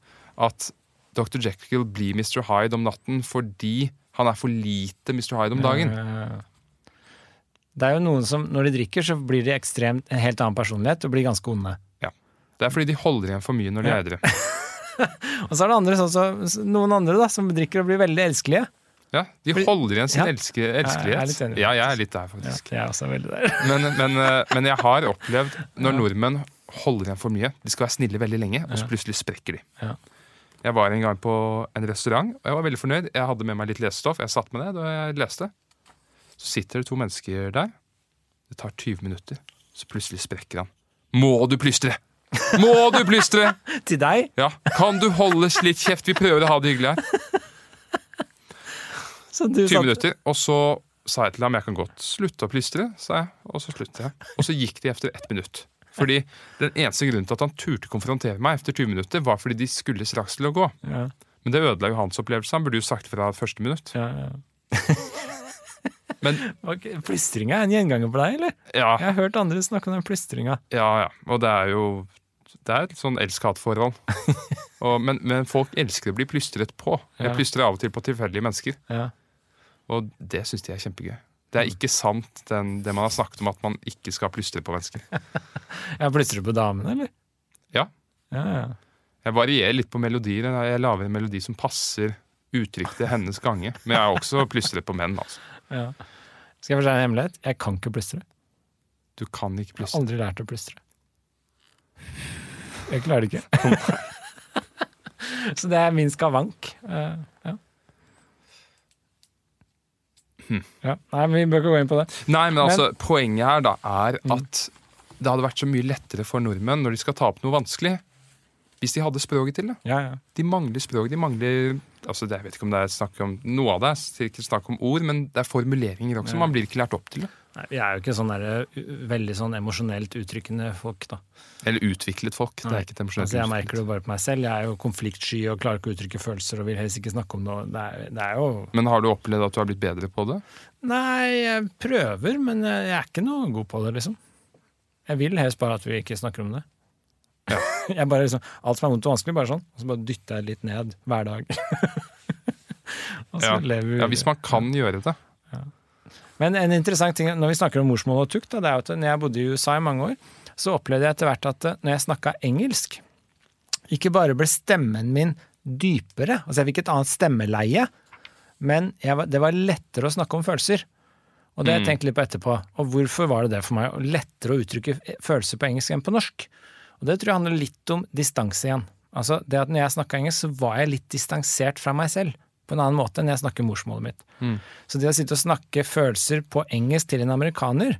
At Dr. Jekyll blir Mr. Hyde om natten fordi han er for lite Mr. Hyde om dagen. Ja, ja, ja. Det er jo noen som, når de drikker, så blir de ekstremt en helt annen personlighet og blir ganske onde. Ja. Det er fordi de holder igjen for mye når de Ja. er edru. Og så er det andre, sånn som noen andre da, som drikker og blir veldig elskelige. Ja, de holder igjen sin Ja. elske, jeg elskelighet. enig. Ja, jeg er litt der, Ja, faktisk. jeg er også veldig der. Men, men, eh, men jeg har opplevd når nordmenn holder igjen for mye. De skal være snille veldig lenge, og så plutselig sprekker de. Ja. Jeg var en gang på en restaurant, og jeg var veldig fornøyd. Jeg hadde med meg litt lesestoff. Jeg satt med det og jeg leste. Så sitter det to mennesker der. Det tar 20 minutter, så plutselig sprekker han. Må du plystre? Må du plystre? Til deg? Ja. Kan du holde litt kjeft? Vi prøver å ha det hyggelig her. Så du 20 satt- minutter, og så sa jeg til ham jeg kan godt slutte å plystre, sa jeg, og så sluttet jeg. Og så gikk de etter ett minutt. Fordi Den eneste grunnen til at han turte konfrontere meg efter 20 minutter, var fordi de skulle straks til å gå. Ja, Men det ødela jo hans opplevelse. Han burde jo sagt fra første minutt. ja, ja. Men okay, Plystringa er en gjenganger på deg, eller? ja, Jeg har hørt andre snakke om den plystringa. ja, ja. Og det er jo Det er et sånn elsk-hat-forhold. Men, men folk elsker å bli plystret på. Jeg plystrer av og til på tilfeldige mennesker. Ja. Og det syns de er kjempegøy. Det er ikke sant den, det man har snakket om at man ikke skal plystre på mennesker. ja, Plystrer du på damene, eller? Ja. Ja, ja. Jeg varierer litt på melodier. Jeg lager en melodi som passer uttrykket til hennes gange. Men jeg har også plystret på menn. altså. ja. Skal jeg fortelle en hemmelighet? Jeg kan ikke plystre. Du kan ikke plystre? Jeg har aldri lært å plystre. Jeg klarer det ikke. Så det er min skavank. Eh, ja. Hm. Ja. Nei, men vi bør ikke gå inn på det. Nei, men altså, poenget her da er at det hadde vært så mye lettere for nordmenn når de skal ta opp noe vanskelig, hvis de hadde språket til det. Ja, ja. De mangler språk. De mangler altså Jeg vet ikke om det er snakk om Noe av det er ikke snakk om ord, men det er formuleringer også. Man blir ikke lært opp til det. Nei, vi er jo ikke sånn der, veldig sånn emosjonelt uttrykkende folk, da. Eller utviklet folk. Det er ikke et emosjonelt Altså, jeg merker det jo bare på meg selv. Jeg er jo konfliktsky og klarer ikke å uttrykke følelser og vil helst ikke snakke om noe. Det er, det er jo Men har du opplevd at du har blitt bedre på det? Nei, jeg prøver, men jeg er ikke noe god på det, liksom. Jeg vil helst bare at vi ikke snakker om det. Ja. Jeg bare liksom, Alt som er vondt og vanskelig, bare sånn. Og så bare dytter jeg litt ned hver dag. Ja. Ja, Hvis man kan gjøre det. Men en interessant ting når vi snakker om morsmål og tukt, da, det er jo at når jeg bodde i USA i mange år, så opplevde jeg etter hvert at eh, når jeg snakka engelsk, ikke bare ble stemmen min dypere, altså jeg fikk et annet stemmeleie, men var, det var lettere å snakke om følelser. Og det har jeg tenkt litt på etterpå. Og hvorfor var det det for meg? Lettere å uttrykke følelser på engelsk enn på norsk. Og det tror jeg handler litt om distanse igjen. Altså det at når jeg snakka engelsk, så var jeg litt distansert fra meg selv. På en annen måte enn jeg snakker morsmålet mitt. Så det å sitte og snakke følelser på engelsk til en amerikaner,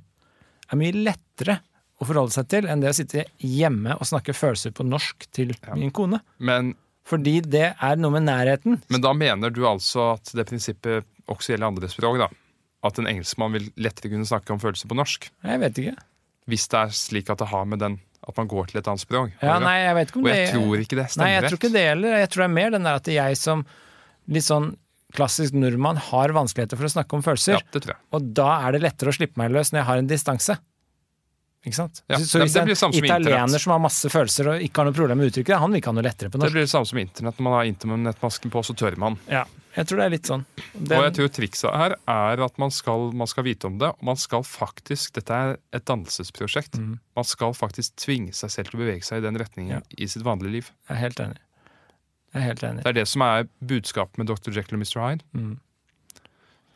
er mye lettere å forholde seg til enn det å sitte hjemme og snakke følelser på norsk til min kone. Men, Fordi det er noe med nærheten. men da mener du altså at det prinsippet også gjelder andre språk, da? At en engelskmann vil lettere kunne snakke om følelser på norsk? Jeg vet ikke. Hvis det er slik at det har med den at man går til et annet språk? Ja, nei, jeg vet ikke om Og jeg det tror ikke det stemmer Nei, jeg tror ikke det heller. Jeg tror det er mer den der at jeg som litt sånn klassisk nordmann har vanskeligheter for å snakke om følelser. Ja, det. Og da er det lettere å slippe meg løs når jeg har en distanse. Ikke sant? Ja, så hvis det en blir samme som italiener som har masse følelser og ikke har noe problem med uttrykket, han vil ikke ha noe lettere på norsk. Det blir det samme som internett. Når man har internettmasken på, så tør man. Ja, jeg tror det er litt sånn. Den, Og jeg tror trikset her er at man skal, man skal vite om det, og man skal faktisk Dette er et dannelsesprosjekt. Mm. Man skal faktisk tvinge seg selv til å bevege seg i den retningen Ja. i sitt vanlige liv. Jeg er helt enig. Jeg er helt enig. Det er det som er budskapet med Dr. Jekyll og Mr. Hyde. Mm.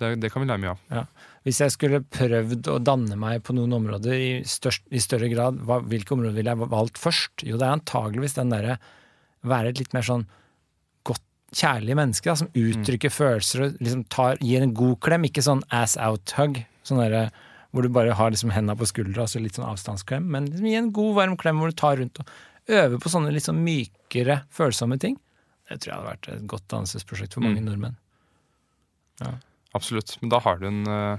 Det, det kan vi lære mye av. Hvis jeg skulle prøvd å danne meg på noen områder i, størst, i større grad, hva, hvilke områder ville jeg valgt først? Jo, det er antageligvis den derre være et litt mer sånn godt, kjærlig menneske, da, som uttrykker følelser og liksom tar, gir en god klem, ikke sånn ass out-hug. Sånn derre hvor du bare har liksom hendene på skuldra, altså litt sånn avstandsklem, men liksom gi en god, varm klem hvor du tar rundt og øver på sånne litt sånn mykere, følsomme ting. Det tror jeg hadde vært et godt dannelsesprosjekt for mange Mm. nordmenn. Absolutt. Men da har du en eh,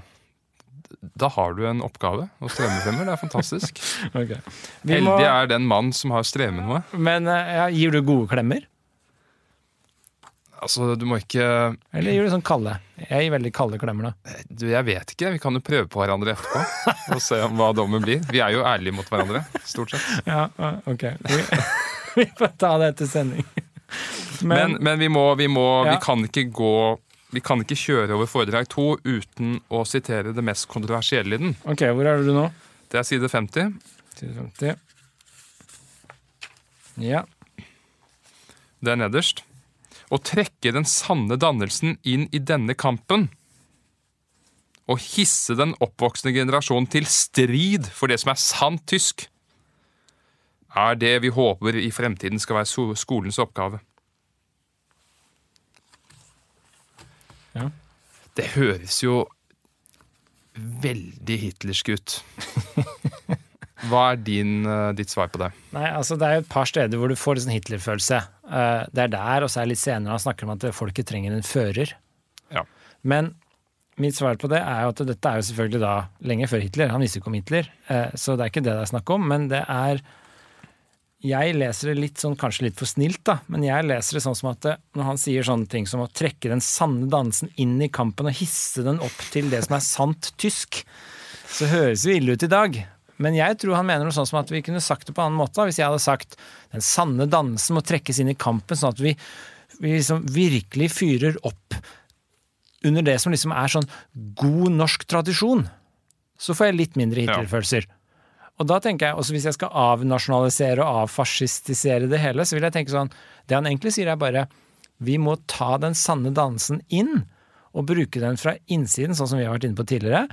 da har du en oppgave å streve fremmer. Det er fantastisk. Okay. Vi må- Heldig er den mann som har strevet med noe. Men eh, ja, gir du gode klemmer? Altså, du må ikke Eller gir du sånn kalde? Jeg gir veldig kalde klemmer, da. du, Jeg vet ikke. Vi kan jo prøve på hverandre etterpå og se om hva dommen blir. Vi er jo ærlige mot hverandre, stort sett. Ja, ja, ok. Vi, vi får ta det etter sending. Men, men vi må, vi må Ja. Vi kan ikke gå Vi kan ikke kjøre over foredrag to uten å sitere det mest kontroversielle i den. ok, hvor er du nå? Det er side 50. Side 50. Ja. Det er nederst. Å trekke den sanne dannelsen inn i denne kampen. Å hisse den oppvoksende generasjonen til strid for det som er sant tysk, er det vi håper i fremtiden skal være skolens oppgave. Ja. Det høres jo veldig hitlersk ut. Hva er din, eh, ditt svar på det? Nei, altså Det er jo et par steder hvor du får litt sånn Hitler-følelse. Eh, Det er der, og så er det litt senere han snakker om at folket trenger en fører. Ja. Men mitt svar på det er jo at dette er jo selvfølgelig da lenge før Hitler. Han visste ikke om Hitler, eh, så det er ikke det det er snakk om. Men det er Jeg leser det litt sånn, kanskje litt for snilt, da, men jeg leser det sånn som at det, når han sier sånne ting som å trekke den sanne dansen inn i kampen og hisse den opp til det som er sant tysk, så høres det ille ut i dag. Men jeg tror han mener noe sånn som at vi kunne sagt det på en annen måte. Hvis jeg hadde sagt den sanne dansen må trekkes inn i kampen, sånn at vi, vi liksom virkelig fyrer opp under det som liksom er sånn god norsk tradisjon, så får jeg litt mindre Hitler-følelser. Og da tenker jeg, også Hvis jeg skal avnasjonalisere og avfascistisere det hele, så vil jeg tenke sånn Det han egentlig sier, er bare vi må ta den sanne dansen inn og bruke den fra innsiden, sånn som vi har vært inne på tidligere.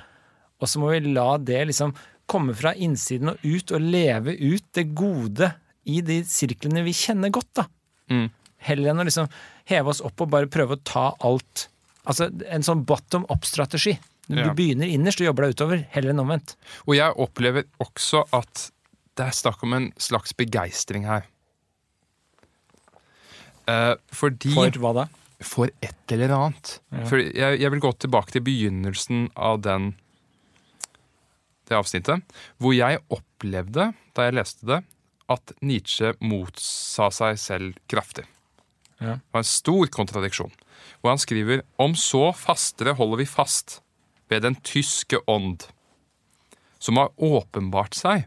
Og så må vi la det liksom komme fra innsiden og ut, og leve ut det gode i de sirklene vi kjenner godt, da. Mm. Heller enn å liksom heve oss opp og bare prøve å ta alt. Altså en sånn bottom up-strategi. Du, Ja. begynner innerst og jobber deg utover, heller enn omvendt. Og jeg opplever også at det er snakk om en slags begeistring her. Eh, fordi For hva da? For et eller annet. Ja. For jeg, jeg vil gå tilbake til begynnelsen av den, det avsnittet, hvor jeg opplevde, da jeg leste det, at Nietzsche motsa seg selv kraftig. Ja. Det var en stor kontradiksjon. Hvor han skriver om så fastere holder vi fast ved den tyske ånd, som har åpenbart seg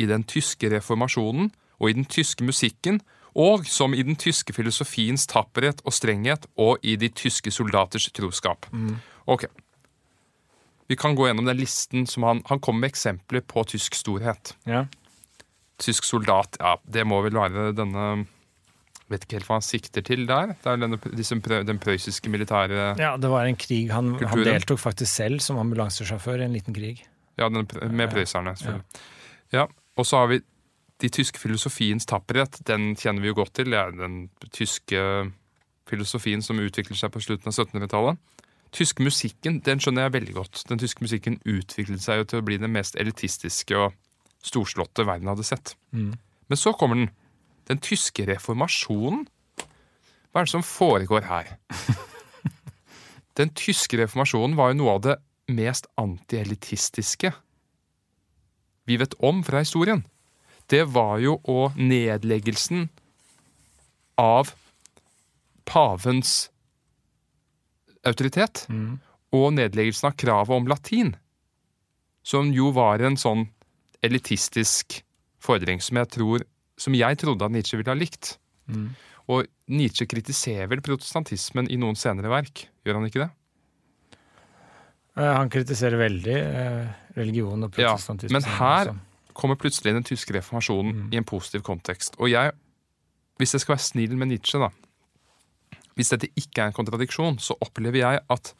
i den tyske reformasjonen og i den tyske musikken, og som i den tyske filosofiens tapperhet og strenghet og i de tyske soldaters troskap. Ok. Vi kan gå gjennom den listen som han, han kommer med eksempler på tysk storhet. Ja. Tysk soldat, ja, det må vel være denne vet ikke helt hva han sikter til der. Det er denne, disse, den prøyssiske militære Ja, det var en krig. Han, han deltok faktisk selv som ambulansesjåfør i en liten krig. Ja, den, med prøysserne, selvfølgelig. Ja. Og så har vi de tyske filosofiens tapperhet. Den kjenner vi jo godt til. Det er den tyske filosofien som utvikler seg på slutten av 1700-tallet. Tysk musikken den skjønner jeg veldig godt. Den tyske musikken utviklet seg jo til å bli den mest elitistiske og storslåtte verden hadde sett. Mm. Men så kommer den. Den tyske reformasjonen. Hva er det som foregår her? Den tyske reformasjonen var jo noe av det mest antielitistiske vi vet om fra historien. Det var jo og nedleggelsen av pavens autoritet Mm. og nedleggelsen av kravet om latin, som jo var en sånn elitistisk fordring som jeg tror som jeg trodde at Nietzsche ville ha likt. Mm. Og Nietzsche kritiserer vel protestantismen i noen senere verk, gjør han ikke det? Eh, Han kritiserer veldig eh, religion og Ja, men her også. kommer plutselig den tyske reformasjonen i en positiv kontekst. Og jeg, hvis jeg skal være snill med Nietzsche, da Hvis dette ikke er en kontradiksjon, så opplever jeg at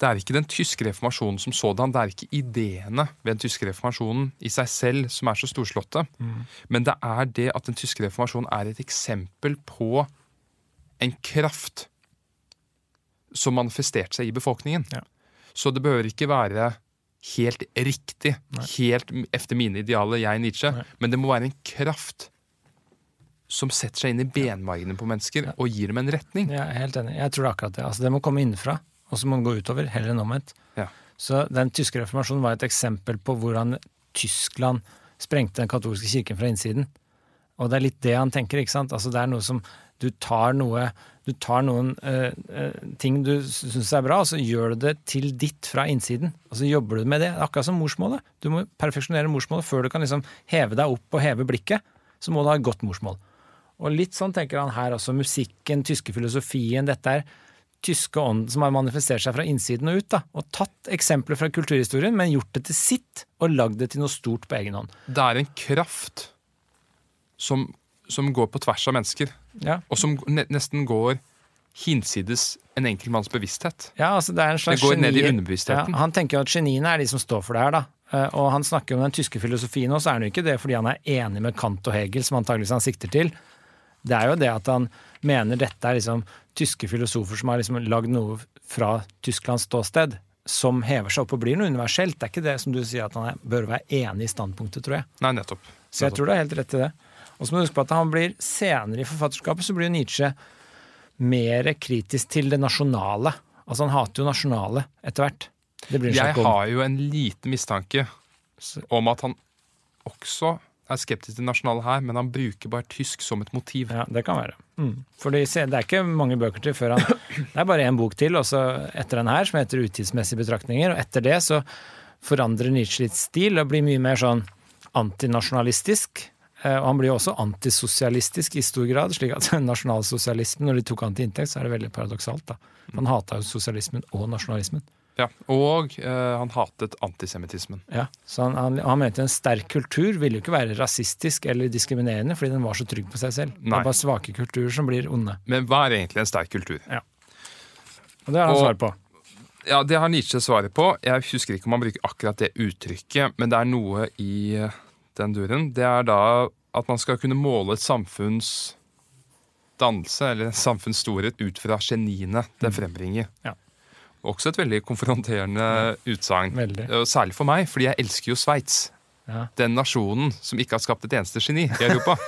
det er ikke den tyske reformasjonen som sådan, det er ikke ideene ved den tyske reformasjonen i seg selv som er så storslåtte, men det er det at den tyske reformasjonen er et eksempel på en kraft som manifesterte seg i befolkningen. Ja. Så det behøver ikke være helt riktig, helt efter mine idealer, jeg Nietzsche, Nei. men det må være en kraft som setter seg inn i benmargene på mennesker og gir dem en retning. Jeg er helt enig. Jeg tror det er akkurat det. Altså, det må komme innenfra, og så må den gå utover, heller enn omvendt. Ja. Så den tyske reformasjonen var et eksempel på hvordan Tyskland sprengte den katolske kirken fra innsiden. Og det er litt det han tenker, ikke sant. Altså, det er noe som Du tar noe Du tar noen uh, ting du syns er bra, og så gjør du det til ditt fra innsiden. Og så jobber du med det. Akkurat som morsmålet. Du må perfeksjonere morsmålet før du kan liksom heve deg opp og heve blikket. Så må du ha et godt morsmål. Og litt sånn tenker han her også. Musikken, tyske filosofien. Dette er tyske ånd som har manifestert seg fra innsiden og ut. da, Og tatt eksempler fra kulturhistorien, men gjort det til sitt, og lagd det til noe stort på egen hånd. Det er en kraft som, som går på tvers av mennesker, Ja, og som ne nesten går hinsides en enkeltmanns bevissthet. ja altså det er en slags Det går ned i underbevisstheten. Ja, han tenker jo at geniene er de som står for det her, da. Eh, Og han snakker om den tyske filosofien også, så er han jo ikke det fordi han er enig med Kant og Hegel, som antageligvis han sikter til. Det er jo det at han mener dette er liksom tyske filosofer som har liksom lagd noe fra Tysklands ståsted, som hever seg opp og blir noe universelt. Det er ikke det som du sier at han er, bør være enig i standpunktet, tror jeg. Nei, nettopp. Så jeg tror du har helt rett i det. Og så må du huske på at han blir senere i forfatterskapet, så blir Nietzsche mer kritisk til det nasjonale. Altså han hater jo nasjonale etter hvert. Jeg har jo en liten mistanke om at han også er skeptisk til nasjonale her, men han bruker bare tysk som et motiv. Ja, det kan være. Mm. Fordi det er ikke mange bøker til før han Det er bare én bok til, og så etter den her, som heter 'Utidsmessige betraktninger'. Og etter det så forandrer Nietzsche litt stil og blir mye mer sånn antinasjonalistisk. Eh, Og han blir jo også antisosialistisk i stor grad, slik at nasjonalsosialismen, når de tok han til inntekt, så er det veldig paradoksalt. da. Han hata jo sosialismen og nasjonalismen. Ja, Og eh, han hatet antisemittismen. Ja, så han, han, han mente en sterk kultur ville jo ikke være rasistisk eller diskriminerende, fordi den var så trygg på seg selv. Det er bare svake kulturer som blir onde. Men hva er egentlig en sterk kultur? Ja. Og det har han Og- svar på. Ja, Det har Nietzsche svaret på. Jeg husker ikke om han bruker akkurat det uttrykket, men det er noe i eh, den duren. Det er da at man skal kunne måle et samfunns dannelse, eller samfunns storhet, ut fra geniene det frembringer. Ja. Også et veldig konfronterende utsagn. Særlig for meg, fordi jeg elsker jo Sveits. Ja. Den nasjonen som ikke har skapt et eneste geni i Europa.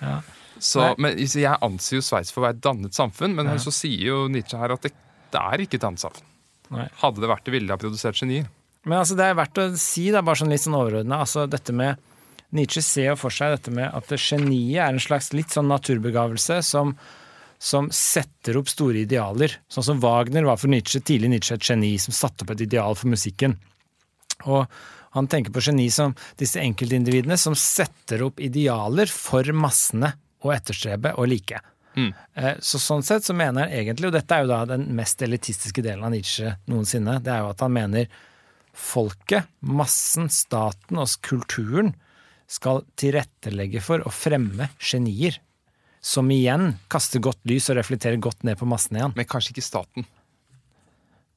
Ja. Så, men, så jeg anser jo Sveits for å være et dannet samfunn, men Ja. så sier jo Nietzsche her at det, det er ikke et dannet samfunn. Nei. Hadde det vært det, ville det ha produsert genier. Men altså, det er verdt å si, da, bare sånn litt sånn overordna, altså dette med Nietzsche ser jo for seg dette med at geniet er en slags litt sånn naturbegavelse som, som setter opp store idealer. Sånn som Wagner var for Nietzsche, tidlig Nietzsche et geni som satte opp et ideal for musikken. Og han tenker på geni som disse enkeltindividene som setter opp idealer for massene å etterstrebe og like. Mm. Eh, Så sånn sett så mener han egentlig, og dette er jo da den mest elitistiske delen av Nietzsche noensinne, det er jo at han mener folket, massen, staten og kulturen skal tilrettelegge for å fremme genier. Som igjen kaster godt lys og reflekterer godt ned på massene igjen. Men kanskje ikke staten.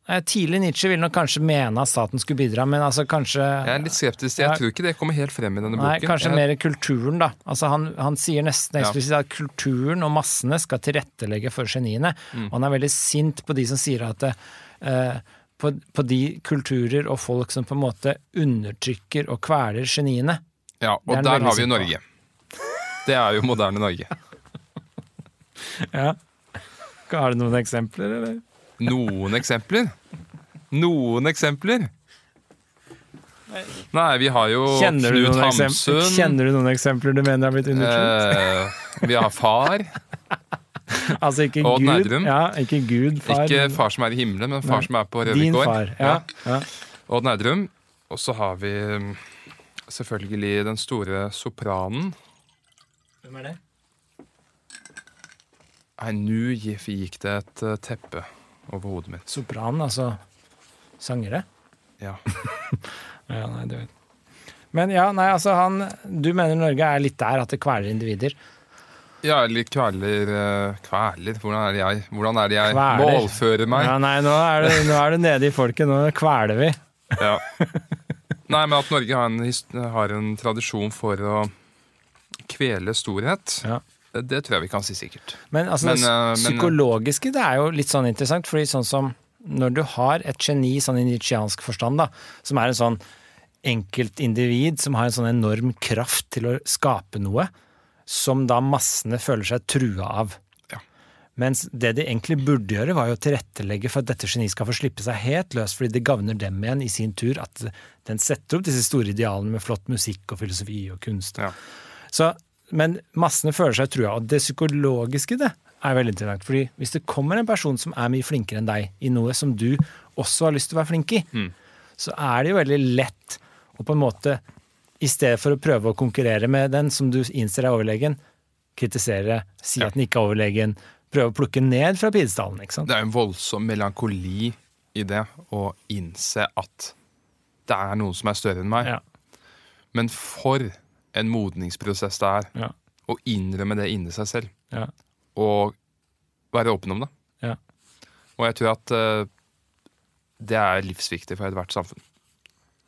Tidlig Nietzsche ville nok kanskje mene at staten skulle bidra, men altså kanskje Jeg er litt skeptisk. Jeg tror ikke det kommer helt frem i denne Nei, boken. kanskje jeg, mer kulturen, da. Altså han, han sier nesten Ja. at kulturen og massene skal tilrettelegge for geniene. Mm. Og han er veldig sint på de som sier at eh, på, på de kulturer og folk som på en måte undertrykker og kveler geniene. Ja, og der har vi jo på. Norge. Det er jo moderne Norge. Ja. Har du noen eksempler, eller? Noen eksempler? Noen eksempler? Nei, vi har jo Kjenner Knut Hamsun. kjenner du noen eksempler du mener har blitt undertrykt? Eh, vi har far. altså ikke Odd Gud, ja, ikke Gud, far. Ikke far som er i himmelen, men far Nei. som er på Din Røvikgård. far. Ja. ja. Odd Nerdrum. Og så har vi mm, selvfølgelig den store sopranen. Hvem er det? Nei, nå gikk det et eh, teppe over hodet mitt. Sopran, altså sangere? Ja. Ja, nei, det vet Men ja, nei, altså han Du mener Norge er litt der at det kveler individer? Ja, eller kveler eh, Kveler? Hvordan er det jeg, hvordan er det jeg Kveler. målfører meg? Ja, nei, nå er, du, nå er du nede i folket, nå kveler vi. Ja. Nei, men at Norge har en, har en tradisjon for å kvele storhet, Ja. Det, tror jeg vi kan si sikkert. Men altså, Men, det eh, psykologiske det er jo litt sånn interessant, fordi sånn som når du har et geni sånn i nietzscheansk forstand, da, som er en sånn enkeltindivid som har en sånn enorm kraft til å skape noe, som da massene føler seg trua av. Ja. Mens det de egentlig burde gjøre, var jo å tilrettelegge for at dette geniet skal få slippe seg helt løs, fordi det gagner dem igjen i sin tur at den setter opp disse store idealene med flott musikk og filosofi og kunst. Ja. Så, men massene føler seg trua, og det psykologiske det er veldig interessant. fordi hvis det kommer en person som er mye flinkere enn deg i noe som du også har lyst til å være flink i, Mm. så er det jo veldig lett å på en måte, i stedet for å prøve å konkurrere med den som du innser er overlegen, kritisere, si Ja. at den ikke er overlegen, prøve å plukke ned fra pidestallen. ikke sant? Det er en voldsom melankoli i det å innse at det er noen som er større enn meg. Ja, Men for en modningsprosess det er ja, å innrømme det inni seg selv. ja, Og være åpen om det. ja. Og jeg tror at uh, det er livsviktig for ethvert samfunn.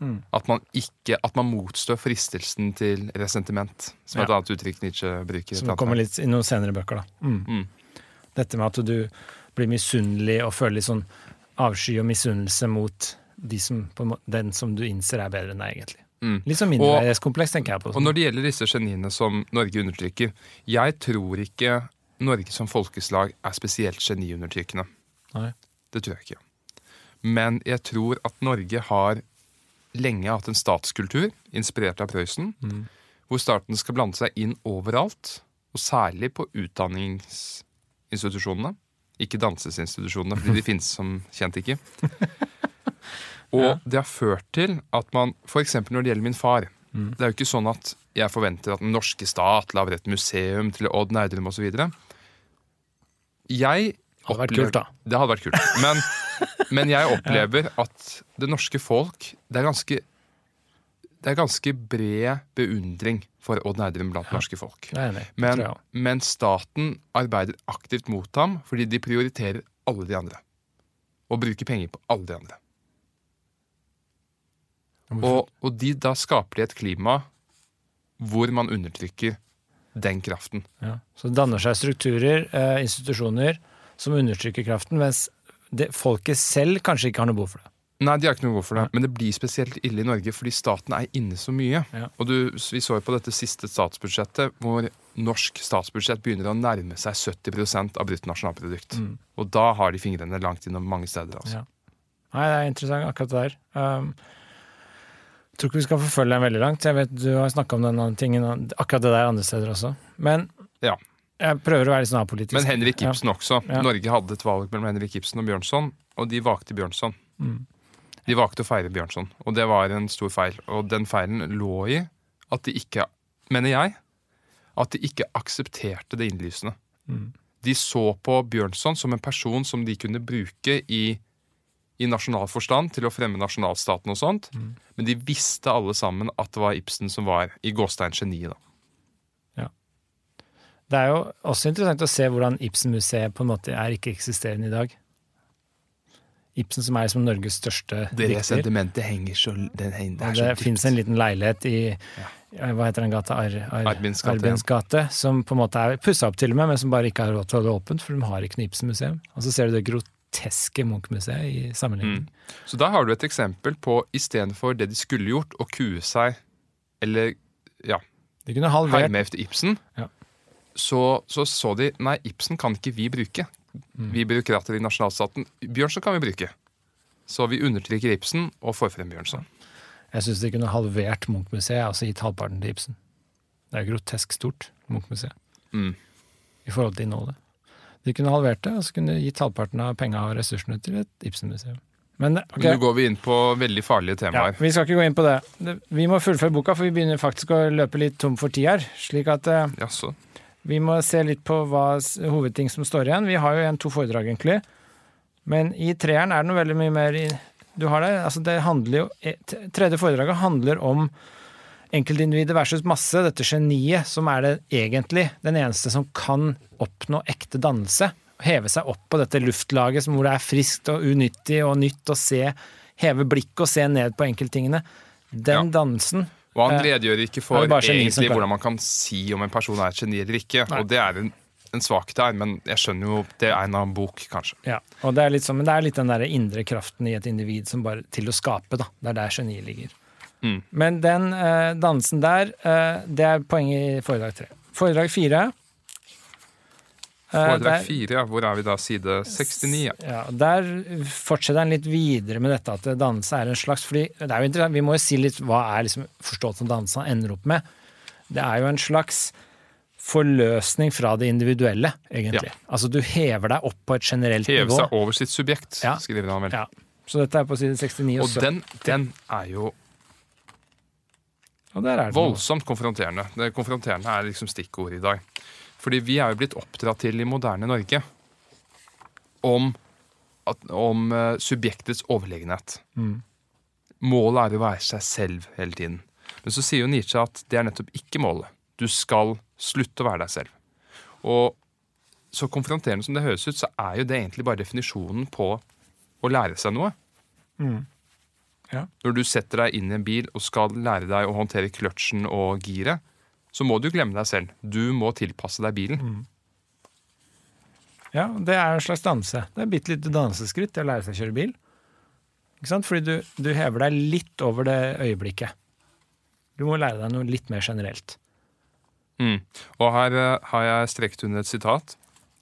Mm. At man ikke, at man motstår fristelsen til resentiment, som er et annet uttrykk Nietzsche bruker. Som kommer litt i noen senere bøker, da. Mm. Mm. Dette med at du blir misunnelig og føler litt sånn avsky og misunnelse mot de som, den som du innser er bedre enn deg, egentlig. Mm. Litt sånn mindreverdighetskompleks, tenker jeg på. Og når det gjelder disse geniene som Norge undertrykker Jeg tror ikke Norge som folkeslag er spesielt geniundertrykkende. Nei. Det tror jeg ikke. Men jeg tror at Norge har lenge hatt en statskultur, inspirert av Prøysen, Mm. hvor staten skal blande seg inn overalt, og særlig på utdanningsinstitusjonene. Ikke dansesinstitusjonene, fordi de finnes som kjent ikke. Og Ja. det har ført til at man, f.eks. når det gjelder min far Mm. Det er jo ikke sånn at jeg forventer at den norske stat lager et museum til Odd Nerdrum osv. Jeg Det hadde vært kult, da. Det hadde vært kult. Men, men jeg opplever at det norske folk Det er ganske det er ganske bred beundring for Odd Nerdrum blant norske folk. Nei, jeg enig i. Det Men, men staten arbeider aktivt mot ham fordi de prioriterer alle de andre. Og bruker penger på alle de andre. Og, og de, da skaper de et klima hvor man undertrykker den kraften. Ja. Så det danner seg strukturer, eh, institusjoner, som undertrykker kraften, mens det, folket selv kanskje ikke har noe behov for det. Nei, de har ikke noe behov for det, men det blir spesielt ille i Norge fordi staten er inne så mye. Ja. Og du, vi så jo på dette siste statsbudsjettet hvor norsk statsbudsjett begynner å nærme seg 70% av bruttonasjonalprodukt. Mm. Og da har de fingrene langt innom mange steder. Altså. Ja. Nei, det er interessant akkurat det der. Um, jeg tror ikke vi skal forfølge den veldig langt. Jeg vet Du har snakka om den tingen, akkurat det der andre steder også. Men Ja. jeg prøver å være litt sånn apolitisk. Men Henrik Ibsen også. Ja. Norge hadde et valg mellom Henrik Ibsen og Bjørnson, og de valgte Bjørnson. Mm. De valgte å feire Bjørnson, og det var en stor feil. Og den feilen lå i at de ikke, mener jeg, at de ikke aksepterte det innlysende. Mm. De så på Bjørnson som en person som de kunne bruke i, i nasjonal forstand til å fremme nasjonalstaten og sånt, Mm. men de visste alle sammen at det var Ibsen som var i gåstein geniet. da. Det Det er jo også interessant å se hvordan Ibsen-museet på en måte er ikke-eksisterende i dag. Ibsen som er liksom Norges største Det dikter. sentimentet henger så Det, henger, det det fins en liten leilighet i ja, Hva heter den gata? Ar, Ar, Arbins gate, Arbins gate. Som på en måte er pussa opp til og med, men som bare ikke har råd til å holde åpent, for de har ikke noe Ibsen-museum. Og så ser du det groteske Munch-museet i sammenligning. Så da har du et eksempel på istedenfor det de skulle gjort, å kue seg eller ja, De kunne halvert herme efter Ibsen, Ja. så, så så de nei, Ibsen kan ikke vi bruke. Mm. Vi byråkrater i nasjonalstaten. Bjørnson kan vi bruke. Så vi undertrykker Ibsen og får frem Bjørnson. Jeg syns de kunne halvert Munch-museet, altså gitt halvparten til Ibsen. Det er grotesk stort, Munch-museet, Mm. i forhold til innholdet. De kunne halvert det, og så kunne de gitt halvparten av penga og ressursene til et Ibsen-museum. Men ok, Nå går vi inn på veldig farlige temaer. ja, vi skal ikke gå inn på det. Det- Vi må fullføre boka, for vi begynner faktisk å løpe litt tom for tid her. Slik at eh, Jaså. vi må se litt på hva hovedting som står igjen. Vi har jo igjen to foredrag, egentlig. Men i treeren er det noe veldig mye mer i, Du har det. Altså, det handler jo eh, Tredje foredraget handler om enkeltindividet versus masse, dette geniet som er det egentlig den eneste som kan oppnå ekte dannelse. Heve seg opp på dette luftlaget som hvor det er friskt og unyttig og nytt å se. Heve blikket og se ned på enkelttingene. Den Ja. dannelsen Og han Eh, redegjør ikke for egentlig hvordan man kan si om en person er et geni eller ikke. Nei. Og det er en, en svakhet der, men jeg skjønner jo det er en annen bok, kanskje. Ja, og det er litt sånn, men det er litt den der indre kraften i et individ som bare til å skape, da. Det er der geniet ligger. Mm. Men den eh, dansen der, eh, det er poenget i foredrag tre. Foredrag fire eh, Foredrag fire, ja. Hvor er vi da? Side 69. Ja. Ja, Der fortsetter han litt videre med dette at danse er en slags fordi det er jo interessant, Vi må jo si litt hva er liksom forstått som dannelse han ender opp med. Det er jo en slags forløsning fra det individuelle, egentlig. Altså du hever deg opp på et generelt Heve nivå. seg over sitt subjekt, Ja. skriver han vel. Ja. Så dette er på side 69 Og også. den, den er jo Og der er det noe. Voldsomt konfronterende. Det konfronterende er liksom stikkordet i dag. Fordi vi er jo blitt oppdratt til i moderne Norge om, at, om eh, subjektets overlegenhet. Mm. Målet er å være seg selv hele tiden. Men så sier jo Nietzsche at det er nettopp ikke målet. Du skal slutte å være deg selv. Og så konfronterende som det høres ut, så er jo det egentlig bare definisjonen på å lære seg noe. Mm. Ja. Når du setter deg inn i en bil og skal lære deg å håndtere kløtsjen og giret, så må du glemme deg selv. Du må tilpasse deg bilen. Mm. Ja, det er en slags danse. Det er bitte lite danseskritt til å lære seg å kjøre bil. Ikke sant? Fordi du, du hever deg litt over det øyeblikket. Du må lære deg noe litt mer generelt. Mm. Og her uh, har jeg strekt under et sitat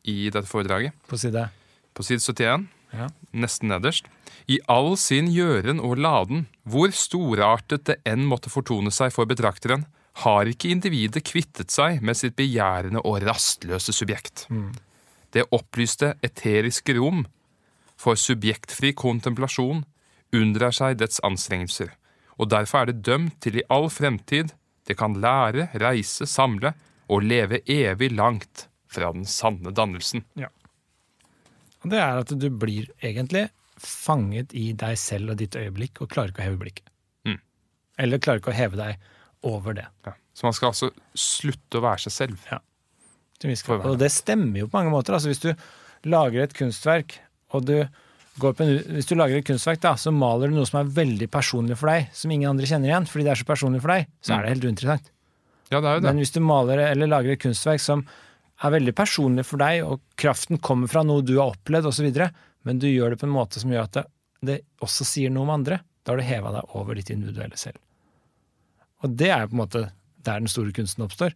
i dette foredraget. På side På side 71, ja. nesten nederst. I all sin gjøren og laden, hvor storartet det enn måtte fortone seg for betrakteren, har ikke individet kvittet seg med sitt begjærende og rastløse subjekt. Det opplyste eteriske rom for subjektfri kontemplasjon unndrar seg dets anstrengelser, og derfor er det dømt til i all fremtid det kan lære, reise, samle og leve evig langt fra den sanne dannelsen. Ja. det er at du blir egentlig fanget i deg selv og ditt øyeblikk og klarer ikke å heve blikket. Mm. Eller klarer ikke å heve deg over det. Ja. Så man skal altså slutte å være seg selv. hver- Og det stemmer jo på mange måter. Altså hvis du lager et kunstverk, og du går på en, hvis du lager et kunstverk, da, så maler du noe som er veldig personlig for deg, som ingen andre kjenner igjen, fordi det er så personlig for deg, så er det helt uinteressant. Ja, det er jo det. Men hvis du maler eller lager et kunstverk som er veldig personlig for deg, og kraften kommer fra noe du har opplevd, osv., men du gjør det på en måte som gjør at det, det også sier noe om andre, da har du heva deg over ditt individuelle selv. Og det er jo på en måte der den store kunsten oppstår.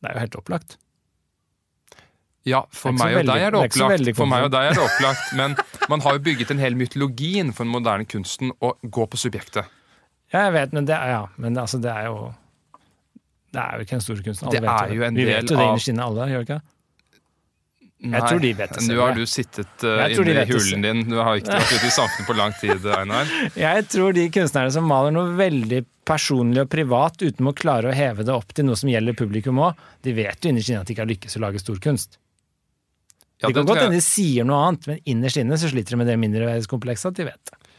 Det er jo helt opplagt. Ja, for Det meg og veldig- deg er det det er opplagt. For meg og deg er det opplagt, Men man har jo bygget en hel mytologi innenfor den moderne kunsten å gå på subjektet. Ja, jeg vet, men det er, ja, men altså, det er jo Det er jo ikke den store kunsten. Alle Det vet er jo en Vi del vet jo det innerst inne, alle, gjør vi ikke? Nei, tror de vet det selv, Nå har du sittet uh, inne i hulen din. Du har ikke vært ute i samfunnet på lang tid, Einar. Jeg tror de kunstnerne som maler noe veldig personlig og privat uten å klare å heve det opp til noe som gjelder publikum òg, de vet jo innerst inne at de ikke har lykkes å lage stor kunst. Ja, de kan det tror godt hende de sier noe annet, men innerst inne så sliter de med det mindreverdskomplekset at de vet det.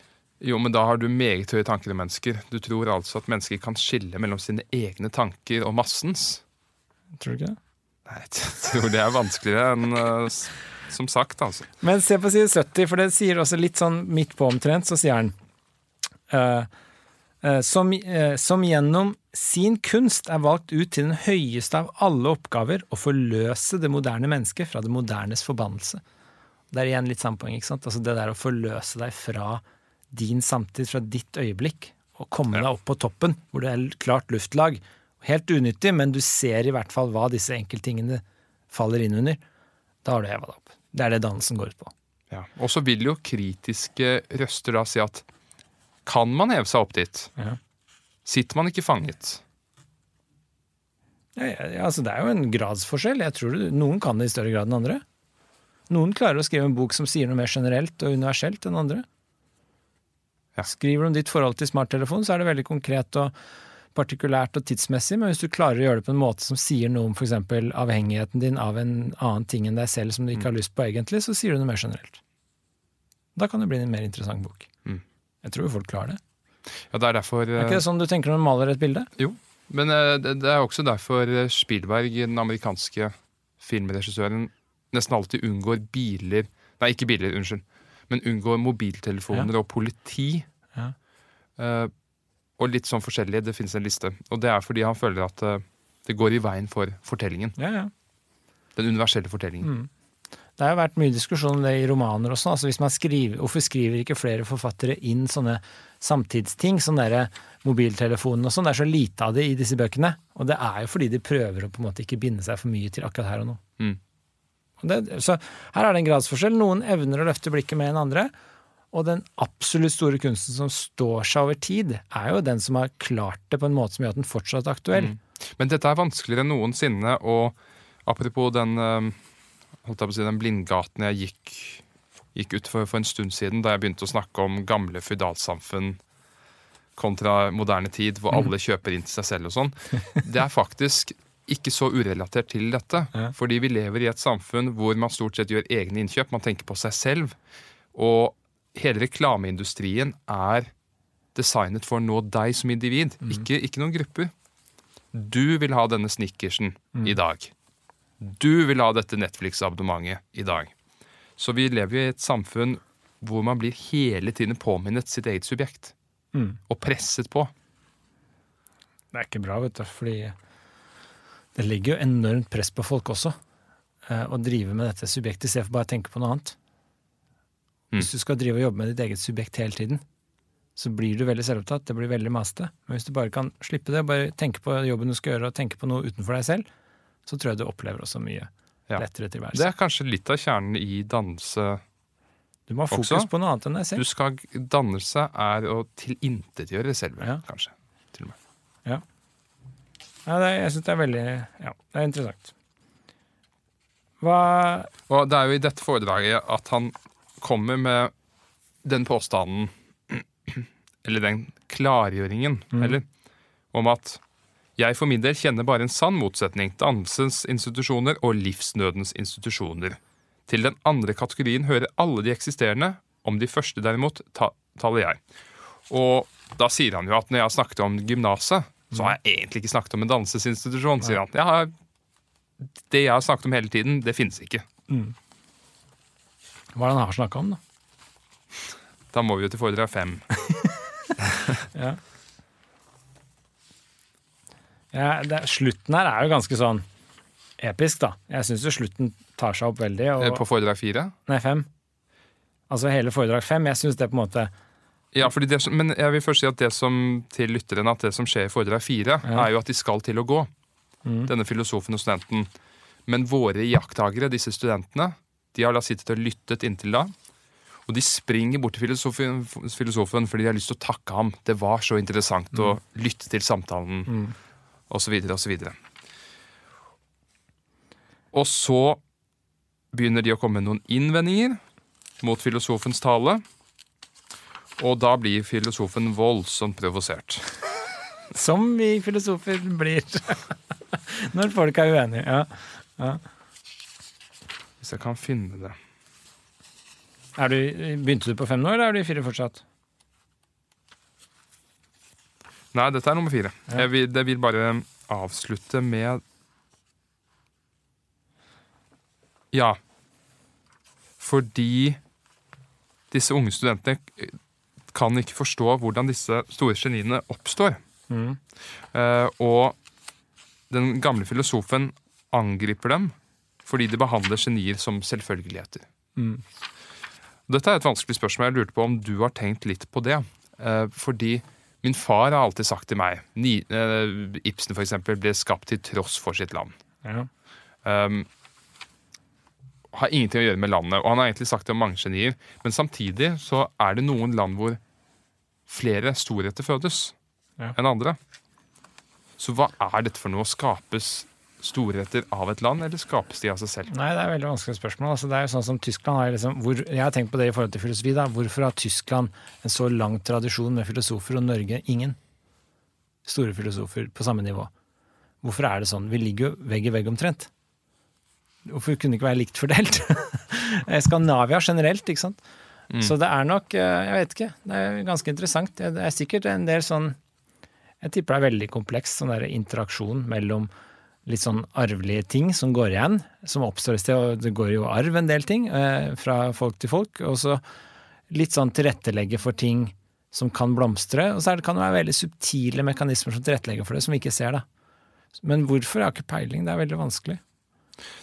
Jo, men da har du meget høye tanker om mennesker. Du tror altså at mennesker kan skille mellom sine egne tanker og massens. Tror du ikke det? Nei, jeg tror det er vanskeligere enn uh, som sagt, altså. Men se på side 70, for det sier også litt sånn midt på omtrent, så sier han eh, som, som gjennom sin kunst er valgt ut til den høyeste av alle oppgaver å forløse det moderne mennesket fra det modernes forbannelse. Det er igjen litt samme poeng, ikke sant? Altså det der å forløse deg fra din samtid, fra ditt øyeblikk, og komme deg opp på toppen, hvor det er klart luftlag. Helt unyttig, men du ser i hvert fall hva disse enkelttingene faller inn under. Da har du heva deg opp. Det er det dansen går ut på. Ja. Og så vil jo kritiske røster da si at kan man heve seg opp dit? Ja. Sitter man ikke fanget? Ja, ja, altså det er jo en gradsforskjell. Jeg tror det- Noen kan det i større grad enn andre. Noen klarer å skrive en bok som sier noe mer generelt og universelt enn andre. Ja. Skriver du om ditt forhold til smarttelefon, så er det veldig konkret og partikulært og tidsmessig, men hvis du klarer å gjøre det på en måte som sier noe om f.eks. avhengigheten din av en annen ting enn deg selv som du ikke har lyst på egentlig, så sier du noe mer generelt. Da kan det bli en mer interessant bok. Mm. Jeg tror jo folk klarer det. Ja, det er derfor Er ikke det sånn du tenker når du maler et bilde? Jo, men eh, det, er også derfor eh, Spielberg, den amerikanske filmregissøren, nesten alltid unngår biler Nei, ikke biler, unnskyld. Men unngår mobiltelefoner og politi. Ja. Eh, og litt sånn forskjellig. Det finnes en liste. Og det er fordi han føler at eh, det går i veien for fortellingen. Ja, ja. Den universelle fortellingen. Mm. Det har jo vært mye diskusjon om det i romaner og sånn. Altså hvis man skriver, hvorfor skriver ikke flere forfattere inn sånne samtidsting, sånn derre mobiltelefonen og sånn? Det er så lite av det i disse bøkene. Og det er jo fordi de prøver å på en måte ikke binde seg for mye til akkurat her og nå. Mm. Og det, så her er det en gradsforskjell. Noen evner å løfte blikket mer enn andre. Og den absolutt store kunsten som står seg over tid, er jo den som har klart det på en måte som gjør at den fortsatt er aktuell. Mm. Men dette er vanskeligere enn noensinne, og apropos den, eh, si, den blindgaten jeg gikk, gikk ut for, for en stund siden, da jeg begynte å snakke om gamle føydalsamfunn kontra moderne tid, hvor alle kjøper inn til seg selv og sånn, det er faktisk ikke så urelatert til dette. Ja. Fordi vi lever i et samfunn hvor man stort sett gjør egne innkjøp, man tenker på seg selv. Og hele reklameindustrien er designet for å nå deg som individ, ikke, ikke noen grupper. Du vil ha denne snickersen i dag. Du vil ha dette Netflix-abonnementet i dag. Så vi lever jo i et samfunn hvor man blir hele tiden påminnet sitt eget subjekt. Mm. Og presset på. Det er ikke bra, vet du, fordi det legger jo enormt press på folk også. eh, Å drive med dette subjektet istedenfor bare å tenke på noe annet. Mm. Hvis du skal drive og jobbe med ditt eget subjekt hele tiden, så blir du veldig selvopptatt, det blir veldig masete. Men hvis du bare kan slippe det, bare tenke på jobben du skal gjøre, og tenke på noe utenfor deg selv, så tror jeg du opplever også mye Ja. lettere tilværelse. Det er kanskje litt av kjernen i dannelse. Du må ha fokus også. på noe annet enn deg Du selv. skal, dannelse er å tilintetgjøre selve, Ja. kanskje. Til og med. Ja, det, jeg syns det er veldig Ja, det er interessant. Hva Og det er jo i dette foredraget at han kommer med den påstanden, eller den klargjøringen, eller, om at jeg for min del kjenner bare en sann motsetning, dannelsens institusjoner og livsnødens institusjoner. Til den andre kategorien hører alle de eksisterende, om de første derimot ta, taler jeg. Og da sier han jo at når jeg har snakket om gymnaset, så har jeg egentlig ikke snakket om en dansesinstitusjon, sier han. Jeg har, det jeg har snakket om hele tiden, det finnes ikke. Hva er det han har snakka om, da? Da må vi jo til foredrag fem. Ja. Ja, det, slutten her er jo ganske sånn episk, da. Jeg syns jo slutten tar seg opp veldig. Eh, Og, På foredrag fire? nei, fem. Altså hele foredrag fem. Jeg syns det på en måte Ja, fordi det, men jeg vil først si at det som til lytteren at det som skjer i foredrag fire, Ja. er jo at de skal til å gå. Denne filosofen og studenten. Men våre iakttagere, disse studentene, de har da sittet og lyttet inntil da. Og de springer bort til filosofen, filosofen fordi de har lyst til å takke ham. Det var så interessant å lytte til samtalen, og så videre. Og så begynner de å komme med noen innvendinger mot filosofens tale. Og da blir filosofen voldsomt provosert. Som vi filosofer blir når folk er uenige. Ja. Ja. Hvis jeg kan finne det. Er du, begynte du på fem nå, eller er du i fire fortsatt? Nei, dette er nummer fire. Ja. Jeg, vil, jeg vil bare avslutte med Ja. Fordi disse unge studentene kan ikke forstå hvordan disse store geniene oppstår. Eh, og den gamle filosofen angriper dem fordi de behandler genier som selvfølgeligheter. Dette er et vanskelig spørsmål. Jeg lurte på om du har tenkt litt på det. Eh, fordi min far har alltid sagt til meg eh, Ibsen for eksempel, ble skapt til tross for sitt land. Ja. Um, har ingenting å gjøre med landet. Og han har egentlig sagt det om mange genier. Men samtidig så er det noen land hvor flere storheter fødes Ja. enn andre. Så hva er dette for noe? Skapes storheter av et land, eller skapes de av seg selv? Nei, det er et veldig vanskelig spørsmål. Altså, det er jo sånn som Tyskland har liksom, hvor, Jeg har tenkt på det i forhold til filosofi. da. Hvorfor har Tyskland en så lang tradisjon med filosofer, og Norge ingen? Store filosofer på samme nivå. Hvorfor er det sånn? Vi ligger jo vegg i vegg omtrent. Hvorfor kunne det ikke være likt fordelt? Skandinavia generelt, ikke sant. Så det er nok eh, Jeg vet ikke. Det er ganske interessant. Det er sikkert en del sånn Jeg tipper det er veldig kompleks, sånn der interaksjon mellom litt sånn arvelige ting som går igjen, som oppstår et sted, og det går jo arv en del ting eh, fra folk til folk, og så litt sånn tilrettelegge for ting som kan blomstre, og så det, kan det være veldig subtile mekanismer som tilrettelegger for det, som vi ikke ser, da. Men hvorfor? Jeg har ikke peiling, det er veldig vanskelig.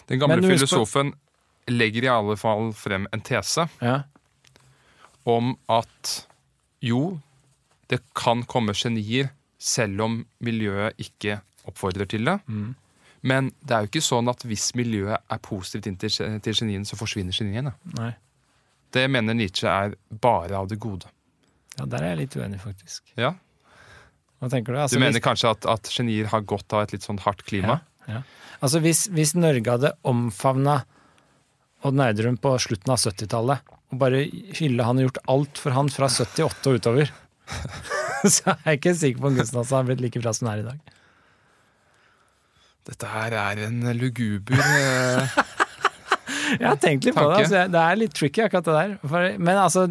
Den gamle Men filosofen på- legger i alle fall frem en tese Ja, om at jo, det kan komme genier selv om miljøet ikke oppfordrer til det. Men det er jo ikke sånn at hvis miljøet er positivt inn til til geniene, så forsvinner geniene. nei. Det mener Nietzsche er bare av det gode. Ja, der er jeg litt uenig, faktisk. Ja? Hva tenker du? Du Altså, mener hvis- kanskje at, at genier har godt av et litt sånn hardt klima? Ja, ja. Altså hvis, hvis Norge hadde omfavna Odd Nerdrum på slutten av 70-tallet, og bare hylle han og gjort alt for han fra 78 og utover, så er jeg ikke sikker på om Gustavsen hadde blitt like bra som han er i dag. Dette her er en luguber eh, Jeg har tenkt litt på det. Altså, det er litt tricky, akkurat det der. For, men altså,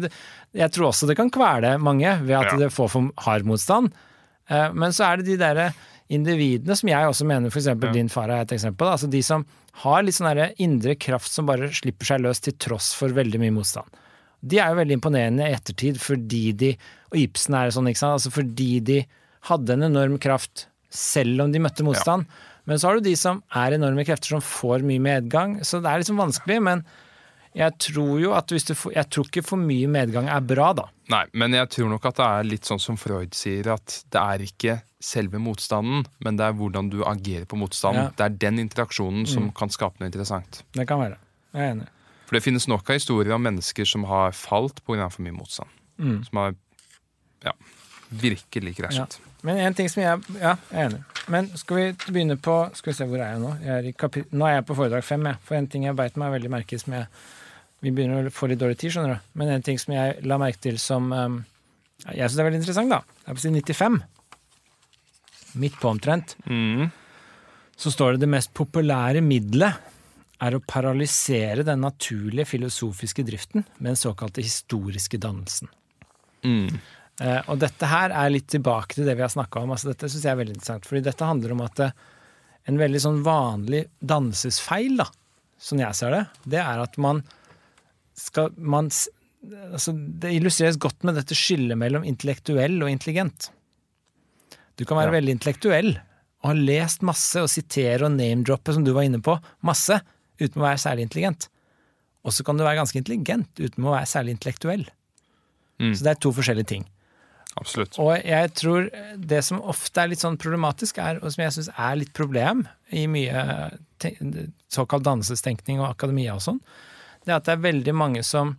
jeg tror også det kan kvele mange ved at Ja. det får for hard motstand. Eh, Men så er det de derre individene som jeg også mener, f.eks. Ja. din far er et eksempel. Altså de som har litt sånn indre kraft som bare slipper seg løs til tross for veldig mye motstand. De er jo veldig imponerende i ettertid fordi de, og Ibsen er sånn, ikke sant, altså fordi de hadde en enorm kraft selv om de møtte motstand. Men så har du de som er enorme krefter som får mye medgang, så det er liksom vanskelig. Men jeg tror jo at hvis du får, jeg tror ikke for mye medgang er bra, da. Nei, men jeg tror nok at det er litt sånn som Freud sier, at det er ikke selve motstanden, men det er hvordan du agerer på motstanden. Ja. Det er den interaksjonen som kan skape noe interessant. Det kan være. Jeg er enig. For det finnes nok av historier om mennesker som har falt pga. for mye motstand. Mm. Som har ja, virkelig krasjet. Men en ting som jeg Ja, jeg er enig. Men skal vi begynne på Skal vi se, hvor er jeg nå? Jeg er nå er jeg på foredrag fem, jeg. For en ting jeg beit meg veldig merke i Vi begynner å få litt dårlig tid, skjønner du. Men en ting som jeg la merke til som um, jeg syns er veldig interessant, da. Det er på side 95. Midt på omtrent. Mm. Så står det det mest populære middelet er å paralysere den naturlige filosofiske driften med den såkalte historiske dannelsen. Mm. Eh, og dette her er litt tilbake til det vi har snakka om. Altså, dette syns jeg er veldig interessant, fordi dette handler om at eh, en veldig sånn vanlig dansesfeil, da, som jeg ser det, det er at man skal man, altså, Det illustreres godt med dette skillet mellom intellektuell og intelligent. Du kan være Ja. veldig intellektuell og ha lest masse og sitere og name-droppe, som du var inne på, masse, uten å være særlig intelligent. Og så kan du være ganske intelligent uten å være særlig intellektuell. Mm. Så det er to forskjellige ting. Absolutt. Og jeg tror det som ofte er litt sånn problematisk, er, og som jeg syns er litt problem i mye såkalt dannelsestenkning og akademia og sånn, det er at det er veldig mange som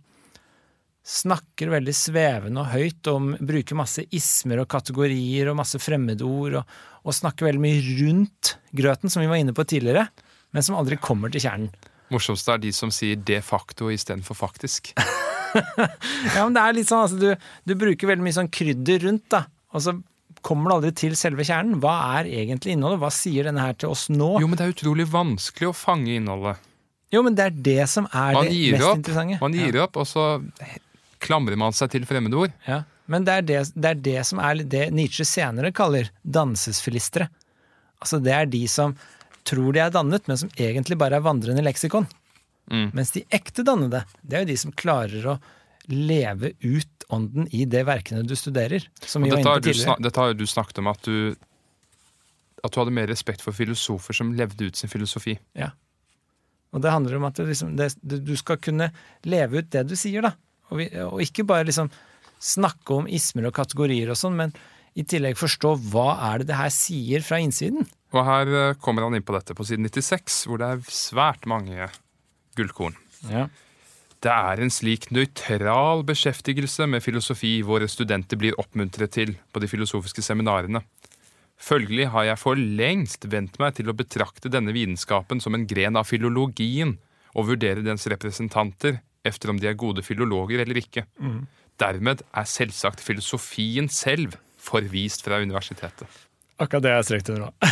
snakker veldig svevende og høyt om Bruker masse ismer og kategorier og masse fremmedord, og, og snakker veldig mye rundt grøten, som vi var inne på tidligere, men som aldri kommer til kjernen. Morsomst er de som sier de facto istedenfor faktisk. Ja, men det er litt sånn, altså, du, du bruker veldig mye sånn krydder rundt, da, og så kommer du aldri til selve kjernen. Hva er egentlig innholdet? Hva sier denne her til oss nå? Jo, men det er utrolig vanskelig å fange innholdet. Jo, men det er det som er Man det mest opp, interessante. man gir opp, og så klamrer man seg til fremmedord. Ja. Men det er det, det er det som er det Nietzsche senere kaller dansesfilistere. Altså det er de som tror de er dannet, men som egentlig bare er vandrende leksikon. Mm. Mens de ekte dannede, det er jo de som klarer å leve ut ånden i det verkene du studerer. Dette, har du, snak- dette har du snakket om at du at du hadde mer respekt for filosofer som levde ut sin filosofi. Ja. Og det handler om at du, liksom, det, du skal kunne leve ut det du sier, da. Og, vi, og ikke bare liksom snakke om ismer og kategorier og sånn, men i tillegg forstå hva er det det her sier fra innsiden. Og her eh, kommer han inn på dette på siden 96, hvor det er svært mange gullkorn. Ja. Det er en slik nøytral beskjeftigelse med filosofi våre studenter blir oppmuntret til på de filosofiske seminarene. Følgelig har jeg for lengst vent meg til å betrakte denne vitenskapen som en gren av filologien, og vurdere dens representanter efter om de er gode filologer eller ikke. Dermed er selvsagt filosofien selv forvist fra universitetet. Akkurat det jeg strekt under nå.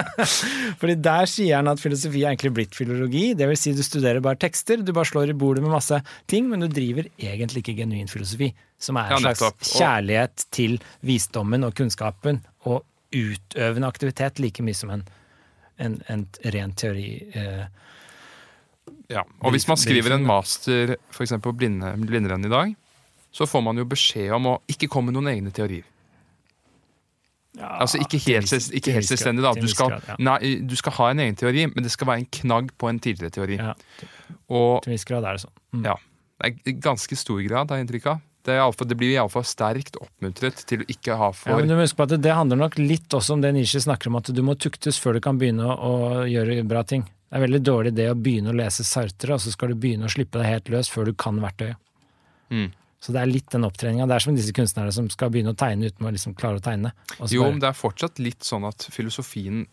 Fordi der sier han at filosofi er egentlig blitt filologi. Det vil si du studerer bare tekster, du bare slår i bordet med masse ting, men du driver egentlig ikke genuin filosofi. Som er en slags. Kjærlighet til visdommen og kunnskapen, og utøvende aktivitet like mye som en, en, en ren teori. Eh, Ja, og hvis man skriver en master for på blinde, Blinderen i dag, så får man jo beskjed om å ikke komme med noen egne teorier. Altså ikke helt, viss- ikke helt selvstendig, da. Du skal, grad, ja. nei, du skal ha en egen teori, men det skal være en knagg på en tidligere teori. Ja, Og til en viss grad er det sånn. Mm. ja, det er ganske stor grad, har jeg inntrykk av. Det, er i alle fall- det blir iallfall sterkt oppmuntret til å ikke ha for Ja, men du må huske på at det, det handler nok litt også om det Nishi snakker om, at du må tuktes før du kan begynne å, å gjøre bra ting. Det er veldig dårlig det å begynne å lese Sartre, og så skal du begynne å slippe deg helt løs før du kan verktøyet. Mm. Så det er litt den opptreninga. Det er som disse kunstnerne som skal begynne å tegne uten å liksom klare å tegne. Jo, men det er fortsatt litt sånn at filosofien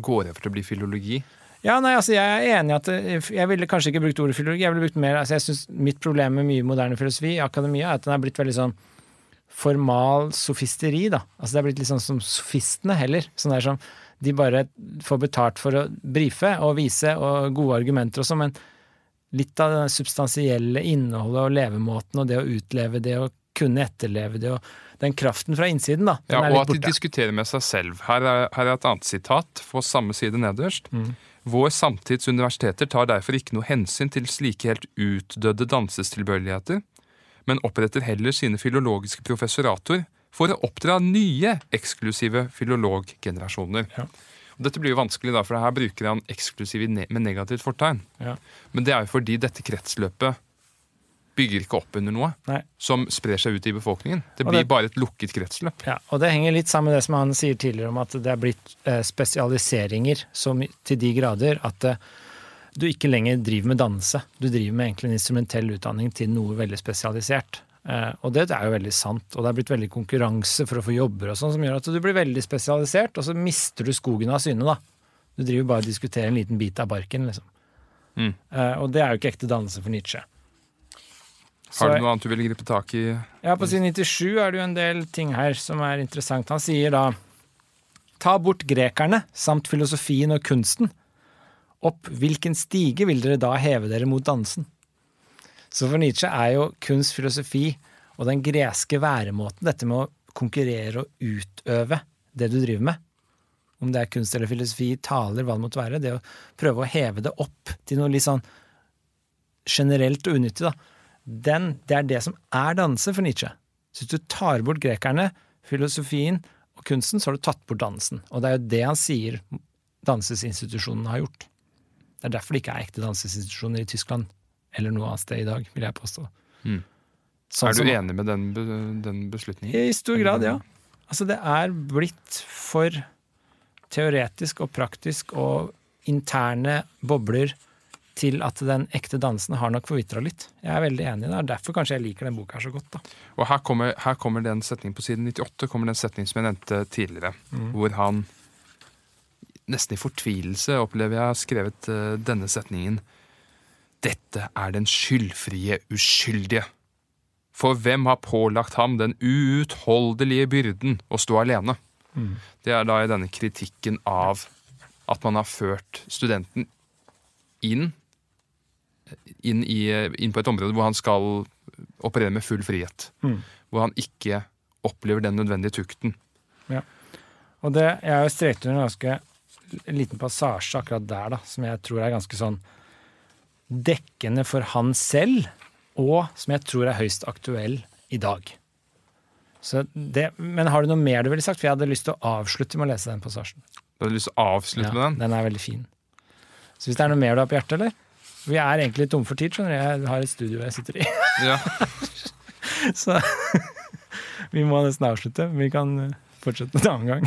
går over til å bli filologi. Ja, nei, altså jeg er enig i at Jeg ville kanskje ikke brukt ordet filologi. Jeg ville brukt mer, altså jeg synes Mitt problem med mye moderne filosofi i akademia er at den er blitt veldig sånn formal sofisteri, da. Altså det er blitt litt sånn som sofistene heller. Sånn der som de bare får betalt for å brife og vise og gode argumenter og sånn, men litt av det substansielle innholdet og levemåten og det å utleve det og kunne etterleve det og den kraften fra innsiden, da. Ja, og at de diskuterer med seg selv. Her er, her er et annet sitat på samme side nederst. Mm. Vår samtids universiteter tar derfor ikke noe hensyn til slike helt utdødde dansestilbørligheter, men oppretter heller sine filologiske professorater for å oppdra nye eksklusive filologgenerasjoner. Ja. Og Dette blir jo vanskelig, da, for her bruker han eksklusiv med negativt fortegn. Ja. Men det er jo fordi dette kretsløpet bygger ikke opp under noe Nei. som sprer seg ut i befolkningen. Det blir det- bare et lukket kretsløp. Ja, og det henger litt sammen med det som han sier tidligere om at det er blitt eh, spesialiseringer som, til de grader at eh, du ikke lenger driver med dannelse. Du driver med egentlig en instrumentell utdanning til noe veldig spesialisert. Eh, og det er jo veldig sant. Og det er blitt veldig konkurranse for å få jobber og sånn, som gjør at du blir veldig spesialisert, og så mister du skogen av syne, da. Du driver bare og diskuterer en liten bit av barken, liksom. Mm. Eh, og det er jo ikke ekte dannelse for Nietzsche. Har du noe annet du vil gripe tak i? ja, på side 97 er det jo en del ting her som er interessant. Han sier da Ta bort grekerne samt filosofien og kunsten. Opp hvilken stige vil dere da heve dere mot dansen? Så for Nietzsche er jo kunst, filosofi og den greske væremåten, dette med å konkurrere og utøve det du driver med, om det er kunst eller filosofi, taler, hva det måtte være, det å prøve å heve det opp til noe litt sånn generelt og unyttig, da den, det er det som er danse for Nietzsche. Så hvis du tar bort grekerne, filosofien og kunsten, så har du tatt bort dansen. Og det er jo det han sier dansesinstitusjonene har gjort. Det er derfor det ikke er ekte dansesinstitusjoner i Tyskland eller noe annet sted i dag, vil jeg påstå. Mm. Sånn er du som- enig med den, den beslutningen? I stor grad, ja. Altså, det er blitt for teoretisk og praktisk og interne bobler til at den ekte dansen har nok forvitra litt. Jeg er veldig enig i det. og Derfor kanskje jeg liker den boka her så godt. da. Og her kommer, her kommer den setningen på siden 98, kommer den setningen som jeg nevnte tidligere, Mm. hvor han nesten i fortvilelse opplever jeg har skrevet uh, denne setningen. Dette er den skyldfrie uskyldige. For hvem har pålagt ham den uutholdelige byrden å stå alene? Mm. Det er da i denne kritikken av at man har ført studenten inn, inn, i, inn på et område hvor han skal operere med full frihet. Mm. Hvor han ikke opplever den nødvendige tukten. Ja. Og det, jeg har jo strekt under en ganske liten passasje akkurat der, da, som jeg tror er ganske sånn dekkende for han selv, og som jeg tror er høyst aktuell i dag. Så det, men har du noe mer du ville sagt? For jeg hadde lyst til å avslutte med å lese den passasjen. Du hadde lyst til å avslutte med den? Den er veldig fin. Så hvis det er noe mer du har på hjertet, eller? Vi er egentlig tomme for tid, skjønner du. Jeg har et studio jeg sitter i. Ja. Så vi må nesten avslutte. Vi kan fortsette en annen gang.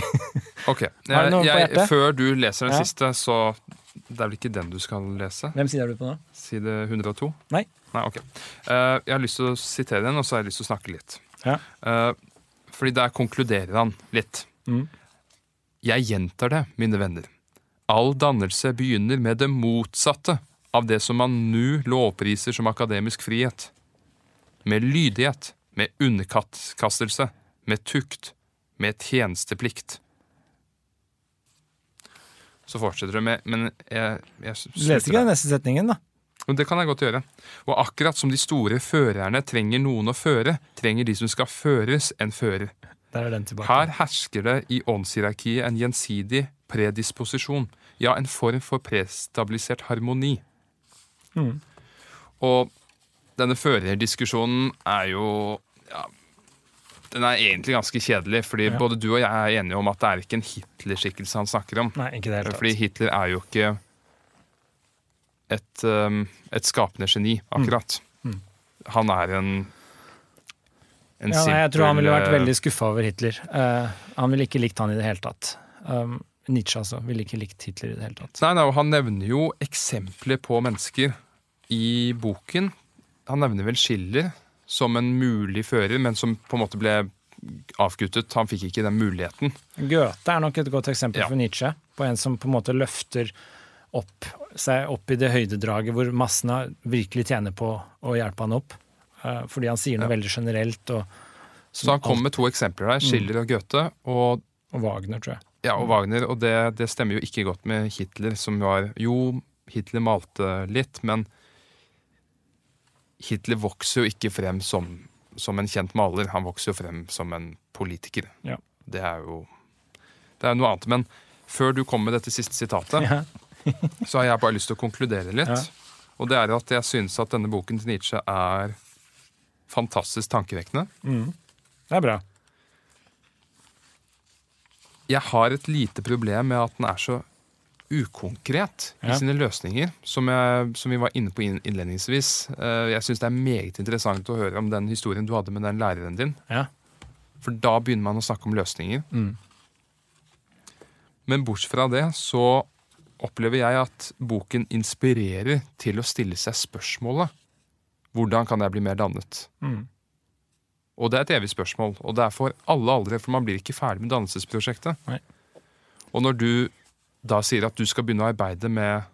Ok. Har du noe på Jeg, hjertet? før du leser den Ja. siste, så Det er vel ikke den du skal lese? Hvem side er du på nå? Side 102? Nei. Nei, ok. Uh, jeg har lyst til å sitere den, og så har jeg lyst til å snakke litt. Ja. Uh, fordi der konkluderer han litt. Mm. Jeg gjentar det, mine venner. All dannelse begynner med det motsatte av det som man nå lovpriser som akademisk frihet. Med lydighet, med underkastelse, med tukt, med tjenesteplikt. Så fortsetter du med Men jeg, jeg leste ikke den neste setningen, da? det kan jeg godt gjøre. Og akkurat som de store førerne trenger noen å føre, trenger de som skal føres, en fører. Der er den tilbake. Her hersker det i åndshierarkiet en gjensidig predisposisjon, ja, en form for prestabilisert harmoni. Mm. Og denne førerdiskusjonen er jo ja, Den er egentlig ganske kjedelig, fordi Ja. både du og jeg er enige om at det er ikke en Hitler-skikkelse han snakker om. Nei, ikke det hele Fordi. Hitler er jo ikke et, um, et skapende geni, akkurat. Mm. Han er en en Ja, nei, jeg tror han ville vært eh, veldig skuffa over Hitler. Uh, han ville ikke likt han i det hele tatt. Um, Nietzsche altså, ville ikke likt Hitler i det hele tatt. Nei, nei, Han nevner jo eksempler på mennesker i boken. Han nevner vel Schiller som en mulig fører, men som på en måte ble avguttet. Han fikk ikke den muligheten. Goethe er nok et godt eksempel Ja. for Nietzsche, på en som på en måte løfter opp, seg opp i det høydedraget hvor massene virkelig tjener på å hjelpe han opp. Eh, fordi han sier noe Ja. veldig generelt, og, Så han kom med to eksempler der, Schiller og Goethe. Og, og Wagner, tror jeg. ja, og Wagner, og det, det stemmer jo ikke godt med Hitler, som var Jo, Hitler malte litt, men Hitler vokser jo ikke frem som, som en kjent maler. Han vokser jo frem som en politiker. Ja. Det er jo det er noe annet. Men før du kom med dette siste sitatet, Ja. så har jeg bare lyst til å konkludere litt. Ja. Og det er at jeg synes at denne boken til Nietzsche er fantastisk tankevekkende. Mm. Det er bra. Jeg har et lite problem med at den er så ukonkret i Ja. sine løsninger, som, jeg, som vi var inne på innledningsvis. Eh, Jeg syns det er meget interessant å høre om den historien du hadde med den læreren din. Ja. For da begynner man å snakke om løsninger. Mm. Men bortsett fra det så opplever jeg at boken inspirerer til å stille seg spørsmålet hvordan kan jeg bli mer dannet? Mm. Og det er et evig spørsmål, og det er for alle aldre, for man blir ikke ferdig med dannelsesprosjektet. Nei. Og når du da sier at du skal begynne å arbeide med,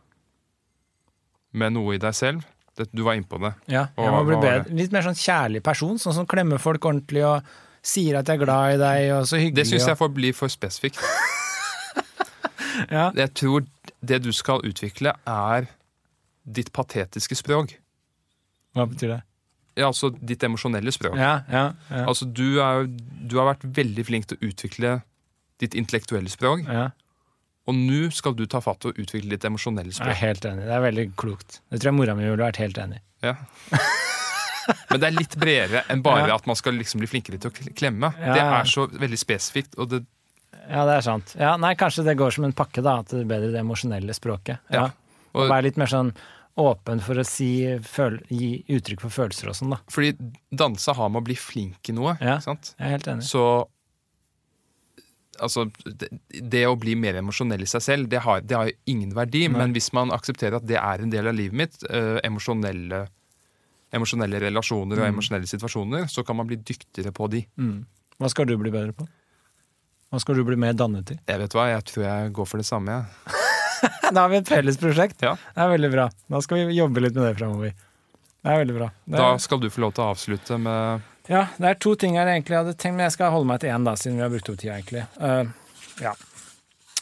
med noe i deg selv det, Du var innpå det. Ja, jeg må og, bli bedre. Litt mer sånn kjærlig person, sånn som klemmer folk ordentlig og sier at jeg er glad i deg, og så hyggelig. Det syns jeg får bli for spesifikt. ja. Jeg tror det du skal utvikle, er ditt patetiske språk. Hva betyr det? Ja, altså ditt emosjonelle språk. Ja, ja, ja. Altså, du, er, du har vært veldig flink til å utvikle ditt intellektuelle språk, ja. Og nå skal du ta fatt og utvikle ditt emosjonelle Jeg er helt enig. Det er veldig klokt. Det tror jeg mora mi ville vært helt enig i. Ja. Men det er litt bredere enn bare Ja. at man skal liksom bli flinkere til å klemme. Ja. Det er så veldig spesifikt. Og det, Ja, det er sant. Ja, nei, kanskje det går som en pakke, da. At det er bedre det emosjonelle språket. Ja. Og være litt mer sånn åpen for å si, føl, gi uttrykk for følelser og sånn, da. fordi dansa har med å bli flink i noe. Ja. Sant? Jeg er helt enig. Så Altså, det, det å bli mer emosjonell i seg selv, det har, det har jo ingen verdi. Nei. Men hvis man aksepterer at det er en del av livet mitt, eh, emosjonelle, emosjonelle relasjoner og Mm. emosjonelle situasjoner, så kan man bli dyktigere på de. Mm. Hva skal du bli bedre på? Hva skal du bli mer dannet i? Jeg vet hva, jeg tror jeg går for det samme. Ja. Da har vi et felles prosjekt. Ja. Det er veldig bra. Da skal vi jobbe litt med det framover. Det er veldig bra. Det Da er, skal du få lov til å avslutte med ja, det er to ting jeg egentlig hadde tenkt, men jeg skal holde meg til én, da, siden vi har brukt opp tida, egentlig. Uh, ja.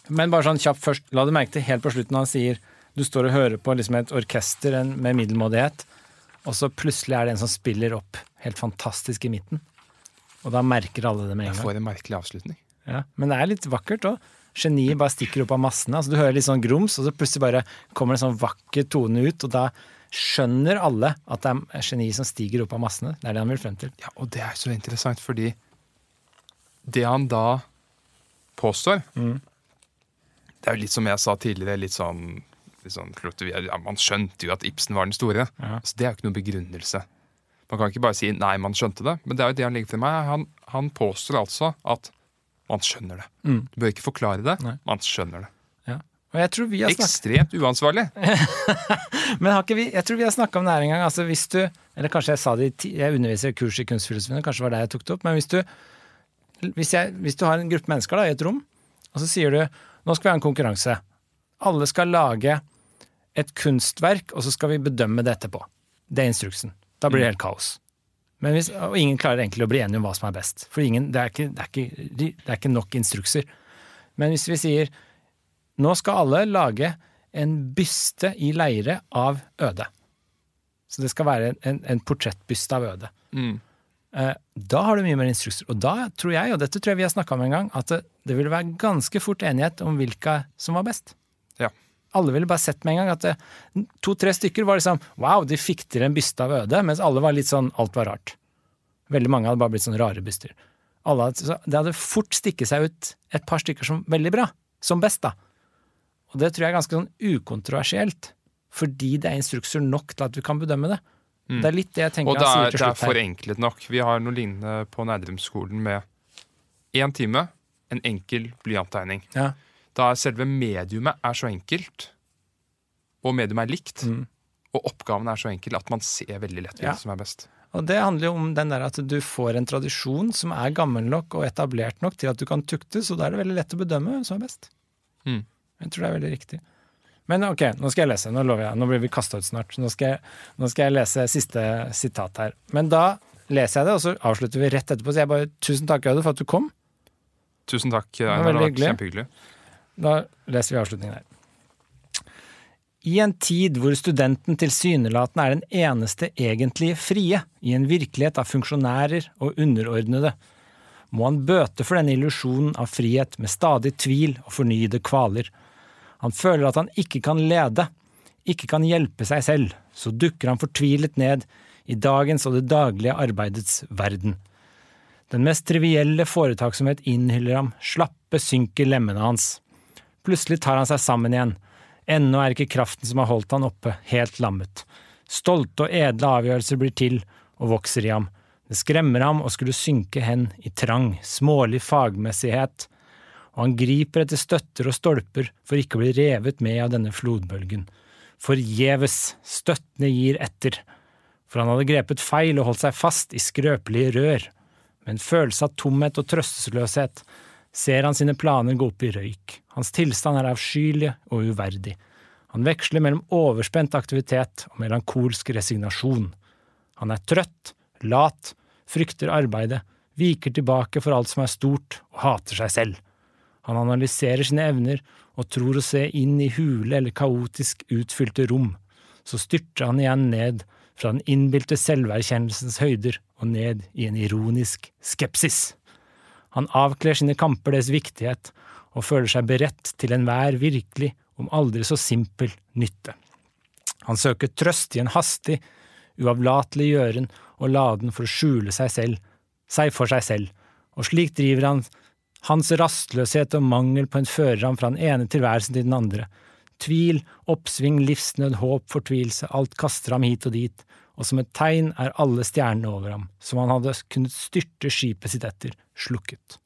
Men bare sånn kjapt først, la du merke til helt på slutten når han sier du står og hører på liksom et orkester med middelmådighet, og så plutselig er det en som spiller opp helt fantastisk i midten. Og da merker alle det med en Jeg gang. får en merkelig avslutning. Ja, men det er litt vakkert òg. Geniet bare stikker opp av massene. Altså, du hører litt sånn grums, og så plutselig bare kommer en sånn vakker tone ut, og da skjønner alle at det er geniet som stiger opp av massene. Det er det han vil frem til. Ja, og det er så interessant, fordi det han da påstår Det er jo litt som jeg sa tidligere, litt sånn, litt sånn ja, Man skjønte jo at Ibsen var den store. Ja. Så det er jo ikke noen begrunnelse. Man kan ikke bare si 'nei, man skjønte det', men det er jo det han legger til meg. Han, han påstår altså at man skjønner det. Mm. Du bør ikke forklare det, Nei. man skjønner det. Ekstremt uansvarlig. Men har ikke vi, jeg tror vi har snakka om det her en gang. Altså hvis du, eller kanskje jeg sa det i Jeg underviser i kurs i kunstfilosofien, kanskje det var der jeg tok det opp. Men hvis du, hvis, jeg, hvis du har en gruppe mennesker da, i et rom, og så sier du nå skal vi ha en konkurranse. Alle skal lage et kunstverk, og så skal vi bedømme det etterpå. Det er instruksen. Da blir det helt kaos. Men hvis, og ingen klarer egentlig å bli enige om hva som er best. For ingen, det, er ikke, det, er ikke, det er ikke nok instrukser. Men hvis vi sier nå skal alle lage en byste i leire av Øde. Så det skal være en, en portrettbyste av Øde. Mm. Eh, da har du mye mer instrukser. Og da tror jeg, og dette tror jeg vi har snakka om en gang, at det, det ville være ganske fort enighet om hvilke som var best. Ja. Alle ville bare sett med en gang at to-tre stykker var liksom wow, de fikk til en byste av Øde, mens alle var litt sånn alt var rart. Veldig mange hadde bare blitt sånn rare byster. Alle hadde, så det hadde fort stikket seg ut et par stykker som veldig bra. Som best, da. Og det tror jeg er ganske sånn ukontroversielt. Fordi det er instrukser nok til at vi kan bedømme det. Det er litt det jeg tenker Og det til er, her. Og det er slutt forenklet nok. Vi har noe lignende på Nerdrum-skolen med én time, en enkel blyanttegning. Ja. Da selve mediumet er så enkelt, og mediumet er likt, Mm. og oppgaven er så enkel at man ser veldig lett Ja. hvilket som er best. Og det handler jo om den der at du får en tradisjon som er gammel nok og etablert nok til at du kan tuktes, og da er det veldig lett å bedømme hvem som er best. Mm. Jeg tror det er veldig riktig. Men ok, nå skal jeg lese. Nå lover jeg. Nå blir vi kasta ut snart. Nå skal, jeg, nå skal jeg lese siste sitat her. Men da leser jeg det, og så avslutter vi rett etterpå. Så jeg bare tusen takk, Øde, for at du kom. Tusen takk, Einar. Det har vært kjempehyggelig. Da leser vi avslutningen her. I en tid hvor studenten tilsynelatende er den eneste egentlige frie i en virkelighet av funksjonærer og underordnede, må han bøte for denne illusjonen av frihet med stadig tvil og fornyede kvaler. Han føler at han ikke kan lede, ikke kan hjelpe seg selv, så dukker han fortvilet ned i dagens og det daglige arbeidets verden. Den mest trivielle foretaksomhet innhyller ham, slappe synker lemmene hans. Plutselig tar han seg sammen igjen. Ennå er ikke kraften som har holdt han oppe, helt lammet. Stolte og edle avgjørelser blir til og vokser i ham. Det skremmer ham å skulle synke hen i trang, smålig fagmessighet, og han griper etter støtter og stolper for ikke å bli revet med av denne flodbølgen. Forgjeves, støttene gir etter, for han hadde grepet feil og holdt seg fast i skrøpelige rør. Med en følelse av tomhet og trøstesløshet ser han sine planer gå opp i røyk. Hans tilstand er avskyelig og uverdig. Han veksler mellom overspent aktivitet og melankolsk resignasjon. Han er trøtt, lat, frykter arbeidet, viker tilbake for alt som er stort, og hater seg selv. Han analyserer sine evner og tror å se inn i hule eller kaotisk utfylte rom. Så styrter han igjen ned fra den innbilte selverkjennelsens høyder og ned i en ironisk skepsis. Han avkler sine kamper deres viktighet og føler seg beredt til enhver virkelig, om aldri så simpel, nytte. Han søker trøst i en hastig, uavlatelig gjøren og laden for å skjule seg selv, seg for seg selv, og slik driver han hans rastløshet og mangel på en fører ham fra den ene tilværelsen til den andre. Tvil, oppsving, livsnød, håp, fortvilelse, alt kaster ham hit og dit, og som et tegn er alle stjernene over ham, som han hadde kunnet styrte skipet sitt etter, slukket.